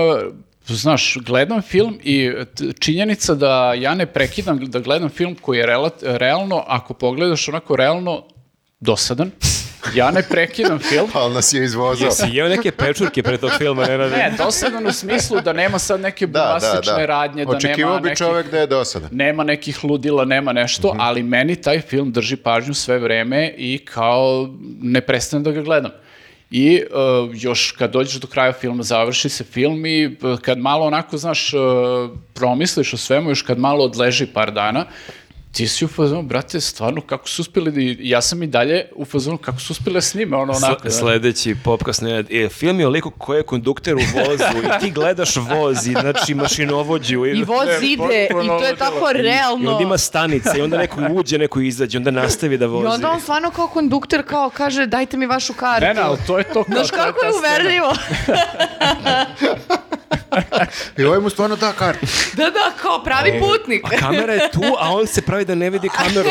znaš, gledam film i t- činjenica da ja ne prekidam da gledam film koji je relat- realno, ako pogledaš onako realno, dosadan. Ja ne prekidam film. Ali nas je izvozao. Si jeo neke pečurke pre tog filma, Nenade? Ne, dosadan u smislu da nema sad neke Da, da, bombastične da. radnje, da Očekivao nema bi nekih, čovek da je dosadan. nema nekih ludila, nema nešto, ali meni taj film drži pažnju sve vreme i kao ne prestanem da ga gledam. I uh, još kad dođeš do kraja filma, završi se film i uh, kad malo onako, znaš, uh, promisliš o svemu, još kad malo odleži par dana, ti si u fazonu, brate, stvarno, kako su uspjeli da... i- Ja sam i dalje u fazonu, kako su uspjeli da snime ono onako. Sle- sledeći popkast Nenad. E, film je o liku koji je kondukter u vozu i ti gledaš voz i znači mašinovođu. I voz Ne, ide i to je tako I realno. onda ima stanice i onda neko uđe, neko izađe, onda nastavi da I vozi. onda on stvarno kao kondukter kao kaže dajte mi vašu kartu. Ne, ne, ali to je to. kao, Znaš je kako je uverljivo? I ovaj mu stvarno da kartu. da, da, kao pravi putnik. A kamera je tu, a on se pravi da ne vidi kameru.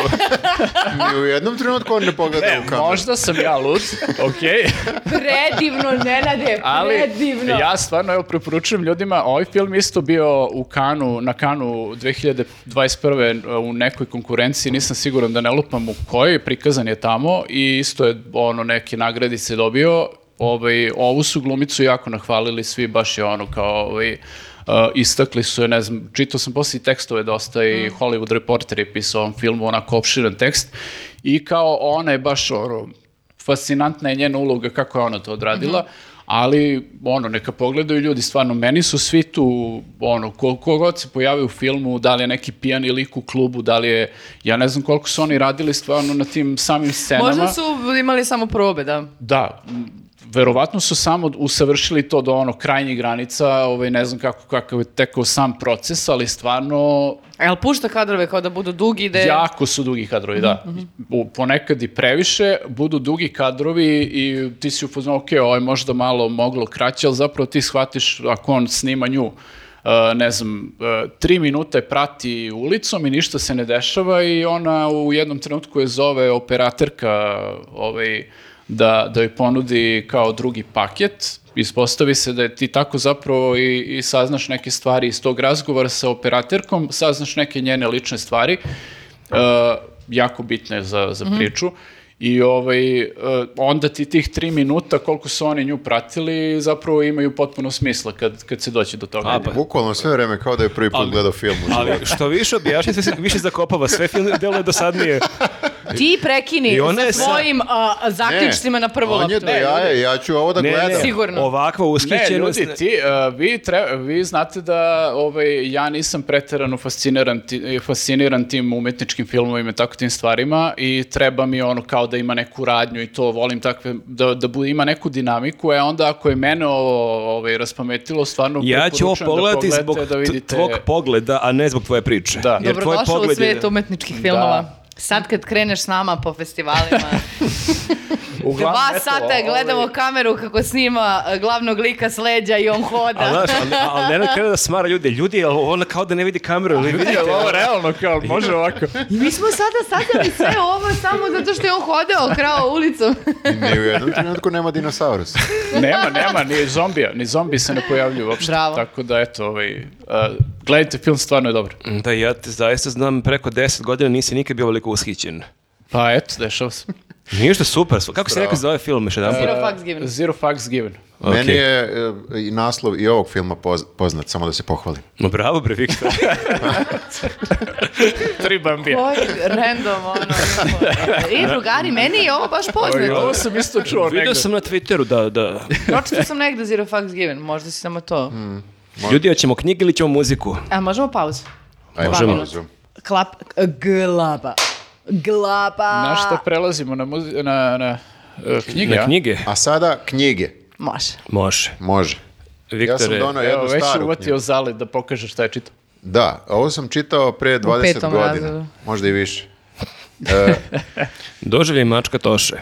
Ni u jednom trenutku on ne pogleda Ne, u kameru. možda sam ja lud, okej. Predivno, Nenade, Ali predivno. ja stvarno evo preporučujem ljudima, ovaj film isto bio u Kanu, na Kanu 2021. u nekoj konkurenciji, nisam siguran da ne lupam u kojoj, prikazan je tamo i isto je ono neke nagradice dobio. Ovaj, ovu su glumicu jako nahvalili svi, baš je ono kao ovaj, uh, istakli su je, ne znam, čitao sam poslije i tekstove dosta i Hollywood Reporter je pisao ovom filmu, onako opširan tekst i kao ona je baš ono, fascinantna je njena uloga kako je ona to odradila, ali ono, neka pogledaju ljudi, stvarno, meni su svi tu, ono, ko, kogod se pojavi u filmu, da li je neki pijani lik u klubu, da li je, ja ne znam koliko su oni radili stvarno na tim samim scenama. Možda su imali samo probe, da. Da, verovatno su samo usavršili to do ono krajnjih granica, ovaj, ne znam kako, kakav je tekao sam proces, ali stvarno A jel pušta kadrove kao da budu dugi, da je... Jako su dugi kadrovi, da. U- Ponekad i previše, budu dugi kadrovi i ti si u fazonu, ok, ovo je možda malo moglo kraće, ali zapravo ti shvatiš ako on snima nju, uh, ne znam, uh, tri minute prati ulicom i ništa se ne dešava i ona u jednom trenutku je zove operatorka ovaj, da, da joj ponudi kao drugi paket. Ispostavi se da je ti tako zapravo i, i saznaš neke stvari iz tog razgovora sa operatorkom, saznaš neke njene lične stvari, uh, jako bitne za, za priču. I ovaj, e, onda ti tih tri minuta koliko su oni nju pratili zapravo imaju potpuno smisla kad, kad se doće do toga. A, pa- Bukvalno sve vreme kao da je prvi put Ali- gledao film. Ali što više objašnja, sve se više zakopava, sve film deluje dosadnije. Ti prekini I ona sa svojim a, zaključcima na prvu On je loptu. do jaja, ja ću ovo da Ne, gledam. ne, Sigurno. ovakva Ne, ushićenost. ljudi, ti, uh, vi, tre- vi znate da ovaj, ja nisam preterano fasciniran, ti- fasciniran tim umetničkim filmovima i tako tim stvarima i treba mi ono kao da ima neku radnju i to volim takve, da, da bu- ima neku dinamiku, e onda ako je mene ovo ovaj, raspametilo, stvarno Ja ću ovo da pogledati pogledate, zbog da vidite... tvog pogleda, a ne zbog tvoje priče. Da. Jer tvoj Dobrodošao u je- svijet umetničkih filmova. Sad kad kreneš s nama po festivalima, Uglavnom, dva eto, sata ovaj, gledamo kameru kako snima e, glavnog lika s leđa i on hoda. A znaš, ali, ali Nenad krene da smara ljude. Ljudi, ali ona kao da ne vidi kameru, ili vidite? Jel ovo realno kao, može ovako? I mi smo sada saznali sve ovo samo zato što je on hodao krao ulicom. Ni u jednom trenutku nema dinosaurusa. nema, nema, ni zombija, ni zombi se ne pojavljuju uopšte. Bravo. Tako da, eto, ovaj, uh, gledajte film, stvarno je dobro. Da, ja te zaista znam preko 10 godina nisi nikad bio veliko ushićen. Pa eto, dešava se. Ništa super. Kako se rekao za ovaj film Zero fucks given. Zero fucks given. Meni je e, i naslov i ovog filma poz- poznat, samo da se pohvalim. No bravo bre, Viktor. Tri bambija. Koji random, ono. I drugari, meni je ovo baš Oj, poznato. ovo sam isto čuo negde. Vidio sam na Twitteru da, da. Pročito sam negde Zero fucks given, možda si samo to. Ljudi, hoćemo knjige ili ćemo muziku? A možemo pauzu? Ajde, Možemo. pauzu. Klap, glaba. Glaba. Na šta prelazimo? Na, muzi- na, na uh, knjige, Na knjige? A sada knjige. Može. Može. Može. Ja sam donao Evo, jednu već staru uvatio. Zale da pokaže šta je čitao. Da, ovo sam čitao pre 20 petom godina. razredu. Možda i više. E, doživljaj mačka Toše.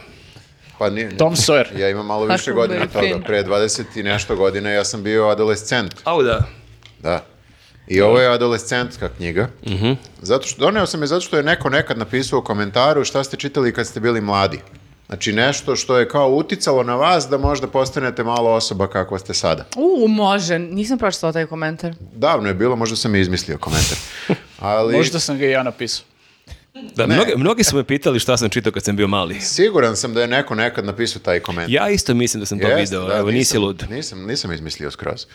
pa nije, Tom Sawyer. ja imam malo više godina toga. Pre 20 i nešto godina ja sam bio adolescent. Au da. Da. I ovo je adolescentska knjiga. Zato što, doneo sam je zato što je neko nekad napisao u komentaru šta ste čitali kad ste bili mladi. Znači nešto što je kao uticalo na vas da možda postanete malo osoba kakva ste sada. U, može. Nisam pročitala taj komentar. Davno je bilo, možda sam i izmislio komentar. Ali Možda sam ga i ja napisao. Da, mnogi, mnogi su me pitali šta sam čitao kad sam bio mali. siguran sam da je neko nekad napisao taj komentar. Ja isto mislim da sam to Jeste, video, da, evo nisi lud. Nisam, nisam izmislio skroz.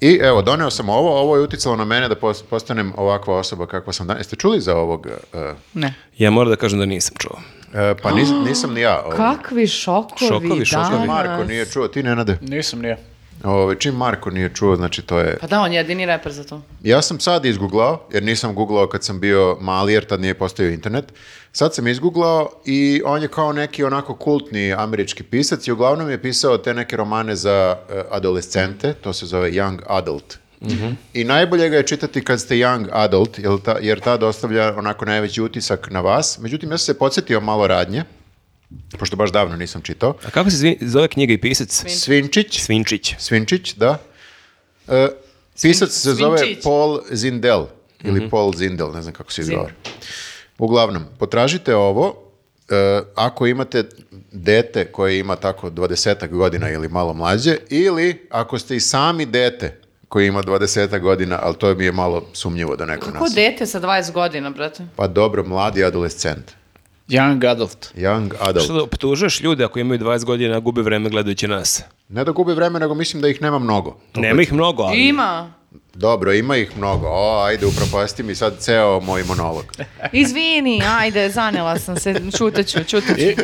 I evo, doneo sam ovo, ovo je uticalo na mene da pos- postanem ovakva osoba kakva sam danas. Jeste čuli za ovog? uh, Ne. Ja moram da kažem da nisam čuo. uh, pa nis- nisam ni ja. Ovo. Kakvi šokovi, Šokovi, šokovi. danas. Marko nije čuo, ti Nenade? Nisam nije. Ove, čim Marko nije čuo, znači to je... Pa da, on je jedini reper za to. Ja sam sad izguglao, jer nisam googlao kad sam bio mali, jer tad nije postojao internet. Sad sam izguglao i on je kao neki onako kultni američki pisac i uglavnom je pisao te neke romane za eh, adolescente, to se zove young adult. I najbolje ga je čitati kad ste young adult, jer, ta, jer tad ostavlja onako najveći utisak na vas. Međutim, ja sam se podsjetio malo radnje, pošto baš davno nisam čitao. A kako se zove knjiga i pisac? Svinčić, Svinčić. Svinčić, da. E, pisac se zove Svinčić. Paul Zindel, ili Mhm. Paul Zindel, ne znam kako se izgovara. Uglavnom, potražite ovo, e, ako imate dete koje ima tako 20 godina ili malo mlađe, ili ako ste i sami dete koji ima 20 godina, ali to mi je malo sumnjivo da neko Kako nas... dete sa 20 godina, brate? Pa dobro, mladi adolescent. Young adult. Young adult. Što da optužuješ ljude ako imaju 20 godina, a gube vreme gledajući nas? Ne da gubi vreme, nego mislim da ih nema mnogo. To Nema ih mnogo, ali... Ima. Dobro, ima ih mnogo. O, ajde, upropasti mi sad ceo moj monolog. Izvini, ajde, zanela sam se, čutaću, čutaću. I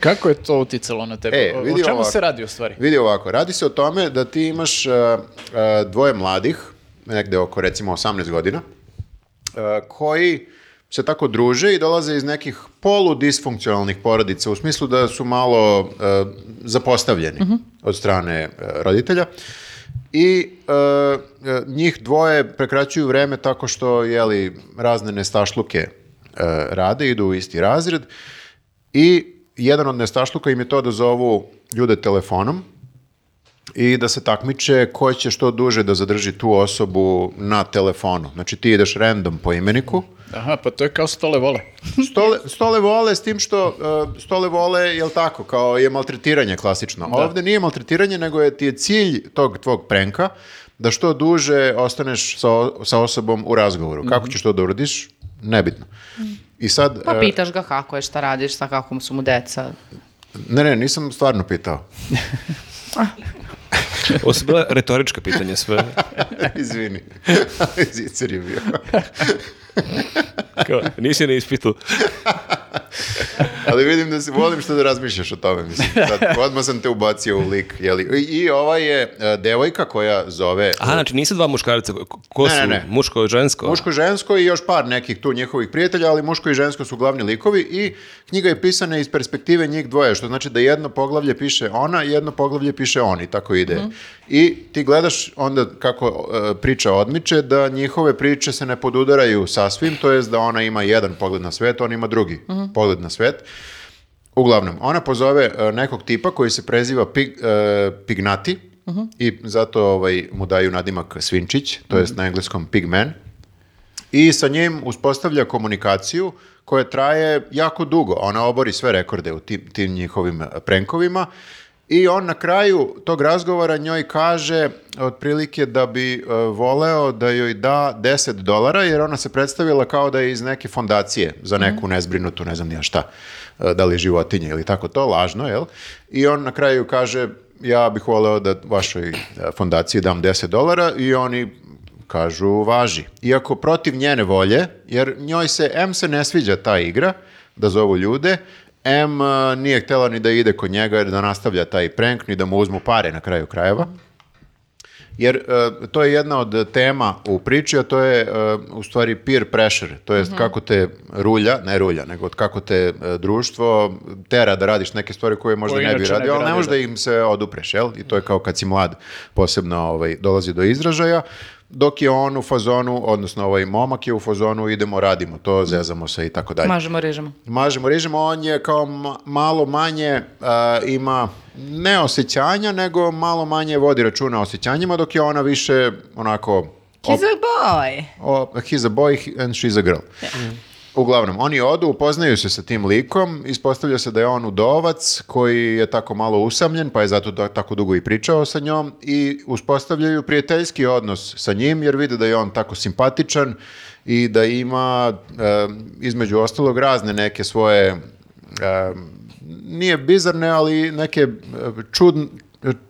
kako je to uticalo na tebe? E, o čemu ovako. se radi u stvari? Vidi ovako, radi se o tome da ti imaš uh, uh, dvoje mladih, negde oko recimo 18 godina, uh, koji se tako druže i dolaze iz nekih poludisfunkcionalnih porodica, u smislu da su malo uh, zapostavljeni od strane uh, roditelja. I uh, uh, njih dvoje prekraćuju vreme tako što jeli, razne nestašluke uh, rade, idu u isti razred i jedan od nestašluka im je to da zovu ljude telefonom i da se takmiče ko će što duže da zadrži tu osobu na telefonu. Znači ti ideš random po imeniku, Aha, pa to je kao stole vole. Stole, stole vole s tim što uh, stole vole, jel tako, kao je maltretiranje klasično. Ovde nije maltretiranje, nego je ti je cilj tog tvog prenka da što duže ostaneš sa, sa osobom u razgovoru. Kako ćeš to da uradiš? Nebitno. I sad... Pa e, pitaš ga kako je, šta radiš, sa kako su mu deca. ne, ne, nisam stvarno pitao. Ovo su bila retorička pitanja sve. Izvini. Zicer je bio. Kao, nisi na ispitu. Ali vidim da se volim što da razmišljaš o tome. Mislim. Sad, odmah sam te ubacio u lik. Jeli? I, I ova je e, devojka koja zove... Aha, znači nisu dva muškarca. Ko- Ne, su? ne, ne. Muško i žensko? Muško i žensko i još par nekih tu njihovih prijatelja, ali muško i žensko su glavni likovi i knjiga je pisana iz perspektive njih dvoje, što znači da jedno poglavlje piše ona, jedno poglavlje piše on i tako ide. I ti gledaš onda kako e, priča odmiče, da njihove priče se ne podudaraju sasvim, to jest da ona ima jedan pogled na svet, on ima drugi pogled na svet. Uglavnom, ona pozove e, nekog tipa koji se preziva Pig, e, Pignati i zato ovaj, mu daju nadimak Svinčić, to jest na engleskom Pigman. I sa njim uspostavlja komunikaciju koja traje jako dugo. Ona obori sve rekorde u tim, tim njihovim prenkovima i on na kraju tog razgovora njoj kaže otprilike da bi e, voleo da joj da 10 dolara jer ona se predstavila kao da je iz neke fondacije za neku nezbrinutu, ne znam ni ja šta, e, da li životinje ili tako to, lažno, jel? I on na kraju kaže ja bih voleo da vašoj e, fondaciji dam 10 dolara i oni kažu važi. Iako protiv njene volje, jer njoj se, M se ne sviđa ta igra, da zovu ljude, M nije htjela ni da ide kod njega jer da nastavlja taj prank, ni da mu uzmu pare na kraju krajeva. Jer uh, to je jedna od tema u priči, a to je uh, u stvari peer pressure, to jest kako te rulja, ne rulja, nego kako te uh, društvo tera da radiš neke stvari koje možda Koje ne bi radio, ali ne možeš da. da im se odupreš, jel? I to je kao kad si mlad posebno ovaj, dolazi do izražaja, dok je on u fazonu, odnosno ovaj momak je u fazonu idemo, radimo to, zezamo se i tako dalje. Mažemo, režemo. Mažemo, režemo, on je kao ma- malo manje a, ima ne osjećanja, nego malo manje vodi računa o osjećanjima, dok je ona više onako... He's a boy. O, he's a boy and she's a girl. Uglavnom, oni odu, upoznaju se sa tim likom, ispostavlja se da je on udovac koji je tako malo usamljen, pa je zato da- tako dugo i pričao sa njom i uspostavljaju prijateljski odnos sa njim jer vide da je on tako simpatičan i da ima e, između ostalog razne neke svoje e, nije bizarne, ali neke čudn-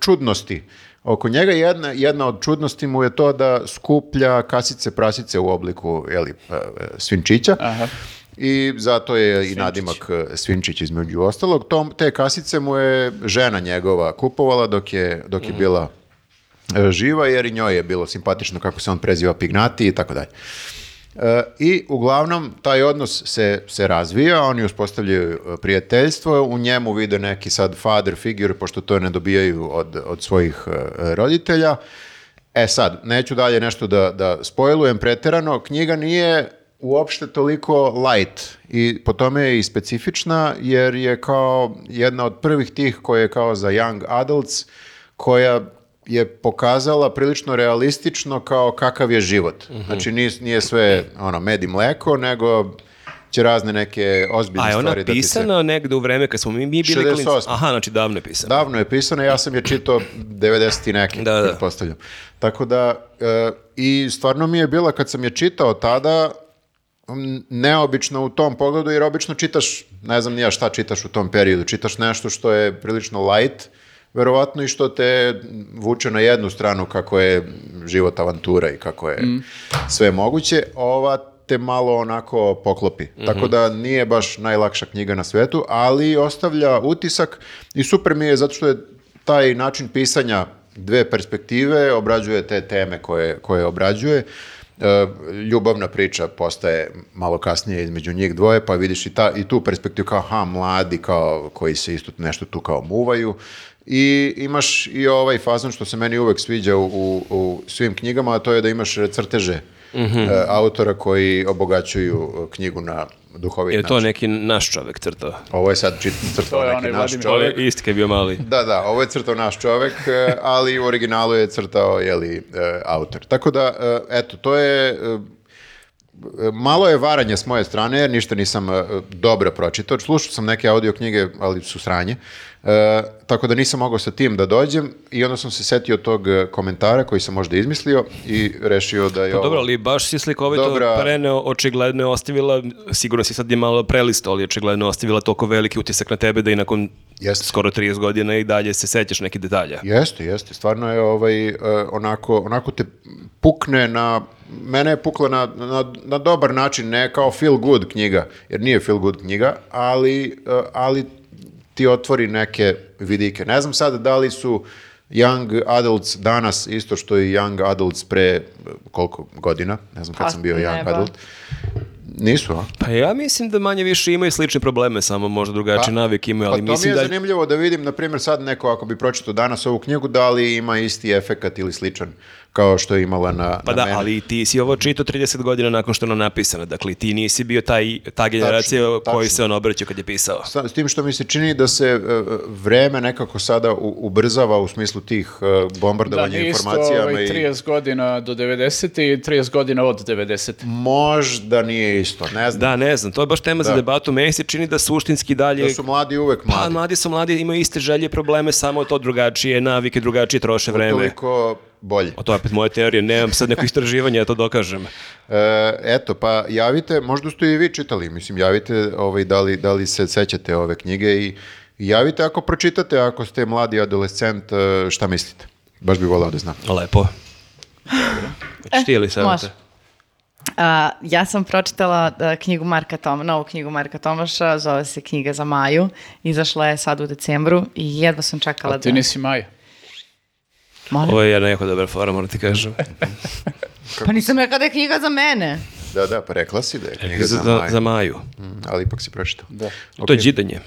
čudnosti oko njega. Jedna, jedna od čudnosti mu je to da skuplja kasice prasice u obliku jeli, e, svinčića. Aha. I zato je i nadimak e, Svinčić između ostalog. Tom, te kasice mu je žena njegova kupovala dok je, dok je bila e, živa, jer i njoj je bilo simpatično kako se on preziva Pignati i tako dalje. E, I uglavnom taj odnos se, se razvija, oni uspostavljaju e, prijateljstvo, u njemu vide neki sad father figure, pošto to ne dobijaju od, od svojih e, roditelja. E sad, neću dalje nešto da, da spojlujem preterano, knjiga nije uopšte toliko light i po tome je i specifična jer je kao jedna od prvih tih koje je kao za young adults koja je pokazala prilično realistično kao kakav je život. Znači nije, nije sve ono med i mleko, nego će razne neke ozbiljne A je ona stvari da ti se... pisana negde u vreme kad smo mi, mi bili klinci? 68. Aha, znači davno je pisana. Davno je pisana, ja sam je čitao 90 i neke, Da, da. pretpostavljam. Tako da, e, i stvarno mi je bila, kad sam je čitao tada, neobično u tom pogledu, jer obično čitaš, ne znam nija šta čitaš u tom periodu, čitaš nešto što je prilično light, verovatno i što te vuče na jednu stranu kako je život avantura i kako je sve moguće, ova te malo onako poklopi. Tako da nije baš najlakša knjiga na svetu, ali ostavlja utisak i super mi je zato što je taj način pisanja dve perspektive, obrađuje te teme koje, koje obrađuje. E, ljubavna priča postaje malo kasnije između njih dvoje, pa vidiš i, ta, i tu perspektivu kao, ha, mladi, kao, koji se isto nešto tu kao muvaju. I imaš i ovaj fazon što se meni uvek sviđa u, u, u svim knjigama, a to je da imaš crteže e, autora koji obogaćuju e, knjigu na duhovit Je to način. neki naš čovek crtao? Ovo je sad crtao To je neki onaj naš Vladimir. Ovo čovek. je isti kad je bio mali. Da, da, ovo je crtao naš čovek, e, ali u originalu je crtao, jeli, e, autor. Tako da, e, eto, to je... e, Malo je varanje s moje strane, jer ništa nisam dobro pročitao. Slušao sam neke audio knjige, ali su sranje. E, tako da nisam mogao sa tim da dođem i onda sam se setio tog e, komentara koji sam možda izmislio i rešio da je Pa ovo... dobro, ali baš si slikovito Dobra. preneo, očigledno je ostavila, sigurno si sad je malo prelisto, ali očigledno je ostavila toliko veliki utisak na tebe da i nakon Jeste. skoro 30 godina i dalje se sećaš nekih detalja. Jeste, jeste. Stvarno je ovaj, e, onako, onako te pukne na... Mene je pukla na, na, na dobar način, ne kao feel good knjiga, jer nije feel good knjiga, ali, e, ali ti otvori neke vidike. Ne znam sad da li su young adults danas isto što i young adults pre koliko godina, ne znam kad Pa, sam bio young neba. adult. Nisu, a? Pa ja mislim da manje više imaju slične probleme, samo možda drugačiji navik imaju, ali pa to mi mislim je da... zanimljivo da vidim, na primjer, sad neko ako bi pročitao danas ovu knjigu, da li ima isti efekat ili sličan kao što je imala na, Pa na da, mene. ali ti si ovo čitao 30 godina nakon što je ono napisano, dakle ti nisi bio taj, ta generacija koji tačno. se on obraćao kad je pisao. Sa- S tim što mi se čini da se e, vreme nekako sada u- ubrzava u smislu tih e, Da, bombardovanja isto informacijama ovaj, i 30 godina do 90. i 30 godina od 90. možda nije isto, ne znam. Da, ne znam, to je baš tema za Da. debatu. Meni se čini da suštinski dalje... Da su mladi uvek Pa, mladi. mladi su mladi, imaju iste želje i probleme, samo to drugačije navike, drugačije troše vreme. Toliko bolje. O to je opet moja teorija, nemam sad neko istraživanje da to dokažem. E, eto, pa javite, možda ste i vi čitali, mislim, javite ovaj, da, li, da li se sećate ove knjige i javite ako pročitate, ako ste mladi adolescent, e, šta mislite? Baš bi volao da znam. Lepo. Hoćeš ti ili može. A, ja sam pročitala a, knjigu Marka Toma, novu knjigu Marka Tomaša, zove se Knjiga za Maju. Izašla je sad u decembru i jedva sam čekala A ti da... nisi Maja. Molim? Ovo je jedna jako dobra fora, moram ti kažem. Pa nisam rekla da je knjiga za mene. Da, da, pa rekla si da je knjiga za, za, Maju. za Maju. Mm, ali ipak si pročitao. Da. To je džidanje.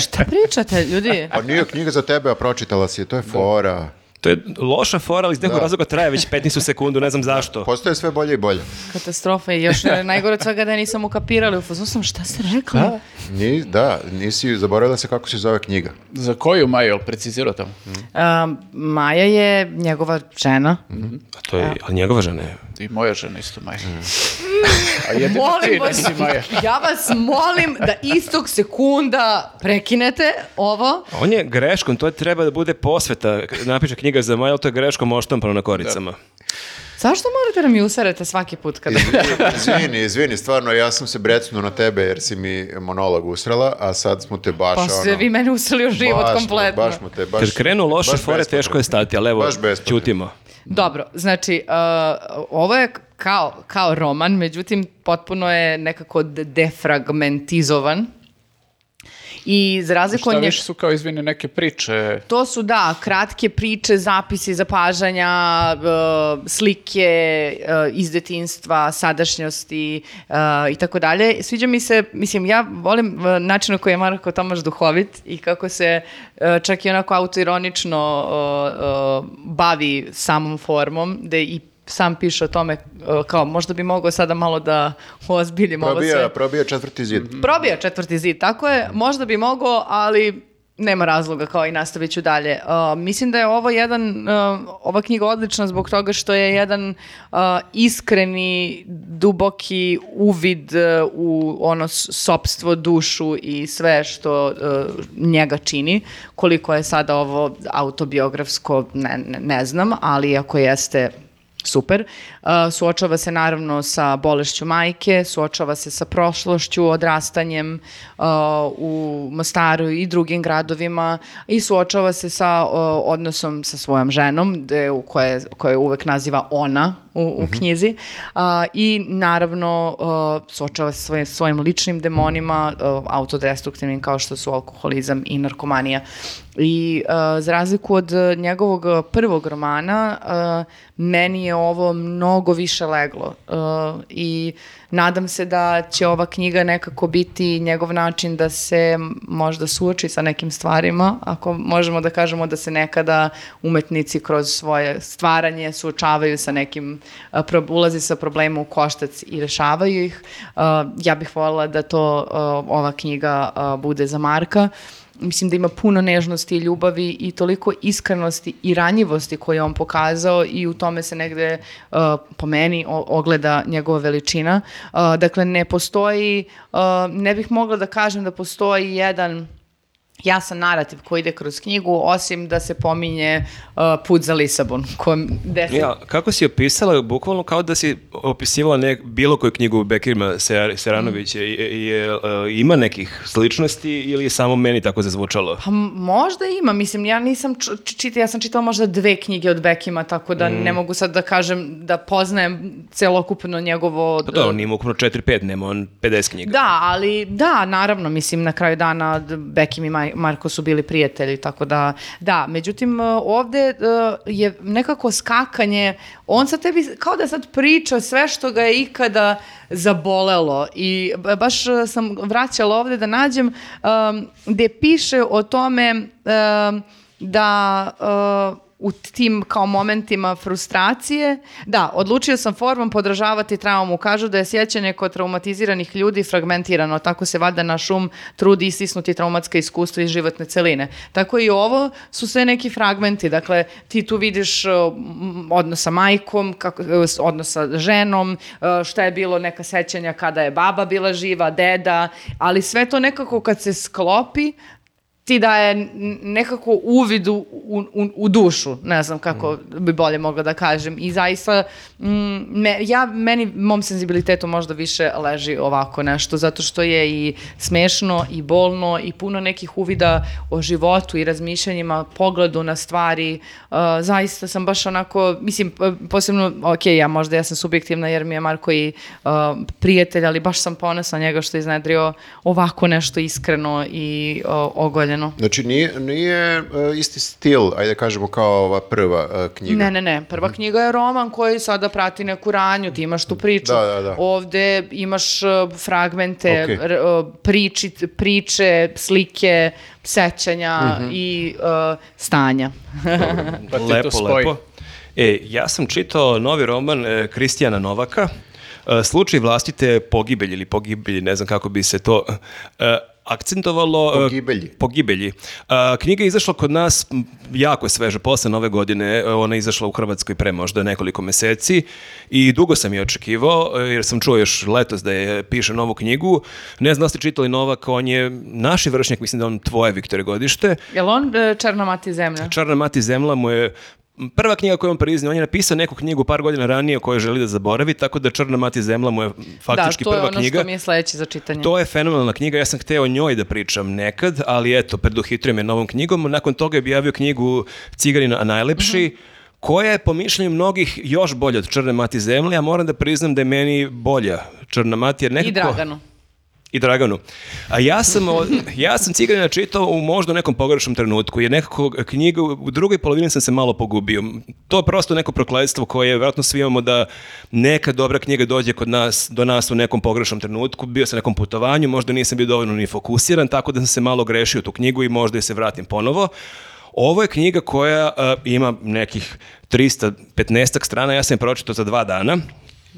Šta pričate, ljudi? Pa nije knjiga za tebe, a pročitala si je, to je fora. To je loša fora, ali iz nekog razloga traje već 15 sekundu, ne znam zašto. Postaje sve bolje i bolje. Katastrofa i još je najgore od svega da je nisam ukapirali. U fazonu sam, šta ste rekla? Ni, da, nisi, zaboravila se kako se zove knjiga. Za koju Maju, jel precizirao tamo? A, Maja je njegova žena. A to je, ali njegova žena je. I moja žena isto Maja. A jedino Molim ti vas, nisi Maja. ja vas molim da istog sekunda prekinete ovo. On je greškom, to treba da bude posveta. Napiše knjiga za Maju, ali to je greškom oštampano na koricama. Zašto morate da mi userete svaki put kada... Izvini, izvini, stvarno, ja sam se brecnuo na tebe jer si mi monolog usrala, a sad smo te baš Pa ono... ste vi meni usrali u život baš, kompletno. Baš smo te, baš... Kad krenu loše fore, teško je stati, ali evo, Baš ćutimo. Dobro, znači, uh, ovo je kao, kao roman, međutim, potpuno je nekako de- defragmentizovan. I za razliku Šta od njega... više su kao, izvini, neke priče. To su, da, kratke priče, zapisi, zapažanja, e, slike e, iz detinstva, sadašnjosti e, i tako dalje. Sviđa mi se, mislim, ja volim način na koji je Marko Tomaš duhovit i kako se čak i onako autoironično bavi samom formom, da i sam piše o tome e, kao možda bi mogao sada malo da ozbiljim ovo sve. Probija, probija četvrti zid. Probija četvrti zid, tako je. Možda bi mogao, ali nema razloga kao i nastavit ću dalje. Uh, mislim da je ovo jedan, uh, ova knjiga odlična zbog toga što je jedan uh, iskreni, duboki uvid u ono sopstvo, dušu i sve što uh, njega čini. Koliko je sada ovo autobiografsko, ne, ne, ne znam, ali ako jeste super. Uh, suočava se naravno sa bolešću majke, suočava se sa prošlošću, odrastanjem uh, u Mostaru i drugim gradovima i suočava se sa uh, odnosom sa svojom ženom, gde, u koje, koje uvek naziva ona u, u knjizi. Uh, I naravno suočava se sa svojim, svojim ličnim demonima, autodestruktivnim kao što su alkoholizam i narkomanija. I uh, za razliku od njegovog prvog romana, uh, meni je ovo mnogo više leglo uh, i nadam se da će ova knjiga nekako biti njegov način da se možda suoči sa nekim stvarima, ako možemo da kažemo da se nekada umetnici kroz svoje stvaranje suočavaju sa nekim, uh, ulazi sa problemom u koštac i rešavaju ih. Uh, ja bih voljela da to uh, ova knjiga uh, bude za Marka mislim da ima puno nežnosti i ljubavi i toliko iskrenosti i ranjivosti koje je on pokazao i u tome se negde uh, po meni ogleda njegova veličina. Uh, dakle, ne postoji, uh, ne bih mogla da kažem da postoji jedan jasan narativ koji ide kroz knjigu, osim da se pominje uh, put za Lisabon. Kojem, gde se- Ja, kako si opisala, bukvalno kao da si opisivala nek, bilo koju knjigu Bekirima Ser, Seranovića, i, i, je, e, ima nekih sličnosti ili je samo meni tako zazvučalo? Pa možda ima, mislim, ja nisam čitala, ja sam čitala možda dve knjige od Bekima, tako da Mm. ne mogu sad da kažem da poznajem celokupno njegovo... Pa dobro, on ima ukupno 4-5, nema on 50 knjiga. Da, ali da, naravno, mislim, na kraju dana Bekim i Marko su bili prijatelji, tako da, da, međutim, e, ovde e, je nekako skakanje, on sa tebi, kao da sad priča sve što ga je ikada zabolelo i ba- baš e, sam vraćala ovde da nađem um, gde piše o tome um, da uh, u tim kao momentima frustracije, da, odlučio sam formom podražavati traumu. Kažu da je sjećanje kod traumatiziranih ljudi fragmentirano, tako se valjda naš um trudi istisnuti traumatska iskustva iz životne celine. Tako i ovo su sve neki fragmenti, dakle ti tu vidiš uh, odnos sa majkom, kako, uh, odnos sa ženom, uh, šta je bilo neka sećanja kada je baba bila živa, deda, ali sve to nekako kad se sklopi, ti daje nekako uvid u, u, u- dušu, ne znam kako bi bolje mogla da kažem. I zaista, mm, me, ja, meni, mom senzibilitetu možda više leži ovako nešto, zato što je i smešno i bolno i puno nekih uvida o životu i razmišljanjima, pogledu na stvari. Uh, zaista sam baš onako, mislim, posebno, ok, ja možda ja sam subjektivna jer mi je Marko i uh, prijatelj, ali baš sam ponosna na njega što je iznedrio ovako nešto iskreno i uh, ogoljeno. Znači, nije, nije e, isti stil, ajde da kažemo, kao ova prva e, knjiga. Ne, ne, ne. Prva knjiga je roman koji sada prati neku ranju, ti imaš tu priču. Da, da, da. Ovde imaš uh, fragmente, uh, priči, priče, slike, sećanja Mhm. i uh, stanja. Pa ti to lepo, spoji. lepo. E, ja sam čitao novi roman e, Kristijana Novaka, e, Slučaj vlastite pogibelji ili pogibelji, ne znam kako bi se to e, akcentovalo. e, Pogibelji. Pogibelji. A, knjiga je izašla kod nas jako sveže, posle nove godine, e, ona je izašla u Hrvatskoj pre možda nekoliko meseci i dugo sam je očekivao, e, jer sam čuo još letos da je piše novu knjigu. Ne znam da ste čitali Novak, on je naši vršnjak, mislim da on tvoje Viktore godište. Jel on Černa mati zemlja? Čarna mati zemla mu je prva knjiga koju on priznao. On je napisao neku knjigu par godina ranije koju želi da zaboravi, tako da Črna mati zemla mu je faktički da, to je prva ono knjiga. što mi je sledeće za čitanje. To je fenomenalna knjiga, ja sam hteo o njoj da pričam nekad, ali eto, preduhitrio me novom knjigom. Nakon toga je objavio knjigu Cigarina, najlepši, Mhm. koja je po mišljenju mnogih još bolja od Črne mati zemlje, a moram da priznam da je meni bolja Črna mati, jer nekako... I Draganu. I Draganu. A ja sam, ja sam Ciganina čitao u možda nekom pogrešnom trenutku, jer nekako knjigu, u drugoj polovini sam se malo pogubio. To je prosto neko prokletstvo koje vjerojatno svi imamo da neka dobra knjiga dođe kod nas, do nas u nekom pogrešnom trenutku. Bio sam na nekom putovanju, možda nisam bio dovoljno ni fokusiran, tako da sam se malo grešio tu knjigu i možda je se vratim ponovo. Ovo je knjiga koja a, ima nekih 315 strana, ja sam je pročitao za dva dana.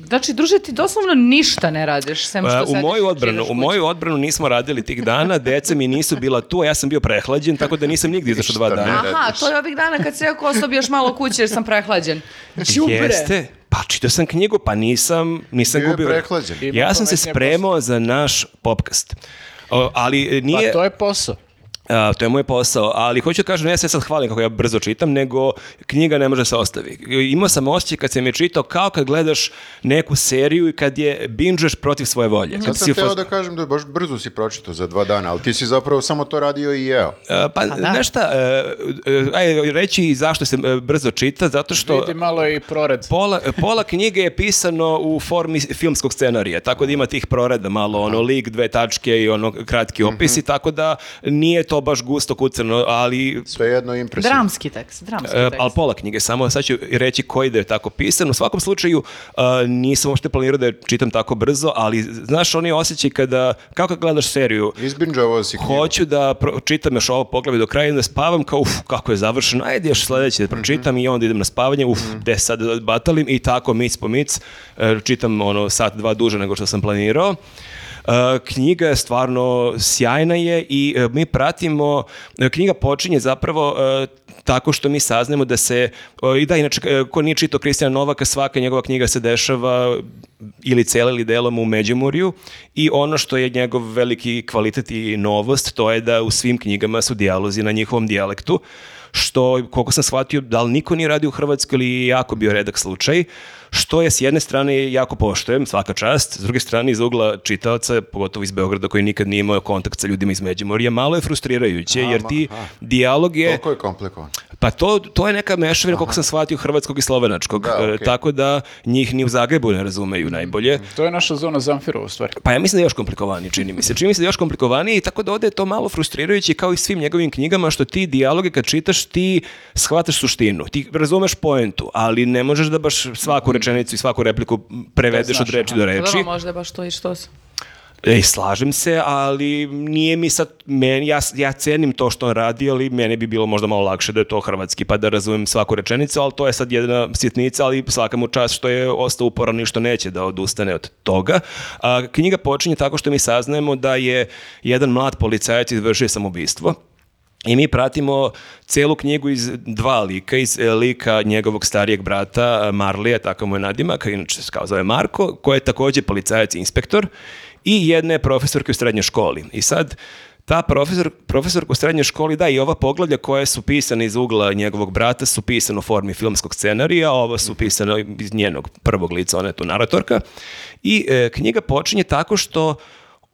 Znači, druže, ti doslovno ništa ne radiš, sem što Pa, u moju odbranu, u moju odbranu nismo radili tih dana, deca mi nisu bila tu, a ja sam bio prehlađen, tako da nisam nigdje izašao dva dana. Aha, radiš. to je ovih dana kad se rekao osobi još malo kuće jer sam prehlađen. Đubre. Jeste, pa čitao sam knjigu, pa nisam, nisam Bio je gubio. prehlađen. Ima Ja sam se spremao za naš popkast. O, ali e, Pa nije... to je posao. A, to je moj posao, ali hoću da kažem, ne ja se sad hvalim kako ja brzo čitam, nego knjiga ne može se ostavi. Imao sam osjećaj kad sam je čitao kao kad gledaš neku seriju i kad je binžeš protiv svoje volje. Kad Sad si sam u teo faz- da kažem da baš brzo si pročitao za dva dana, ali ti si zapravo samo to radio i jeo. E, Pa, da. znaš šta, e, e, ajde, reći i zašto se e, brzo čita, zato što Vidi malo i prored. pola, pola knjige je pisano u formi filmskog scenarija, tako da ima tih proreda malo, ono, lik, dve tačke i ono, kratki opisi, tako da nije to baš gusto kucano, ali Svejedno impresivno. Dramski tekst, dramski E, tekst. ali pola knjige, samo sad ću reći koji da je tako pisan. U svakom slučaju e, nisam uopšte planirao da je čitam tako brzo, ali znaš oni osjećaj kada, kako kad gledaš seriju, Izbinđavao si knjigu. hoću da čitam još ovo poglavlje do kraja i da spavam kao uf, kako je završeno, ajde još sledeće da pročitam i onda idem na spavanje, uf, gde sad da batalim i tako mic po mic, e, čitam ono sat, dva duže nego što sam planirao. Uh, knjiga je stvarno sjajna je i uh, mi pratimo, uh, knjiga počinje zapravo uh, tako što mi saznemo da se, uh, i da inače uh, ko nije čitao Kristijana Novaka, svaka njegova knjiga se dešava ili cela ili delom u Međimurju i ono što je njegov veliki kvalitet i novost, to je da u svim knjigama su dijalozi na njihovom dijalektu, što, koliko sam shvatio, da li niko nije radio u Hrvatskoj ili jako bio redak slučaj, što je s jedne strane jako poštojem, svaka čast, s druge strane iz ugla čitaoca, pogotovo iz Beograda koji nikad nije imao kontakt sa ljudima iz Međimorja, malo je frustrirajuće, jer ti dijalog je... Toliko je komplikovan. Pa to, to je neka mešavina, koliko sam shvatio, hrvatskog i slovenačkog. Da, E, okej. tako da njih ni u Zagrebu ne razumeju najbolje. To je naša zona Zamfirova u stvari. Pa ja mislim da je još komplikovaniji, čini mi se. Čini mi se da je još komplikovaniji i tako da ovde je to malo frustrirajuće kao i svim njegovim knjigama što ti dijaloge kad čitaš ti shvataš suštinu, ti razumeš poentu, ali ne možeš da baš svaku rečenicu i svaku repliku prevedeš znaš, od reči aha. do reči. Dobro, možda baš to i što se. Ej, slažem se, ali nije mi sad, meni, ja, ja cenim to što on radi, ali meni bi bilo možda malo lakše da je to hrvatski, pa da razumem svaku rečenicu, ali to je sad jedna sitnica, ali svaka mu čast što je ostao uporan i što neće da odustane od toga. A, knjiga počinje tako što mi saznajemo da je jedan mlad policajac izvršio samobistvo, i mi pratimo celu knjigu iz dva lika, iz e, lika njegovog starijeg brata e, Marlija, tako mu je nadimak, inače se kao zove Marko, koji je takođe policajac i inspektor, i jedne profesorke u srednjoj školi. I sad, ta profesor, profesorka u srednjoj školi, da, i ova poglavlja koje su pisane iz ugla njegovog brata su pisane u formi filmskog scenarija, a ova su pisane iz njenog prvog lica, ona je tu naratorka. I e, knjiga počinje tako što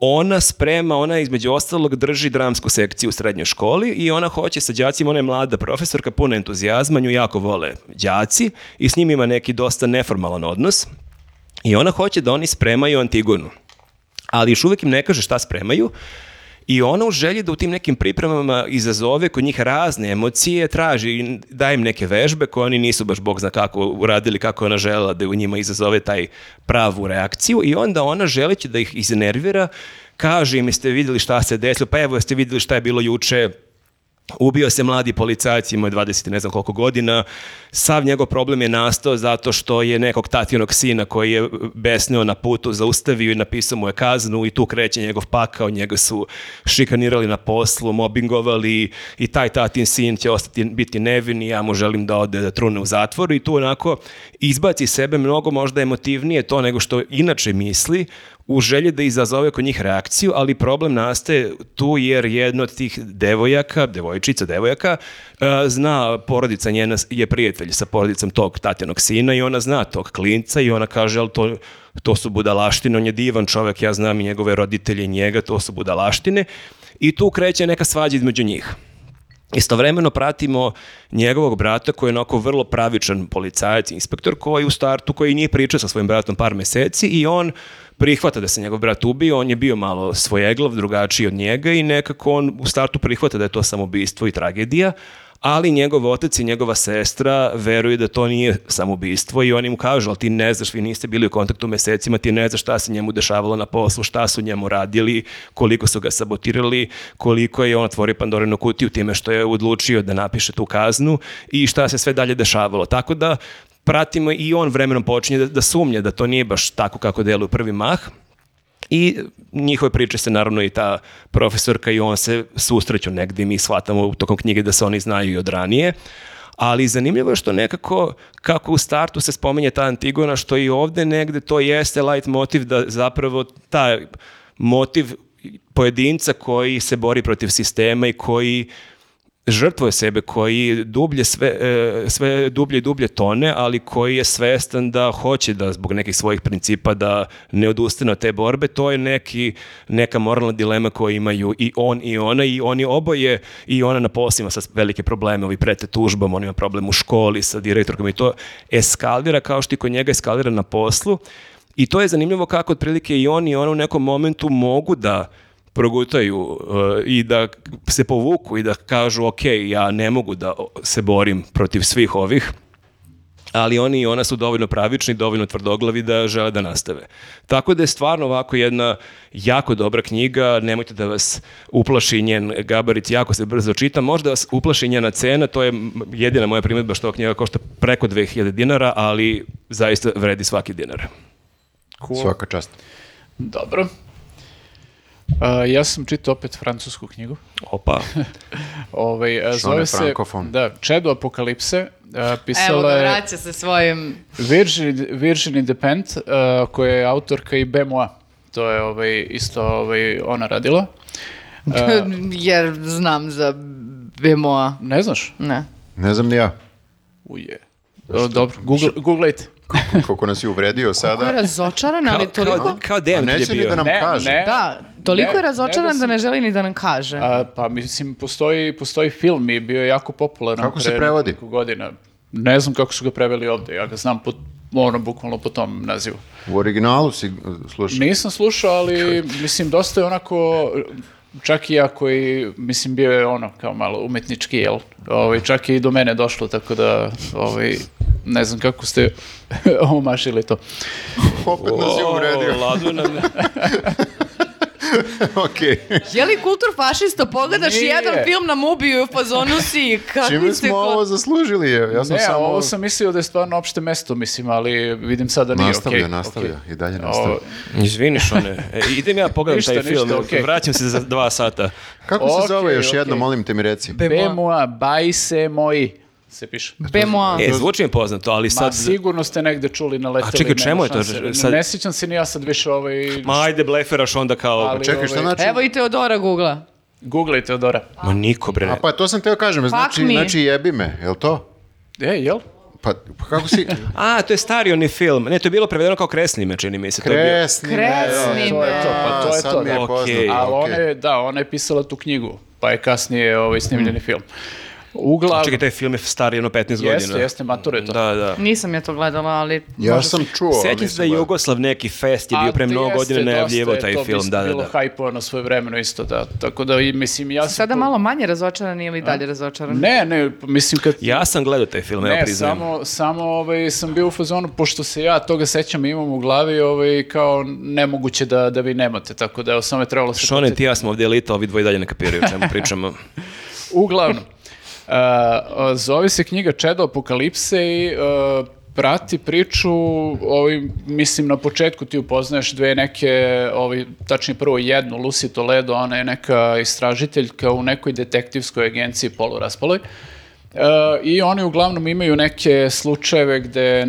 ona sprema, ona između ostalog drži dramsku sekciju u srednjoj školi i ona hoće sa đacima, ona je mlada profesorka, puna entuzijazma, nju jako vole đaci i s njim ima neki dosta neformalan odnos i ona hoće da oni spremaju Antigonu. Ali još uvijek im ne kaže šta spremaju i ona u želji da u tim nekim pripremama izazove kod njih razne emocije, traži daje im neke vežbe koje oni nisu baš bog zna kako uradili, kako ona želela da u njima izazove taj pravu reakciju. I onda ona želeći da ih iznervira, kaže im jeste vidjeli šta se desilo, pa evo jeste vidjeli šta je bilo juče, Ubio se mladi policajac, imao je 20 i ne znam koliko godina. Sav njegov problem je nastao zato što je nekog tatinog sina koji je besneo na putu zaustavio i napisao mu je kaznu i tu kreće njegov pakao, njega su šikanirali na poslu, mobingovali i taj tatin sin će ostati biti nevin i ja mu želim da ode da trune u zatvoru i tu onako izbaci sebe mnogo možda emotivnije to nego što inače misli u želji da izazove kod njih reakciju, ali problem nastaje tu jer jedna od tih devojaka, devojčica, devojaka, e, zna, porodica njena je prijatelj sa porodicom tog tatinog sina i ona zna tog klinca i ona kaže, ali to, to su budalaštine, on je divan čovek, ja znam i njegove roditelje i njega, to su budalaštine i tu kreće neka svađa između njih. Istovremeno pratimo njegovog brata koji je onako vrlo pravičan policajac, inspektor koji u startu, koji nije pričao sa svojim bratom par meseci i on prihvata da se njegov brat ubio, on je bio malo svojeglav, drugačiji od njega i nekako on u startu prihvata da je to samoubistvo i tragedija, ali njegov otac i njegova sestra veruju da to nije samoubistvo i oni mu kažu, ali ti ne znaš, vi niste bili u kontaktu mesecima, ti ne znaš šta se njemu dešavalo na poslu, šta su njemu radili, koliko su ga sabotirali, koliko je on otvorio Pandorinu kutiju time što je odlučio da napiše tu kaznu i šta se sve dalje dešavalo. Tako da pratimo i on vremenom počinje da, da sumnja da to nije baš tako kako deluje prvi mah, i njihove priče se naravno i ta profesorka i on se susreću negdje i mi shvatamo tokom knjige da se oni znaju i od ranije. Ali zanimljivo je što nekako, kako u startu se spominje ta Antigona, što i ovde negde to jeste light motiv da zapravo taj motiv pojedinca koji se bori protiv sistema i koji žrtvuje sebe, koji dublje sve, e, sve dublje i dublje tone, ali koji je svestan da hoće da zbog nekih svojih principa da ne odustane od te borbe, to je neki, neka moralna dilema koju imaju i on i ona i oni oboje i ona na poslima sa velike probleme, ovi prete tužbom, on ima problem u školi sa direktorkom i to eskalira kao što i kod njega eskalira na poslu. I to je zanimljivo kako otprilike i on i ona u nekom momentu mogu da progutaju uh, i da se povuku i da kažu ok, ja ne mogu da se borim protiv svih ovih, ali oni i ona su dovoljno pravični, dovoljno tvrdoglavi da žele da nastave. Tako da je stvarno ovako jedna jako dobra knjiga, nemojte da vas uplaši njen gabarit, jako se brzo čita, možda vas uplaši njena cena, to je jedina moja primjedba što ova knjiga košta preko 2000 dinara, ali zaista vredi svaki dinar. Svaka čast. Dobro. A, ja sam čitao opet francusku knjigu. Opa. Ovaj, zove se frankofon. da, Čedo apokalipse. A, Evo pisala ga, je vraća se svojim... Virgin, Virgin Independent, a, koja je autorka i Bemoa. To je ovaj, isto ovaj, ona radila. Jer znam za Bemoa. Ne znaš? Ne. Ne znam ni ja. Uje. Dobro, Google, googlejte. Koliko nas je uvredio Ko je sada. razočaran, ali Kao, toliko... kao, kao A Dejan kad je neće ni bio. da nam Ne, kaže. ne. Da, toliko Ne, je razočaran ne da, da ne sam- želi ni da nam kaže. A, pa mislim, postoji, postoji film i bio je jako popularan. Kako se pre prevodi? godina. Ne znam kako su ga preveli ovde, ja ga znam po, ono, bukvalno po tom nazivu. U originalu si slušao. Nisam slušao, ali mislim, dosta je onako, čak i ja koji, mislim, bio je ono, kao malo umetnički, jel? Ovaj, čak i do mene došlo, tako da, ovaj, ne znam kako ste omašili to. Opet nas je uvredio. Ladu nam... Okej. Je li kultur fašista? Pogledaš Nije. jedan film na Mubiju i u fazonu si, Čime smo ko- ovo zaslužili? Je? Ja sam Ne, samo... ovo sam mislio da je stvarno opšte mesto, mislim, ali vidim sad da nije Nastavlja, okej. nastavlja. okej. I dalje O, nastavlja. Izvini, Šone. E, idem ja pogledam Ništa, taj film. ništa, okej. Vraćam se za dva sata. Kako se Okej, zove još jedno, molim te mi reci? Bemoa, bajse moji, se piše. Bemoa. E, zvuči mi poznato, ali Ma sad... sigurno ste negde čuli na leteli. A čekaj, čemu je to? Sad- Ne sjećam se ni ja sad više ovaj... Ma ajde, bleferaš onda kao... Ali- Čekaj, šta ovaj- znači? Evo i Teodora googla. Googlejte Odora. Ma niko, bre. A pa to sam teo kažem, znači, mi. znači jebi me, jel to? E, jel? Pa, pa kako si... A, to je stari oni film. Ne, to je bilo prevedeno kao kresni me, čini mi se. To je bio- Kresni me, Kresni To je to, pa to je sad to, mi je da. poznato. Ali ona je, da, ona je pisala tu knjigu, pa je kasnije ovaj, snimljeni film. Uglavnom, Čekaj, taj film je stari jedno 15 jeste, godina. jeste, mature je to. Da, da. Nisam ja to gledala, ali... Ja možda- sam čuo. Sjećam se da je Jugoslav neki fest je bio pre mnogo jeste, godina je taj to film. bis- Da, da, bilo da. hajpovano svoje vremeno isto, da. Tako da, i, mislim, ja sam... Sada po- malo manje razočaran ili dalje razočaran? Ne, ne, mislim kad... Ja sam gledao taj film, evo Ne, priznajem. samo, samo ovaj, sam bio u fazonu, pošto se ja toga sećam i imam u glavi, ovaj, kao nemoguće da, da vi nemate, tako da evo, samo je trebalo se... Šone, ti ja smo ovdje elita, ovi dvoji dalje ne kapiraju čemu pričamo. Uglavnom, zove se knjiga Čedo apokalipse i uh, prati priču, ovaj, mislim na početku ti upoznaješ dve neke, ovaj, tačnije prvo jednu, Lucy Toledo, ona je neka istražiteljka u nekoj detektivskoj agenciji poluraspaloj. E, I oni uglavnom imaju neke slučajeve gde e,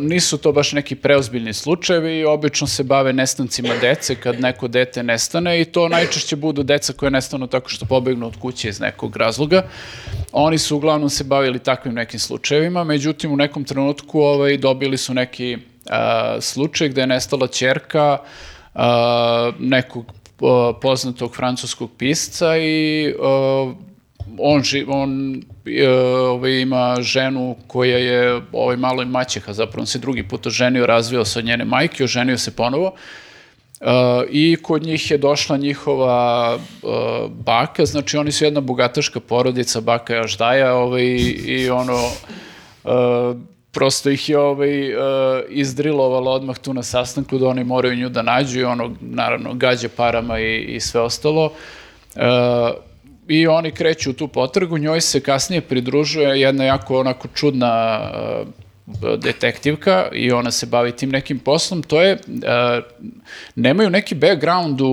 nisu to baš neki preozbiljni slučajevi i obično se bave nestancima dece kad neko dete nestane i to najčešće budu deca koje nestanu tako što pobegnu od kuće iz nekog razloga. Oni su uglavnom se bavili takvim nekim slučajevima, međutim u nekom trenutku ovaj, dobili su neki a, slučaj gde je nestala ćerka a, nekog a, poznatog francuskog pisca i on, ži, on e, ovaj, ima ženu koja je ovaj, malo i maćeha, zapravo on se drugi put oženio, razvio se od njene majke, oženio se ponovo. E, I kod njih je došla njihova e, baka, znači oni su jedna bogataška porodica, baka je Aždaja ovaj, i ono, e, prosto ih je ovaj, e, izdrilovalo odmah tu na sastanku da oni moraju nju da nađu i ono, naravno, gađa parama i, i sve ostalo. E, I oni kreću u tu potrgu, njoj se kasnije pridružuje jedna jako onako čudna e, detektivka i ona se bavi tim nekim poslom, to je, e, nemaju neki background u,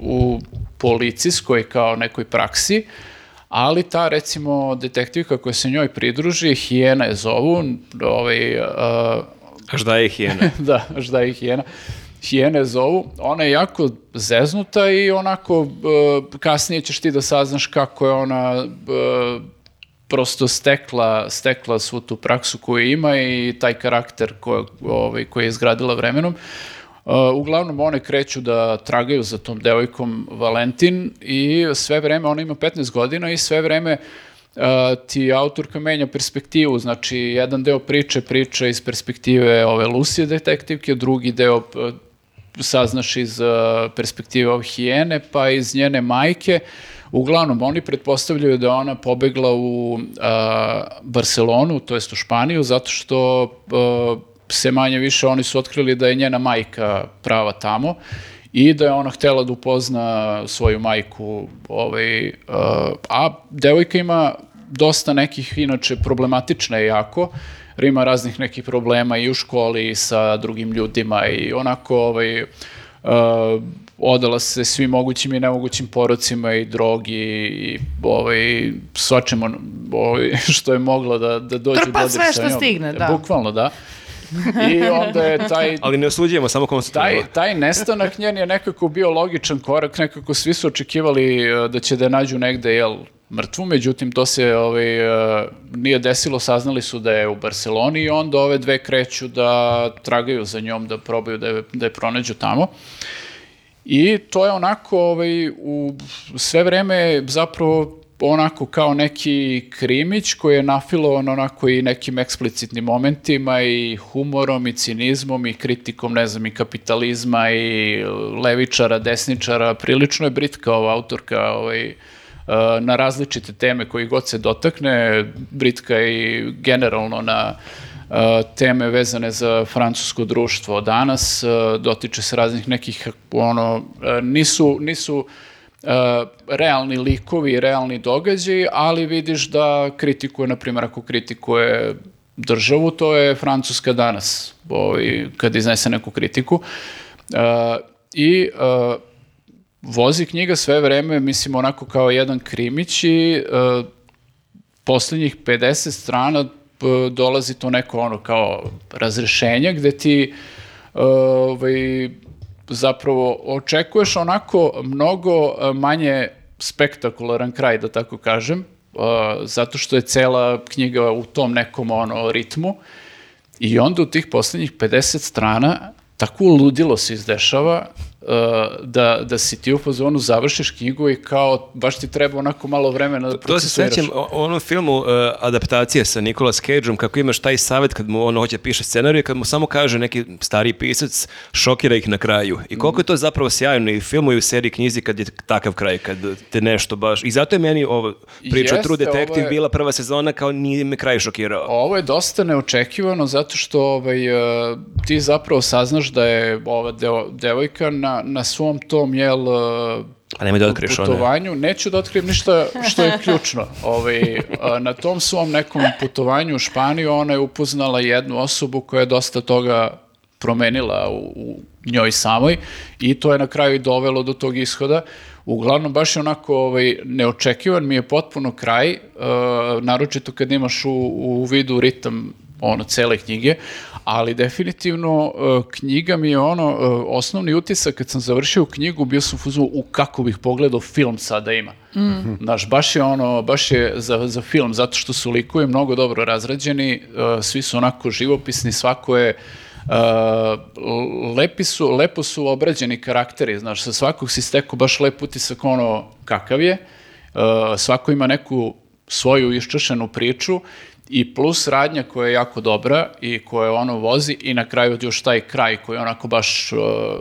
u policijskoj kao nekoj praksi, ali ta recimo detektivka koja se njoj pridruži, Hijena je zovu, ovaj, e, Až da je hijena. da, šta je hijena. Hijene zovu, ona je jako zeznuta i onako e, kasnije ćeš ti da saznaš kako je ona e, prosto stekla, stekla svu tu praksu koju ima i taj karakter ko, ovaj, koji je izgradila vremenom. Uh, uglavnom one kreću da tragaju za tom devojkom Valentin i sve vreme, ona ima 15 godina i sve vreme uh, ti autorka menja perspektivu, znači jedan deo priče priča iz perspektive ove Lucy detektivke, drugi deo saznaš iz uh, perspektive ove hijene, pa iz njene majke. Uglavnom, oni pretpostavljaju da ona pobegla u uh, Barcelonu, to jest u Španiju, zato što uh, se manje više oni su otkrili da je njena majka prava tamo i da je ona htela da upozna svoju majku. Ovaj, uh, a devojka ima dosta nekih, inače, je jako, jer ima raznih nekih problema i u školi i sa drugim ljudima i onako ovaj, uh, odala se svim mogućim i nemogućim porocima i drogi i ovaj, svačemo ovaj, što je moglo da, da dođe Trpa sve što njom. stigne, da. Bukvalno, da. I onda je taj, Ali ne osuđujemo, samo taj, konstatujemo. taj nestanak njen je nekako bio logičan korak, nekako svi su očekivali e, da će da je nađu negde, jel, mrtvu, međutim to se ovaj, e, nije desilo, saznali su da je u Barceloni i onda ove dve kreću da tragaju za njom, da probaju da je, da je pronađu tamo. I to je onako ovaj, u sve vreme zapravo onako kao neki krimić koji je nafilovan onako i nekim eksplicitnim momentima i humorom i cinizmom i kritikom, ne znam, i kapitalizma i levičara, desničara. Prilično je britka ova autorka ovaj, e, na različite teme koji god se dotakne. Britka i generalno na e, teme vezane za francusko društvo danas, e, dotiče se raznih nekih, ono, nisu, nisu realni likovi realni događaji, ali vidiš da kritikuje, na primjer, ako kritikuje državu, to je Francuska danas, ovaj, kad iznese neku kritiku. E, I e, vozi knjiga sve vreme, mislim, onako kao jedan krimić i e, posljednjih 50 strana dolazi to neko ono kao razrešenje gde ti e, ovaj, zapravo očekuješ onako mnogo e, manje spektakularan kraj, da tako kažem, e, zato što je cela knjiga u tom nekom ono ritmu. I onda u tih posljednjih 50 strana tako ludilo se izdešava da, da si ti u fazonu završiš knjigu i kao baš ti treba onako malo vremena da To se sećam o o onom filmu uh, adaptacije sa Nicolas Cageom, kako imaš taj savjet kad mu on hoće piše scenarij, kad mu samo kaže neki stari pisac, šokira ih na kraju. I koliko je to zapravo sjajno i u filmu i u seriji knjizi kad je takav kraj, kad te nešto baš... I zato je meni ovo priča Jeste, True Detective je- bila prva sezona kao nije me kraj šokirao. Ovo je dosta neočekivano zato što ovaj, uh, ti zapravo saznaš da je ova devojka na, na svom tom jel, uh, A nemoj da otkriješ one. putovanju, neću da otkrijem ništa što je ključno. Ovaj, a, na tom svom nekom putovanju u Španiju ona je upoznala jednu osobu koja je dosta toga promenila u, u njoj samoj i to je na kraju i dovelo do tog ishoda. Uglavnom, baš je onako ovaj, neočekivan mi je potpuno kraj, e, naročito kad imaš u, u vidu ritam ono, cele knjige, ali definitivno e, knjiga mi je ono, e, osnovni utisak kad sam završio knjigu, bio sam u fazonu, u kako bih pogledao film sada ima. Znaš, baš je ono, baš je za, za film, zato što su likovi mnogo dobro razrađeni, e, svi su onako živopisni, svako je Uh, lepi su, lepo su obrađeni karakteri, znaš, sa svakog si stekao baš lep utisak ono kakav je, Uh, svako ima neku svoju iščešenu priču i plus radnja koja je jako dobra i koja ono vozi i na kraju još taj kraj koji je onako baš uh,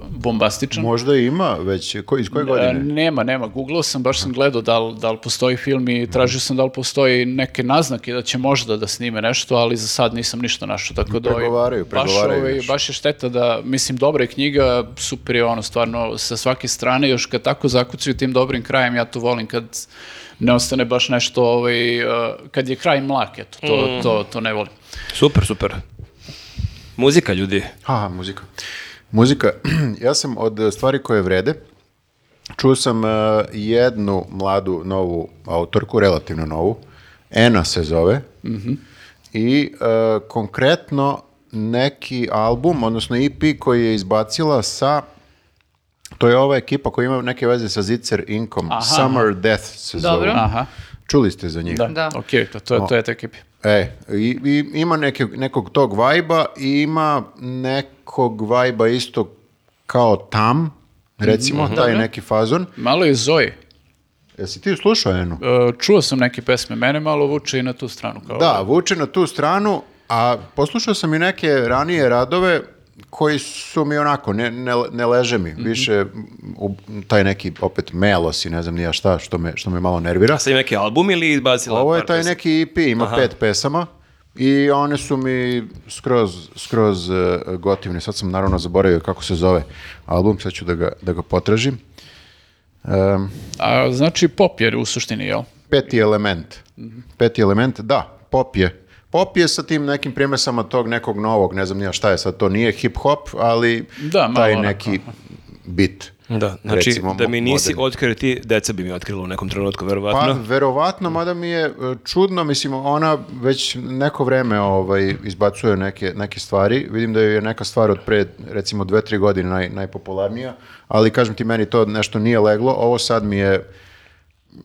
bombastičan. Možda ima već, ko, iz koje godine? nema, nema. Googlao sam, baš sam gledao da li, da li postoji film i tražio sam da li postoji neke naznake da će možda da snime nešto, ali za sad nisam ništa našao. Tako da, ovaj, Pregovaraju, baš, pregovaraju ovaj, baš je šteta da, mislim, dobra je knjiga, super je ono, stvarno, sa svake strane, još kad tako zakucaju tim dobrim krajem, ja to volim kad ne ostane baš nešto, ovaj, uh, kad je kraj mlak, eto, to, Mm. to, to ne volim. Super, super. Muzika, ljudi. Aha, muzika. Muzika, ja sam od eh, stvari koje vrede, čuo sam eh, jednu mladu novu autorku, relativno novu, Ena se zove, i eh, konkretno neki album, odnosno EP koji je izbacila sa, to je ova ekipa koja ima neke veze sa Zitzer Inkom, Aha. Summer Death se Dobro. zove. Aha, Čuli ste za njih? da, Da. okej, to, to, je- to je ta ekipa. E, i, i ima neke, nekog tog vajba i ima nekog vajba isto kao tam, recimo, taj neki fazon. Malo je Zoe. Jesi ti slušao Enu? Uh, čuo sam neke pesme, mene malo vuče i na tu stranu. Kao, Da, vuče na tu stranu, a poslušao sam i neke ranije radove koji su mi onako, ne, ne, ne leže mi, više u, taj neki opet melos i ne znam nija šta, što me, što me malo nervira. A sad ima neki album ili izbacila Ovo je taj neki EP, ima pet pesama i one su mi skroz, skroz uh, gotivne. Sad sam naravno zaboravio kako se zove album, sad ću da ga, da ga potražim. Um, A, znači pop je u suštini, jel? peti element. Peti element, da, pop je. Pop je sa tim nekim primesama tog nekog novog, ne znam nija šta je sad, to nije hip hop, ali Da, malo taj onako, neki bit. Da, znači Recimo, da mi nisi moderni. otkrio ti, deca bi mi otkrilo u nekom trenutku, Pa, verovatno. verovatno, mada mi je e, čudno, mislim, ona već neko vreme ovaj, izbacuje neke, neke stvari. Vidim da je neka stvar od pre, recimo, dve, tri godine naj, najpopularnija, ali kažem ti, meni to nešto nije leglo. Ovo sad mi je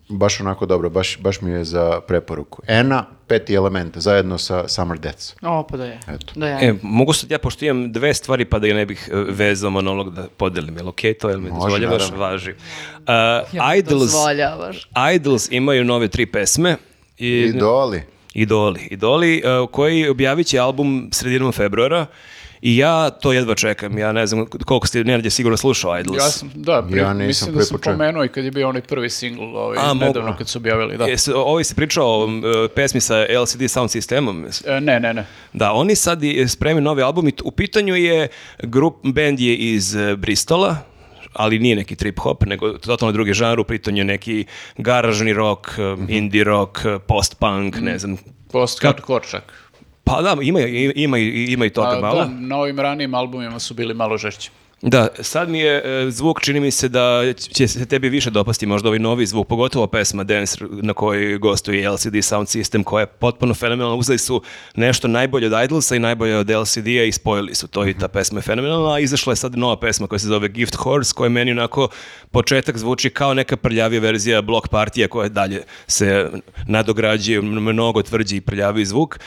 baš onako dobro, baš, baš mi je za preporuku. Ena, peti element, zajedno sa Summer Deaths. O, pa da je. Eto. Da je. E, mogu sad ja, pošto imam dve stvari, pa da je ne bih e, vezao monolog da podelim, jel okej to, jel mi Može, dozvoljavaš? naravno. Važi. Uh, Ja Idols, dozvoljavaš. Idols imaju nove tri pesme. I, Idoli. Idoli. Idoli, uh, koji objavit će album sredinom februara i ja to jedva čekam. Ja ne znam koliko ste Nenad je sigurno slušao Idols. Ja sam, da, pri, Ja nisam mislim da sam pomenuo i kad je bio onaj prvi singl ovaj, A, nedavno mogu. kad su objavili, da. Jesi, ovo si pričao o um, pesmi sa LCD Sound Systemom? E, ne, ne, ne. Da, oni sad i spremaju novi album i u pitanju je grup, band je iz e, Bristola, ali nije neki trip hop, nego totalno drugi žanr, u pitanju je neki garažni rock, e, Mhm. indie rock, e, post-punk, ne znam. Post hardcore čak. Pa da, ima, ima, ima i toga malo. da, na ovim ranijim albumima su bili malo žešći. Da, sad mi je e, zvuk, čini mi se da će se tebi više dopasti možda ovaj novi zvuk, pogotovo pesma Dance na kojoj gostuje LCD Sound System koja je potpuno fenomenalna. Uzeli su nešto najbolje od Idolsa i najbolje od LCD-a i spojili su to i ta pesma je fenomenalna. A izašla je sad nova pesma koja se zove Gift Horse koja meni onako početak zvuči kao neka prljavija verzija Block Partija koja dalje se nadograđuje mnogo tvrđi i prljaviji zvuk.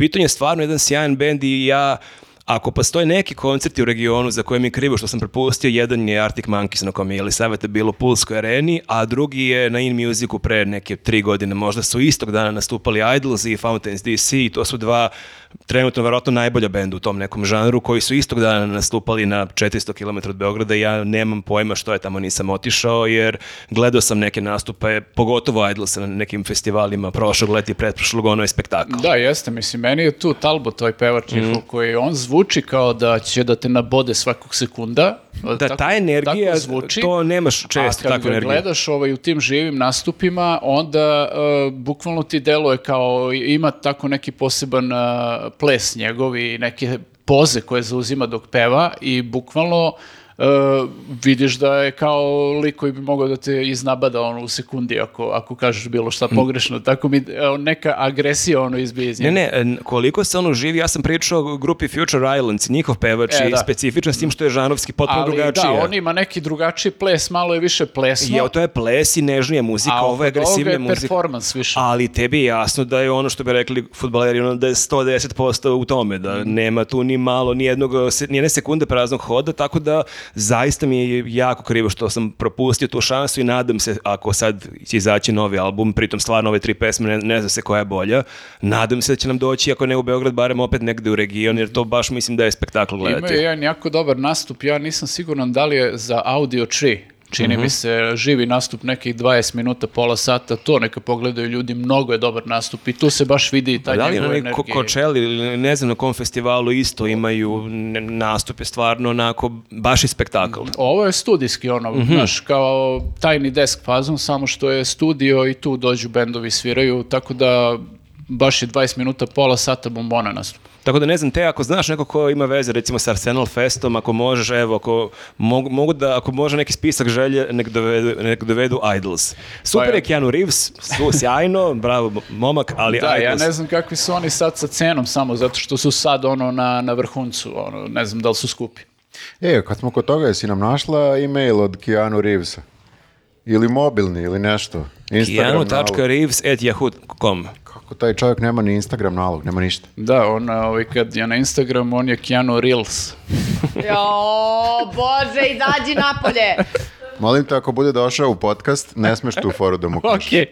U pitanju je stvarno jedan sjajan bend i ja ako postoje neki koncerti u regionu za koje mi je krivo što sam propustio, jedan je Arctic Monkeys na kom je Elisaveta bilo u Pulskoj areni, a drugi je na In Musicu pre neke tri godine. Možda su istog dana nastupali Idols i Fountains DC i to su dva trenutno verovatno najbolja benda u tom nekom žanru koji su istog dana nastupali na 400 km od Beograda i ja nemam pojma što je tamo nisam otišao jer gledao sam neke nastupe, pogotovo Idolsa na nekim festivalima prošlog leta i pretprošlog, ono je spektakl. Da, jeste, mislim, meni je tu Talbot, ovaj pevač njihov, koji on zvuči kao da će da te nabode svakog sekunda. Da, Tako- ta energija, tako zvuči. to nemaš često, A kad takvu ga energiju. gledaš ovaj, u tim živim nastupima, onda uh, bukvalno ti deluje kao ima tako neki poseban uh, ples njegov i neke poze koje zauzima dok peva i bukvalno uh, vidiš da je kao lik koji bi mogao da te iznabada ono u sekundi ako, ako kažeš bilo šta pogrešno. Tako mi evo, neka agresija ono izbije iz Ne, njega. ne, n- koliko se ono živi, ja sam pričao o grupi Future Islands, njihov pevač E, je da. specifičan s tim što je žanovski potpuno Ali drugačije. da, on ima neki drugačiji ples, malo je više plesno. Ja, to je ples i nežnija muzika, a ovo je kod ovoga agresivnija je muzika. performans više. Ali tebi je jasno da je ono što bi rekli futbaleri, ono da je 110% u tome, da Mhm. nema tu ni malo, ni jednog, ni jedne sekunde praznog hoda, tako da zaista mi je jako krivo što sam propustio tu šansu i nadam se ako sad će izaći novi album, pritom stvarno ove tri pesme, ne, ne zna se koja je bolja, nadam se da će nam doći, ako ne u Beograd, barem opet negde u region, jer to baš mislim da je spektakl gledati. Imaju jedan jako dobar nastup, ja nisam siguran da li je za Audio 3. Čini Mhm. mi se živi nastup nekih 20 minuta, pola sata, to neka pogledaju ljudi, mnogo je dobar nastup i tu se baš vidi i taj Da li njegov onaj Ko- energija. Coachella ili ne znam na kom festivalu isto imaju nastupe stvarno onako baš i spektakl. Ovo je studijski ono, Mhm. znaš, kao Tiny Desk fazon, samo što je studio i tu dođu bendovi sviraju, tako da baš je 20 minuta, pola sata bombona nastup. Tako da ne znam, te ako znaš neko ko ima veze recimo sa Arsenal Festom, ako možeš, evo, ako mogu, mogu da, ako može neki spisak želje, nek dovedu, nek dovedu Idols. Super Pa ja- je Keanu Reeves, su sjajno, bravo momak, ali Da, ja Idols. ne znam kakvi su oni sad sa cenom samo, zato što su sad ono na, na vrhuncu, ono, ne znam da li su skupi. E, kad smo kod toga, jesi nam našla e-mail od Keanu Reevesa? Ili mobilni, ili nešto? Instagram nalog. Keanu.reeves.yahoo.com Kako taj čovjek nema ni Instagram nalog, nema ništa. Da, on, ovaj, kad je na Instagramu, on je Keanu Reels. Jo, bože, izađi napolje. Molim te, ako bude došao u podcast, ne smeš tu foru da mu kažeš. Okej.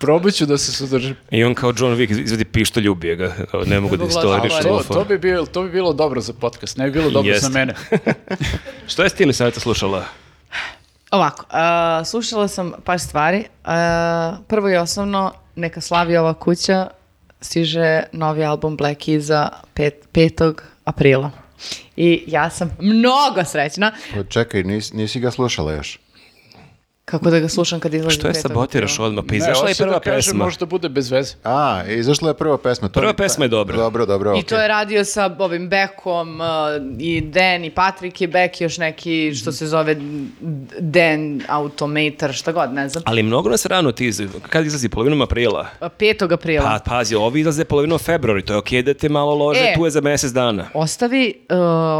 Probat ću da se sudržim. I on kao John Wick izvadi pištolj, ubije ga. Ne mogu da laži. To, to, bi bilo, to bi bilo dobro za podcast, ne bi bilo dobro Jeste. za mene. Što je stili savjeta slušala? Ovako, a, slušala sam par stvari. A, prvo i osnovno, neka slavi ova kuća, stiže novi album Black Keys-a pet, 5. aprila. I ja sam mnogo srećna. Čekaj, nis- nisi ga slušala još. Kako da ga slušam kad izlazi Što je sabotiraš odmah? Pa Ne, izašla je da prva kažem, pesma. Možda bude bez veze. A, izašla je prva pesma. To Prva mi- pesma je dobra. Dobro, dobro, I okej. to je radio sa ovim Beckom uh, i Dan i Patrick i Beck i još neki što se zove Dan Automator, šta god, ne znam. Ali mnogo nas rano tizuju. Kad izlazi? Polovinom aprila? 5. aprila. Pa, pazi, ovi izlaze polovinom februari, to je okej da te malo lože, E. tu je za mjesec dana. Ostavi uh,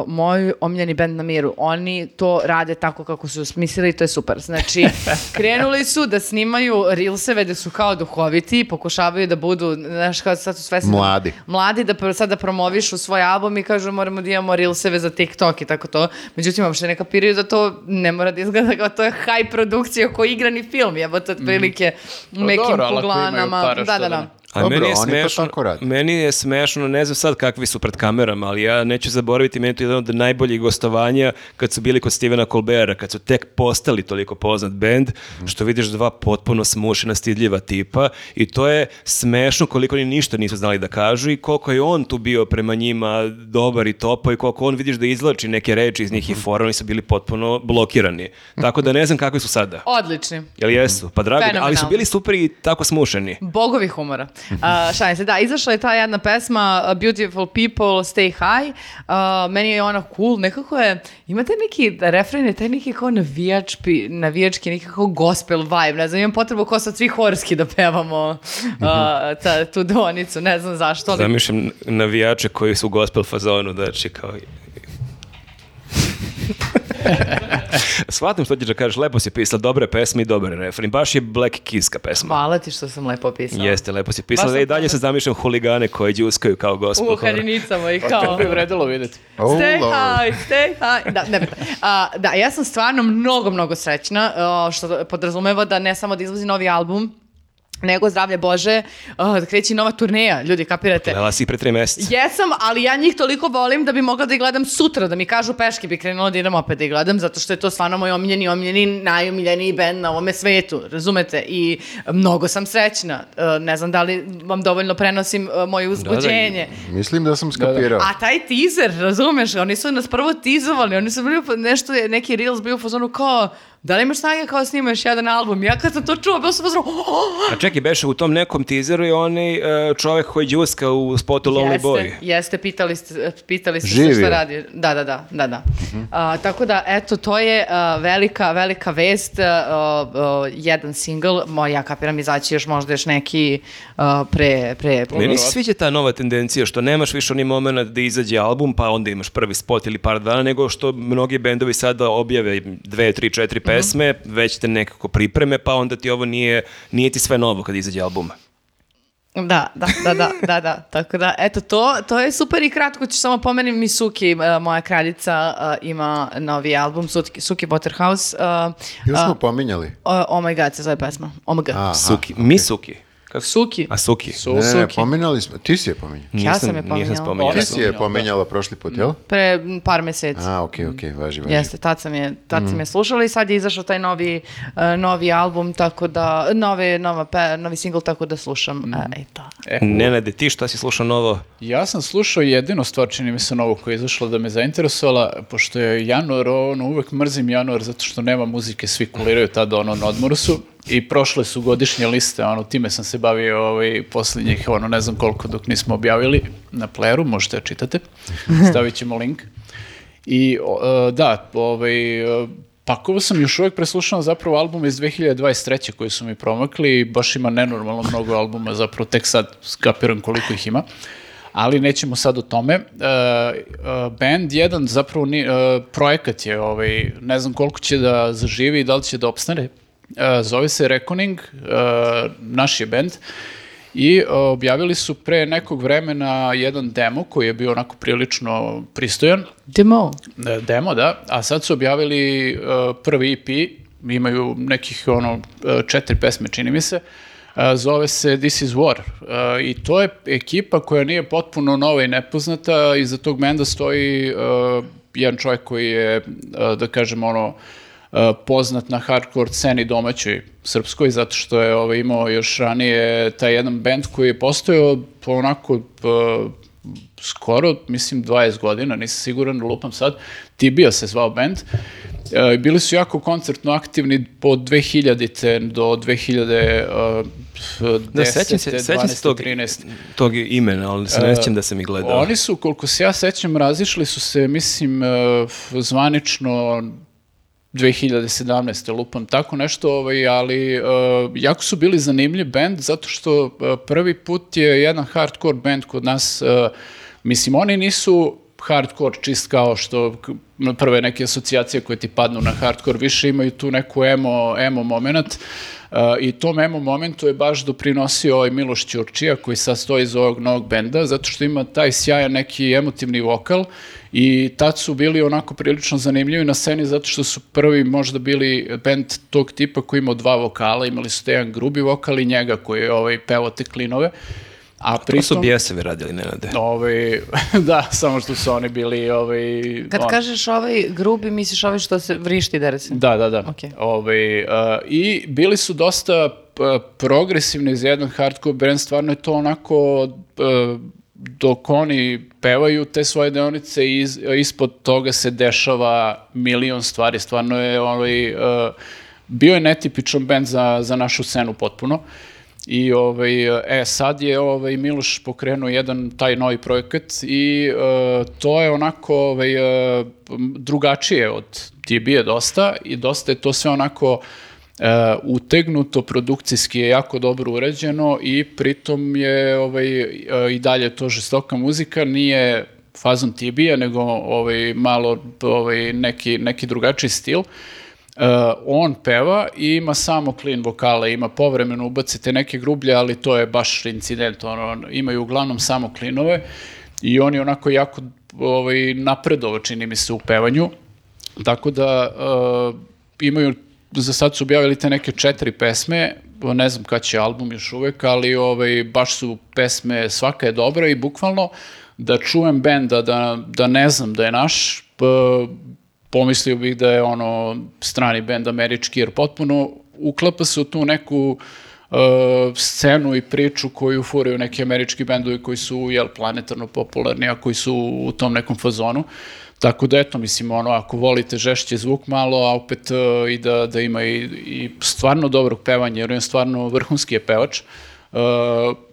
moj omiljeni band na miru. Oni to rade tako kako su smislili i to je super. Znači, krenuli su da snimaju reelseve da su kao duhoviti, pokušavaju da budu, znaš, kao sad su sve Mladi. Mladi da sad da promovišu svoj album i kažu moramo da imamo reelseve za TikTok i tako to. Međutim, uopšte ne kapiraju da to ne mora da izgleda kao to je high produkcija ko igrani film, jebote otprilike u nekim dobro, poglanama. para, Da, da, da da. A Dobro, meni je oni to smešno, tako rade. meni je smešno, ne znam sad kakvi su pred kamerama, ali ja neću zaboraviti, meni je to jedan od najboljih gostovanja kad su bili kod Stevena Colbera, kad su tek postali toliko poznat bend, što vidiš dva potpuno smušena, stidljiva tipa i to je smešno koliko oni ništa nisu znali da kažu i koliko je on tu bio prema njima dobar i topo i koliko on vidiš da izlači neke reči iz njih i fora, oni su bili potpuno blokirani. Tako da ne znam kakvi su sada. Odlični. Jel jesu? Pa drago, ali su bili super i tako smušeni. Bogovi humora. Uh, šalim se, da, izašla je ta jedna pesma Beautiful People, Stay High. Uh, meni je ona cool, nekako je, imate neki refren, je taj neki kao navijački, navijački, nekako gospel vibe, ne znam, imam potrebu kao sad svi horski da pevamo uh, ta, tu donicu, ne znam zašto, ali Zamišljam navijače koji su u gospel fazonu, znači kao... Shvatim što ćeš da kažeš, lepo si pisala, dobre pesme i dobar refren. Baš je Black Kiska pesma. hvala ti što sam lepo opisala. Jeste, lepo si pisala. Baš Da i dalje se zamišljam huligane koji džuskaju kao gospel. U harinicama i To kao... bi vredilo vidjeti. Oh, Stay Lord. high, stay high. Da, ne, a, da, ja sam stvarno mnogo, mnogo srećna, što podrazumeva da ne samo da izlazi novi album, nego zdravlje Bože, a, da kreće i nova turneja, ljudi, kapirate? Gledala si pre tri mjeseca. Jesam, ali ja njih toliko volim da bi mogla da ih gledam sutra, da mi kažu peške bi krenula da idem opet da ih gledam, zato što je to stvarno moj omiljeni, omiljeni, najomiljeniji band na ovome svetu, razumete? I mnogo sam srećna. E, ne znam da li vam dovoljno prenosim e, moje uzbuđenje. Mislim da sam skapirao. A taj teaser, razumeš, oni su nas prvo tizovali, oni su bili nešto, neki reels bio u fazonu kao, da li imaš snage kao snimaš jedan album? Ja kad sam to čuo, bio sam fazonu, "Oh!" A čekaj, beše u tom nekom teaseru je onaj e, čovjek koji džuska u spotu Lonely jeste, Boy. Jeste, pitali ste, pitali ste se Živi šta radi. Da, da, da, da, da. A, tako da, eto, to je a, velika, velika vest, a, a, jedan single, moj, ja kapiram izaći još možda još neki a, pre, pre, Meni se sviđa ta nova tendencija što nemaš više oni moment da izađe album pa onda imaš prvi spot ili par dana, nego što mnogi bendovi sada objave dve, tri, četiri pesme, već te nekako pripreme, pa onda ti ovo nije, nije ti sve novo kad izađe album. Da, da, da, da, da, da. Tako da, eto, to, to je super i kratko ću samo pomenem Misuki, uh, moja kraljica, uh, ima novi album, Suki, Suki Waterhouse. Uh, Još smo uh, pominjali. oh, oh my god, se zove pesma. Oh my god. Aha, Suki, mi Suki. Kako? Suki. A Suki. Su, Ne, Suki. pominjali smo. Ti si je pominjao. Ja sam je Nisam pominjala. spominjao. Oni Ti si je pominjala prošli put, jel? Pre par meseci. A, okej, okej, važi, važi. Jeste, tad sam je, tad sam je slušala i sad je izašao taj novi, uh, novi album, tako da, nove, nova pe, novi single, tako da slušam. E, eto. E, Nenade, ti šta si slušao novo? Ja sam slušao jedino stvar, čini mi se novo koja je izašla da me zainteresovala, pošto je januar, ono, uvek mrzim januar zato što nema muzike, svi kuliraju tada ono na odmoru su i prošle su godišnje liste, ono, time sam se bavio ovaj, posljednjih, ono, ne znam koliko dok nismo objavili na playeru, možete da čitate, stavit ćemo link. I o, e, da, ovaj, e, pakovao sam još uvijek preslušao zapravo album iz 2023. koji su mi promakli i baš ima nenormalno mnogo albuma, zapravo tek sad skapiram koliko ih ima. Ali nećemo sad o tome. E, band jedan zapravo ni, projekat je, ovaj, ne znam koliko će da zaživi i da li će da opstane. E, zove se Reckoning, e, naš je band. I e, objavili su pre nekog vremena jedan demo koji je bio onako prilično pristojan. Demo. Demo, da. A sad su objavili prvi EP, imaju nekih ono četiri pesme, čini mi se. Zove se This is War. I to je ekipa koja nije potpuno nova i nepoznata. Iza tog benda stoji jedan čovjek koji je, da kažem, ono, poznat na hardcore sceni domaćoj srpskoj, zato što je ovaj, imao još ranije taj jedan band koji je postojao po onako p- skoro, mislim, 20 godina, nisam siguran, lupam sad, Tibio se zvao band E, bili su jako koncertno aktivni od 2000-te do 2010. Da, sećam se, sećam se 12., tog, 13. tog imena, ali se ne sjećam da sam ih gledao. Oni su, koliko se ja sećam, razišli su se, mislim, e, zvanično 2017. lupam tako nešto, ovaj, ali e, jako su bili zanimljiv band zato što e, prvi put je jedan hardcore band kod nas, e, mislim, oni nisu hardcore čist kao što prve neke asocijacije koje ti padnu na hardcore, više imaju tu neku emo, emo moment Uh, i tom emo momentu je baš doprinosio ovaj Miloš Ćurčija koji sad stoji iz ovog novog benda, zato što ima taj sjajan neki emotivni vokal i tad su bili onako prilično zanimljivi na sceni zato što su prvi možda bili bend tog tipa koji imao dva vokala, imali su jedan grubi vokal i njega koji je ovaj, pevao te klinove. A To su pritom, bijesevi radili, Nenade. ovaj, da, samo što su oni bili ovaj, Kad on- kažeš ovaj grubi, misliš ovaj što se vrišti dere se? Da, da, da. Ok. Ovaj, uh, I bili su dosta p- progresivni za jedan hardcore band, stvarno je to onako uh, dok oni pevaju te svoje deonice i iz- ispod toga se dešava milion stvari, stvarno je ovaj, uh, bio je netipičan band za, za našu scenu potpuno. I ovaj, e, sad je ovaj, Miloš pokrenuo jedan taj novi projekat i e, to je onako ovaj, e, drugačije od TB-a dosta i dosta je to sve onako e, utegnuto, produkcijski je jako dobro urađeno i pritom je ovaj, e, i dalje to žestoka muzika, nije fazon TB-a, nego ovaj, malo ovaj, neki, neki drugačiji stil. Uh, on peva i ima samo clean vokale, ima povremeno ubacite neke grublje, ali to je baš incident, ono, imaju uglavnom samo klinove i on je onako jako ovaj, napredovao, čini mi se, u pevanju, tako da uh, imaju, za sad su objavili te neke četiri pesme, ne znam kad će album još uvek, ali ovaj, baš su pesme, svaka je dobra i bukvalno da čujem benda, da, da ne znam da je naš, p- pomislio bih da je ono strani bend američki, jer potpuno uklapa se u tu neku uh, scenu i priču koju furaju neki američki bendovi koji su jel, planetarno popularni, a koji su u tom nekom fazonu. Tako da, eto, mislim, ono, ako volite žešće zvuk malo, a opet uh, i da, da ima i, i stvarno dobrog pevanja, jer on stvarno vrhunski je pevač, uh,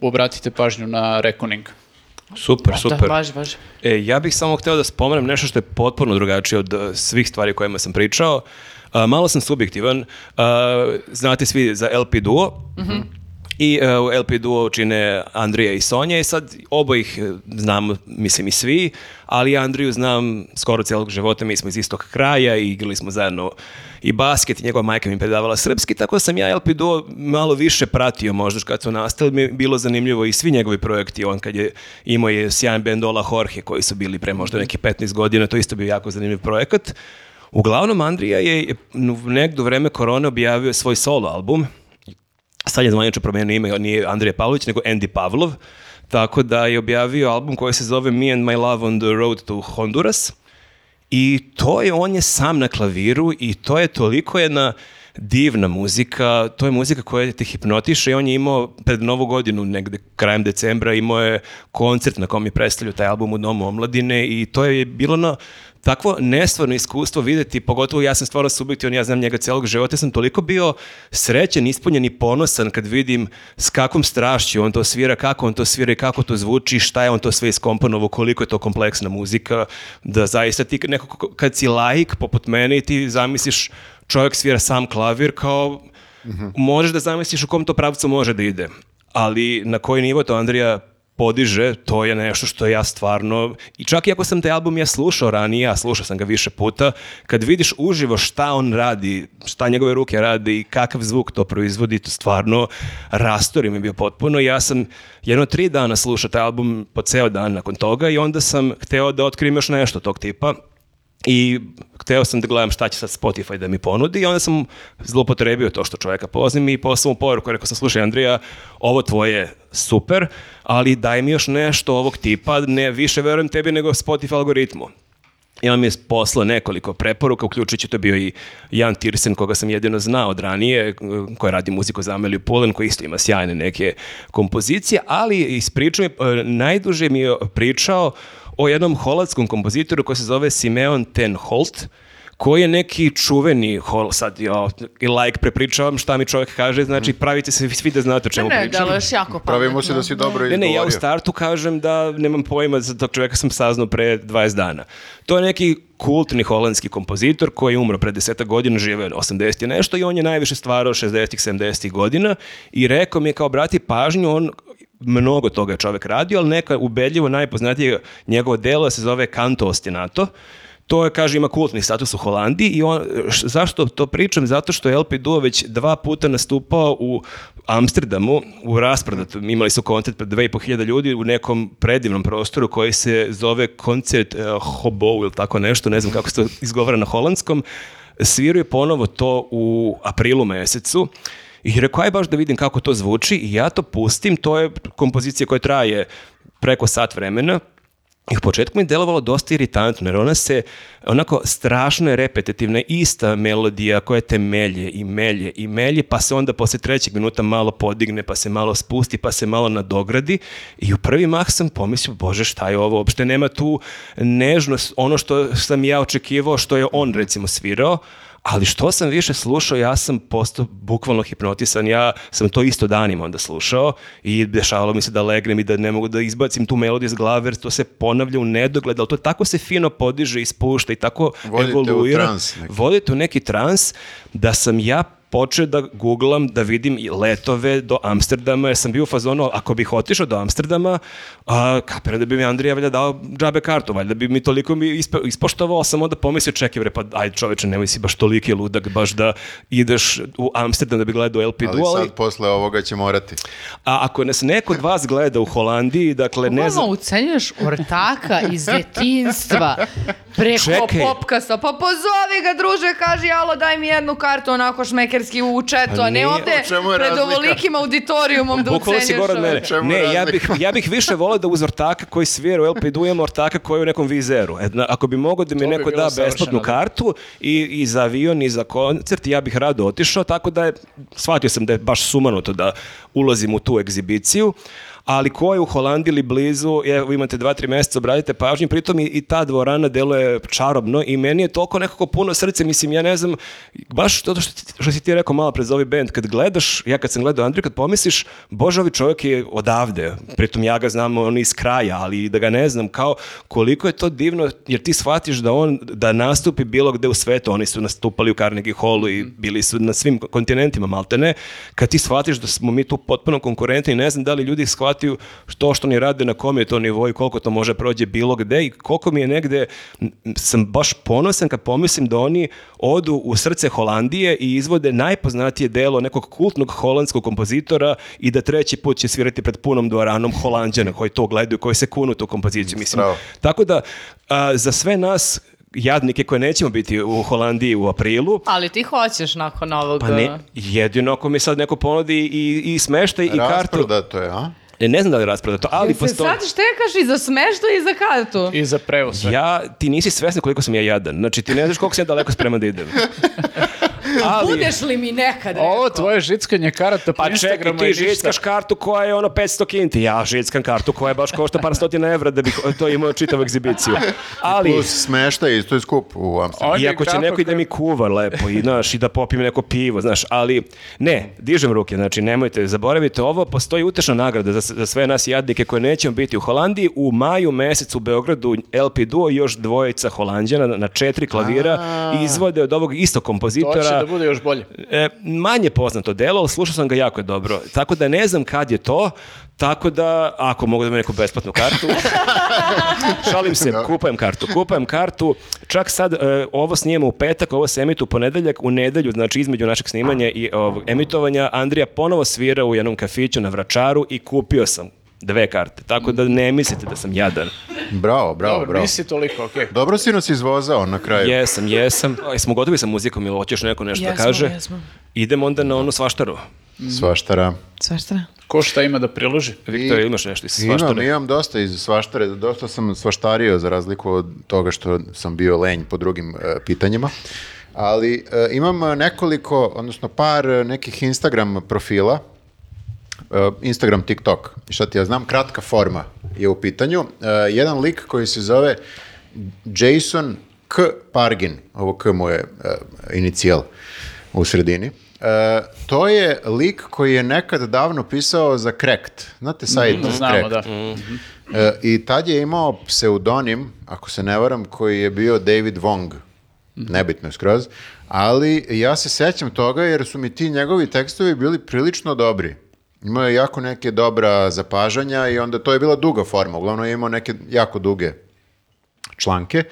obratite pažnju na Reckoning. Super, super. Da, baš, baš. E, ja bih samo hteo da spomenem nešto što je potpuno drugačije od uh, svih stvari o kojima sam pričao. Uh, malo sam subjektivan. Uh, znate svi za LP Duo. I uh, u LP Duo čine Andrija i Sonja i sad obojih uh, znam, mislim i svi, ali Andriju znam skoro cijelog života, mi smo iz istog kraja i igrali smo zajedno i basket i njegova majka mi predavala srpski, tako sam ja LP Duo malo više pratio možda kad su nastali, mi je bilo zanimljivo i svi njegovi projekti, on kad je imao je sjajan band Ola Jorge koji su bili pre možda neki 15 godina, to isto bio jako zanimljiv projekat. Uglavnom, Andrija je negdje u vreme korone objavio svoj solo album, sad je zvanično promenio ime, nije Andrija Pavlović, nego Andy Pavlov, tako da je objavio album koji se zove Me and My Love on the Road to Honduras. I to je, on je sam na klaviru i to je toliko jedna divna muzika, to je muzika koja te hipnotiše i on je imao pred novu godinu, negde krajem decembra, imao je koncert na kom je predstavljao taj album u Domu omladine i to je bilo na takvo nestvarno iskustvo videti, pogotovo ja sam stvarno subjektivan, ja znam njega celog života, ja sam toliko bio srećan, ispunjen i ponosan kad vidim s kakvom strašću on to svira, kako on to svira i kako to zvuči, šta je on to sve iskomponovao, koliko je to kompleksna muzika, da zaista ti neko, ko- kad si laik poput mene i ti zamisliš čovjek svira sam klavir kao možeš da zamisliš u kom to pravcu može da ide. Ali na koji nivo to Andrija podiže, to je nešto što ja stvarno, i čak i ako sam taj album ja slušao ranije, a slušao sam ga više puta, kad vidiš uživo šta on radi, šta njegove ruke radi i kakav zvuk to proizvodi, to stvarno rastori mi bio potpuno. Ja sam jedno tri dana slušao taj album po ceo dan nakon toga i onda sam hteo da otkrijem još nešto tog tipa. I hteo sam da gledam šta će sad Spotify da mi ponudi i onda sam zlopotrebio to što čovjeka poznam i poslao mu poruku. Rekao sam, slušaj Andrija, ovo tvoje super, ali daj mi još nešto ovog tipa, ne više verujem tebi nego Spotify algoritmu. I on mi je poslao nekoliko preporuka, uključujući to bio i Jan Tirsen, koga sam jedino znao od ranije, koji radi muziku za Ameliju Pulen, koji isto ima sjajne neke kompozicije, ali ispričao mi, eh, najduže mi je pričao o jednom holandskom kompozitoru koji se zove Simeon ten Holt, koji je neki čuveni hol, sad ja i like prepričavam šta mi čovjek kaže, znači pravite se svi da znate o čemu Ne, pričam. deluješ jako pametno. Pravimo se da si dobro Ne, ne, ja u izgovorio. startu kažem da nemam pojma, za tog čovjeka sam saznao pre 20 dana. To je neki kultni holandski kompozitor koji je umro pre 10 godina, žive 80 i nešto i on je najviše stvarao 60-ih, 70-ih godina i rekao mi je kao brati pažnju, on mnogo toga je čovjek radio, ali neka ubedljivo najpoznatije njegovo delo se zove Kanto ostinato. To je, kaže, ima kultni status u Holandiji i on, š- zašto to pričam? Zato što je LP Duo već dva puta nastupao u Amsterdamu u rasprodatu. Imali su koncert pred 2500 ljudi u nekom predivnom prostoru koji se zove koncert uh, Hobo ili tako nešto, ne znam kako se to izgovara na holandskom. Sviraju ponovo to u aprilu mesecu i rekao, aj baš da vidim kako to zvuči i ja to pustim, to je kompozicija koja traje preko sat vremena. I u početku mi je delovalo dosta iritantno, jer ona se onako strašno je repetitivna, ista melodija koja te melje i melje i melje, pa se onda posle trećeg minuta malo podigne, pa se malo spusti, pa se malo nadogradi. I u prvi mah sam pomislio, bože šta je ovo, uopšte nema tu nežnost, ono što sam ja očekivao, što je on recimo svirao, ali što sam više slušao, ja sam postao bukvalno hipnotisan, ja sam to isto danima onda slušao i dešavalo mi se da legnem i da ne mogu da izbacim tu melodiju iz glave, jer to se ponavlja u nedogled, ali to tako se fino podiže i spušta i tako Vodite u evoluira. trans neki. Vodite u neki trans da sam ja počeo da googlam, da vidim i letove do Amsterdama, jer sam bio u fazonu, ako bih otišao do Amsterdama, a, kapiram da bi mi Andrija valjda dao džabe kartu, valjda bi mi toliko mi ispo, ispoštovao, sam onda pomislio, čekaj bre, pa ajde čoveče, nemoj si baš toliki ludak, baš da ideš u Amsterdam da bi gledao LP Ali Duo, ali- sad posle ovoga će morati. a ako nas neko od vas gleda u Holandiji, dakle, ne znam, ucenjuješ ortaka iz detinstva preko Čekaj. popkasta. Pa pozovi ga, druže, kaži, alo, daj mi jednu kartu, onako šmekerski u četu, Pa a ne nije, ovde pred ovolikim auditorijumom da Bukvalno si gore od mene. Ne, ja bih, ja bih više volao da uz ortaka koji svira u LPD imam ortaka koji je u nekom vizeru. E, na- ako bi mogao da mi To bi neko bilo da besplatnu da. kartu i, i za avion i za koncert, ja bih rado otišao, tako da je, shvatio sam da je baš sumanuto da ulazim u tu egzibiciju. Ali ko je u Holandiji ili blizu, evo imate dva, tri mjeseca, obratite pažnju, pritom i, i ta dvorana deluje čarobno i meni je toliko nekako puno srce, mislim, ja ne znam, baš to što, ti- što si ti rekao malo pred za ovaj band, kad gledaš, ja kad sam gledao Andriju, kad pomisliš, bože, ovi čovjek je odavde, pritom ja ga znam on iz kraja, ali da ga ne znam, kao koliko je to divno, jer ti shvatiš da on, da nastupi bilo gde u svetu, oni su nastupali u Carnegie Hallu i bili su na svim kontinentima, maltene, kad ti shvatiš da smo mi tu potpuno konkurentni, ne znam da li ljudi shvataju to što oni rade, na kom je to nivou i koliko to može prođe bilo gde i koliko mi je negde, sam baš ponosan kad pomislim da oni odu u srce Holandije i izvode najpoznatije delo nekog kultnog holandskog kompozitora i da treći put će svirati pred punom dvoranom Holandjana koji to gledaju, koji se kunu tu kompoziciju. Mislim, Bravo. tako da, a, za sve nas jadnike koje nećemo biti u Holandiji u aprilu, Ali ti hoćeš nakon ovog... pa ne, jedino ako mi sad neko ponudi i, i smeštaj i kartu. Rasprodato je, a? E, Ne znam da li je rasprodato, ali postoji... sad štekaš i za smešta i za kartu. I za prevoz sve. Ja, ti nisi svesna koliko sam ja jadan. Znači, ti ne znaš koliko sam ja daleko spreman da idem. Ali, Budeš li mi nekad rekao? Ovo tvoje žickanje karata po pa čekaj, Instagramu ti je ništa. žickaš kartu koja je ono 500 kinti. Ja žickam kartu koja baš košta par stotina evra da bih to imao čitavu egzibiciju. Ali, Plus smešta isto je skup u Amsterdamu. Je Iako će neko i da mi kuva lepo i, znaš, i da popijem neko pivo, znaš, ali ne, dižem ruke, znači nemojte, zaboravite ovo, postoji utešna nagrada za, za sve nas jadnike koje nećemo biti u Holandiji. U maju mesecu u Beogradu LP Duo i još dvojica Holandjana na četiri klavira izvode od ovog istog To kompozitora. Će da bude još bolje. E, manje poznato delo, ali slušao sam ga jako dobro. Tako da ne znam kad je to, tako da ako mogu da mi neku besplatnu kartu, šalim se, kupujem kartu. Kupujem kartu, čak sad e, ovo snijemo u petak, ovo se emituje u ponedeljak, u nedelju, znači između našeg snimanja i ovog emitovanja, Andrija ponovo svira u jednom kafiću na Vračaru i kupio sam dve karte. Tako da ne mislite da sam jadan. Bravo, bravo, Dobro, bravo. nisi toliko, okej. Dobro si nas izvozao na kraju. Jesam, jesam. O, Jesmo gotovi sa muzikom ili hoćeš neko nešto da Jesmo, kaže? jesmo. Idemo onda na onu svaštaru. Svaštara. Svašta? Ko šta ima da priloži? Viktor, I- imaš nešto iz Imam, svaštare? imam dosta iz svaštare, dosta sam svaštario za razliku od toga što sam bio lenj po drugim e, pitanjima. Ali e, imam e, nekoliko, odnosno par e, nekih Instagram profila, Instagram, TikTok, šta ti ja znam, kratka forma je u pitanju. E, jedan lik koji se zove Jason K. Pargin, ovo K mu je e, inicijal u sredini. E, to je lik koji je nekad davno pisao za Cracked. Znate sajt Znamo, Cracked? da. E, I tad je imao pseudonim, ako se ne varam, koji je bio David Wong. Nebitno je skroz. Ali ja se sećam toga jer su mi ti njegovi tekstovi bili prilično dobri. Imao je jako neke dobra zapažanja i onda to je bila duga forma. Uglavnom je imao neke jako duge članke.